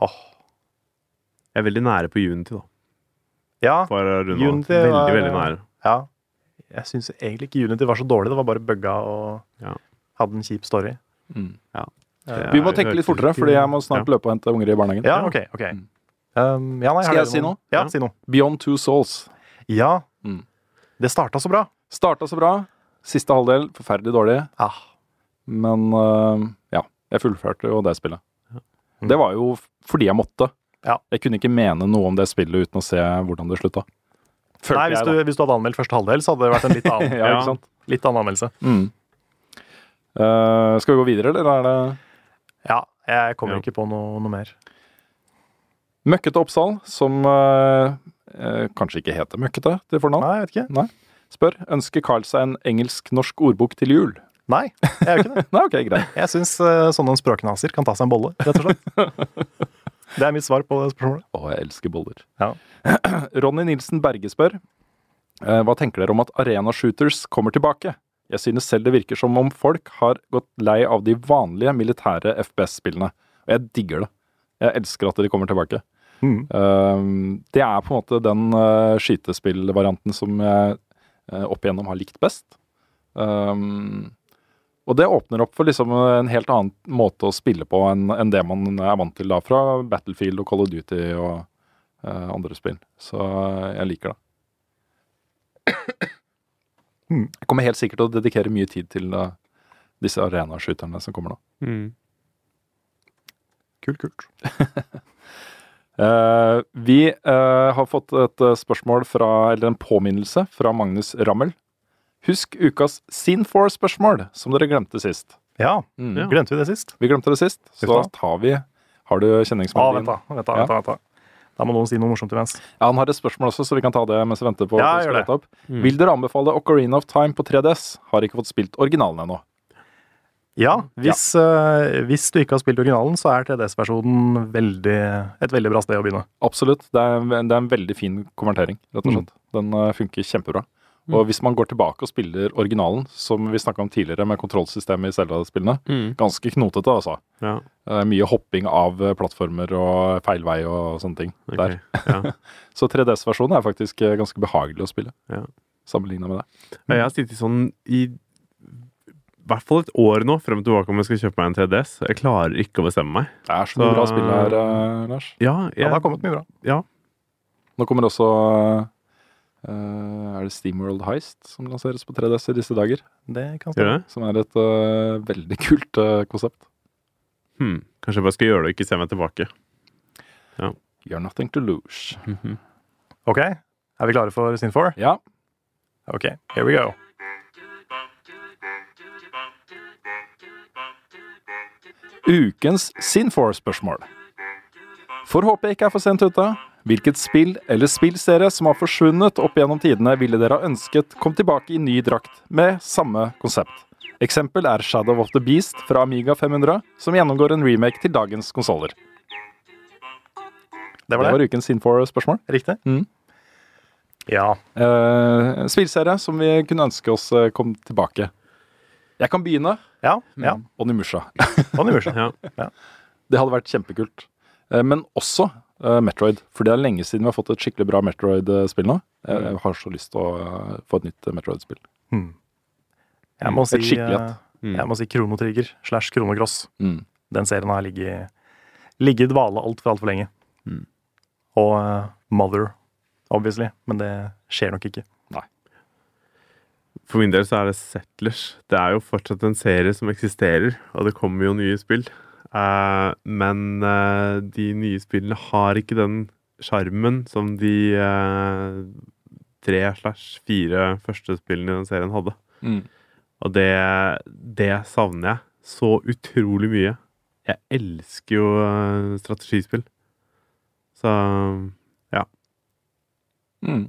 Åh. Jeg er veldig nære på Unity, da. Ja. Unity veldig, var- veldig nære. ja. Jeg syns egentlig ikke Unity var så dårlig. Det var bare bugga og Ja. hadde en kjip story. mm. Det Vi må tenke litt fortere, fordi jeg må snart løpe og hente unger i barnehagen. Ja, OK. ok. Mm. Um, ja, nei, Skal jeg si noe? Ja, Ja. si noe. Beyond Two Souls. Ja. Mm. Det starta så bra. Starta så bra. Siste halvdel forferdelig dårlig. Ah. Men uh, ja, jeg fullførte jo det spillet. Mm. Det var jo fordi jeg måtte. Ja. Jeg kunne ikke mene noe om det spillet uten å se hvordan det slutta. Følte Nei, hvis jeg, du, hvis du hadde anmeldt første halvdel, så hadde det vært en litt annen, Ja, litt annen anmeldelse. Mm. Uh, skal vi gå videre, eller er det Ja, jeg kommer Ja. ikke på noe, noe mer. Møkkete Oppsal, som eh, eh, kanskje ikke heter Møkkete til fornavn? Nei, jeg vet ikke. Spør ønsker Carl seg en engelsk-norsk ordbok til jul. Nei, jeg gjør ikke det. Nei, ok, greit. Jeg syns uh, sånne språknaser kan ta seg en bolle, rett og slett. Det er mitt svar på det spørsmålet. Å, jeg elsker boller. Ja. Ronny Nilsen Berge spør eh, hva tenker dere om at arena shooters kommer tilbake? Jeg synes selv det virker som om folk har gått lei av de vanlige militære FPS-spillene. Og jeg digger det. Jeg elsker at de kommer tilbake. Mm. Uh, det er på en måte den uh, skytespillvarianten som jeg uh, opp igjennom har likt best. Um, og det åpner opp for liksom en helt annen måte å spille på enn en det man er vant til da fra Battlefield og Call of Duty og eh, andre spill. Så jeg liker det. Mm. Jeg kommer helt sikkert til å dedikere mye tid til uh, disse arenaskyterne som kommer nå. Mm. Kult, kult. uh, vi uh, har fått et eh, spørsmål fra, eller en påminnelse fra Magnus Rammel. Husk ukas Sin4-spørsmål, som dere glemte sist. Ja, Mm. Glemte vi det sist? Vi glemte det sist, så da tar vi Har du Ah, kjenningsmelodien? vent da, vent da, Ja. vent da, vent da. Da må noen si noe morsomt imens. Ja, Han har et spørsmål også, så vi kan ta det mens vi venter på Ja, jeg gjør det. opp. Mm. Vil dere anbefale Ocarina of Time på 3DS? Har ikke fått spilt originalen ennå. Ja, hvis, eh, hvis du ikke har spilt originalen, så er 3DS-versjonen et veldig bra sted å begynne. Absolutt. Det er, det er en veldig fin konvertering, rett og Mm. slett. Den uh, funker kjempebra. Og hvis man går tilbake og spiller originalen, som vi snakka om tidligere med kontrollsystemet i Zelda-spillene, Mm. ganske knotete, altså. Ja, mye hopping av eh, plattformer og feil vei og sånne ting okay. der. Ja. Så 3DS-versjonen er faktisk eh, ganske behagelig å spille, Ja. sammenligna med det. Ja, Jeg har sittet sånn i hvert fall et år nå frem og tilbake om jeg skal kjøpe meg en 3DS. Jeg klarer ikke å bestemme meg. Det er så mye Så- bra spill her, eh, Lars. Ja, Ja, det har kommet mye bra. ja. Nå kommer også eh, Er det Steamworld Heist som lanseres på 3DS i disse dager? Det kan stemme. det? Som er et uh, veldig kult uh, konsept. Hmm. Kanskje jeg bare skal gjøre det og ikke se meg tilbake. You're nothing to lose. Mhm. Ok, er vi klare for Sin4? Ja. Ok, here we go. Ukens Sin4-spørsmål. Får håpe jeg ikke er for sent ute. Hvilket spill eller spillserie som har forsvunnet opp gjennom tidene, ville dere ha ønsket kom tilbake i ny drakt med samme konsept? Eksempel er Shadow of the Beast fra Amiga 500, som gjennomgår en remake til dagens konsoller. Det Det var det. det var ukens Sin4-spørsmål. Riktig? Mm. Ja. Uh, spillserie som vi kunne ønske oss eh, kom tilbake. Jeg kan begynne. Ja. ja. Onimusha. Onimusha. Ja. Det hadde vært kjempekult. Eh, Men også Metroid. For det er lenge siden vi har fått et skikkelig bra Metroid-spill nå. Jeg jeg har så lyst til å eh, få et nytt eh, Metroid-spill. Mm. Jeg må Et si, skikkelig eh, et. Mm. jeg må si Kronotrigger slash Kronocross. Mm. Den serien har ligget, ligget i dvale altfor altfor lenge. Mm. Og uh, Mother, obviously. Men det skjer nok ikke. For min del så er det Settlers. Det er jo fortsatt en serie som eksisterer, og det kommer jo nye spill. Eh, men eh, de nye spillene har ikke den sjarmen som de eh, tre slash fire første spillene i den serien hadde. Mm. Og det, det savner jeg så utrolig mye. Jeg elsker jo strategispill. Så ja. Mm.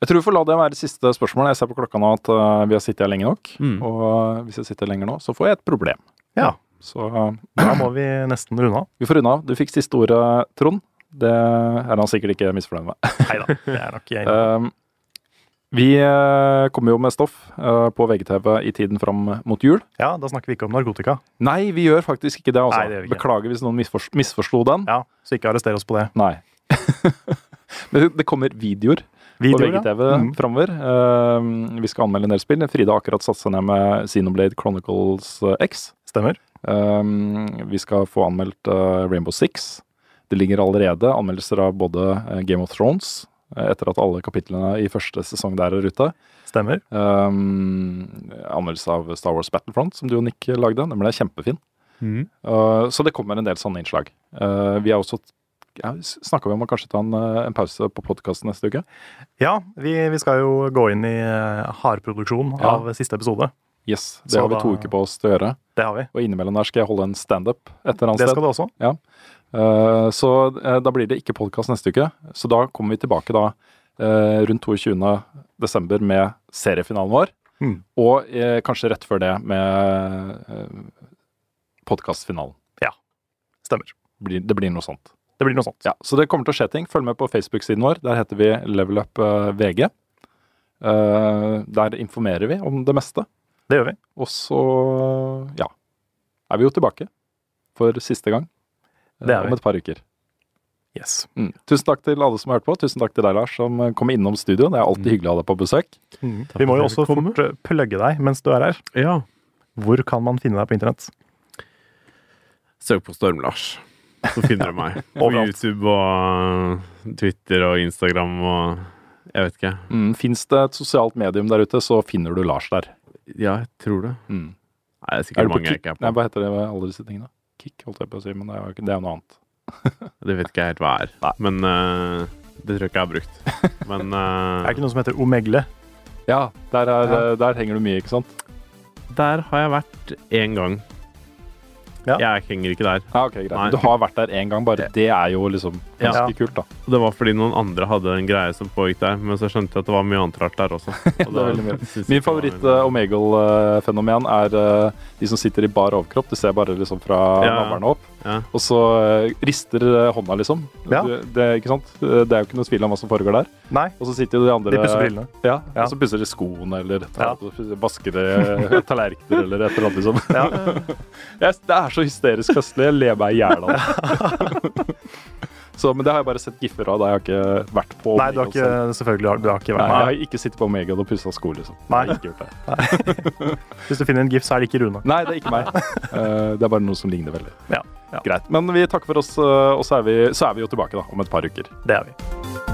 Jeg tror vi får la det være siste spørsmål. Jeg ser på klokka nå at vi har sittet her lenge nok. Mm. Og hvis jeg sitter lenger nå, så får jeg et problem. Ja. Så eh, Da må vi nesten runde av. vi får runde av. Du fikk siste ordet, Trond. Det er han sikkert ikke misfornøyd med. Nei da, det er nok jeg. Um, vi eh, kommer jo med stoff eh, på VGTV i tiden fram mot jul. Ja, da snakker vi ikke om narkotika. Nei, vi gjør faktisk ikke det. altså. Nei, det ikke. Beklager hvis noen misfor misforsto den. Ja, Så ikke arrester oss på det. Nei. Men det kommer videoer på VGTV ja. Mm. framover. Uh, vi skal anmelde en del spill. Frida har akkurat satt seg ned med Xenoblade Chronicles eh, X. Stemmer. Uh, vi skal få anmeldt uh, Rainbow Six. Det ligger allerede anmeldelser av både eh, Game of Thrones, etter at alle kapitlene i første sesong der er ute. Stemmer. Um, anmeldelse av Star Wars Battlefront, som du og Nick lagde. Den ble kjempefin. Mm. Så det kommer en del sånne innslag. Vi har også Snakka vi om å kanskje ta en, eh, en pause på podkasten neste uke? Ja, vi, vi skal jo gå inn i eh, hardproduksjon Ja. av siste episode. Yes, Det Så har vi to da- uker på oss til å gjøre. Det har vi. Og innimellom der skal jeg holde en standup et Det skal du også. Ja. Eh, så da blir det ikke podkast neste uke. Så da kommer vi tilbake da uh, rundt 22. desember med seriefinalen vår. Mm. Og kanskje rett før det med uh, podkastfinalen. Stemmer. Blir, det blir noe sånt. Det blir noe sånt. Ja, Så det kommer til å skje ting. Følg med på Facebook-siden vår. Der heter vi Level Up eh, VG. Eh, der informerer vi om det meste. Det gjør vi. Og så, ja, er vi jo tilbake for siste gang eh, Det er vi. om et par uker. Yes. Mm. Tusen takk til alle som har hørt på. Tusen takk til deg, Lars, som eh, kom innom studio. Det er alltid hyggelig å ha deg på besøk. Vi må jo også fort eh, plugge deg mens du er her. Ja. Hvor kan man finne deg på internett? Søk på Storm-Lars, så finner du meg. På YouTube og Twitter og Instagram og Jeg vet ikke. Mm. Fins det et sosialt medium der ute, så finner du Lars der. Ja, jeg tror det. Mm. Nei, det er Er sikkert er mange jeg ikke er Nei, på. hva heter det alle disse tingene? Kick, holdt jeg på å si, men det er jo det er noe annet. Det vet ikke jeg helt hva er. Nei. Men uh, det tror jeg ikke jeg har brukt. Men Det eh, er ikke noe som heter Omegle. Ja, der, er, Ja. eh, der henger du mye, ikke sant? der har jeg vært én gang. Ja. Jeg henger ikke der. Ja, okay, greit. Du har vært der én gang, bare det er jo liksom Ja. kult, da. Det var fordi noen andre hadde en greie som pågikk der, men så skjønte jeg at det var mye annet rart der også. Og Det er mye. Min favoritt veldig- uh, Omegle-fenomen er eh, de som sitter i bar overkropp. Du ser bare liksom fra Ja. navlen opp, Ja. og så eh, rister eh, hånda, liksom. Ja. Det, ikke sant? Det er jo ikke noe tvil om hva som foregår der. Nei, Og så sitter jo de andre de pusser brillene. Ja, Ja. Og så pusser de skoene, eller vasker tallerkener, eller et eller annet, liksom. Ja. Det er så hysterisk festlig. Jeg ler meg i hjel av det. så, men det har jeg bare sett giffer av. Da jeg har ikke vært på Omega. Nei, du har Omegle selv. ikke selvfølgelig du har ikke Nei, jeg har ikke sittet på Omega og pussa sko, liksom. Nei. Ikke. Hvis du finner en gif, så er det ikke Rune. Nei, det er ikke meg. Eh, det er bare noe som ligner veldig. Ja, ja. Greit. Men vi takker for oss, eh, og så er vi, så er vi jo tilbake da, om et par uker. Det er vi.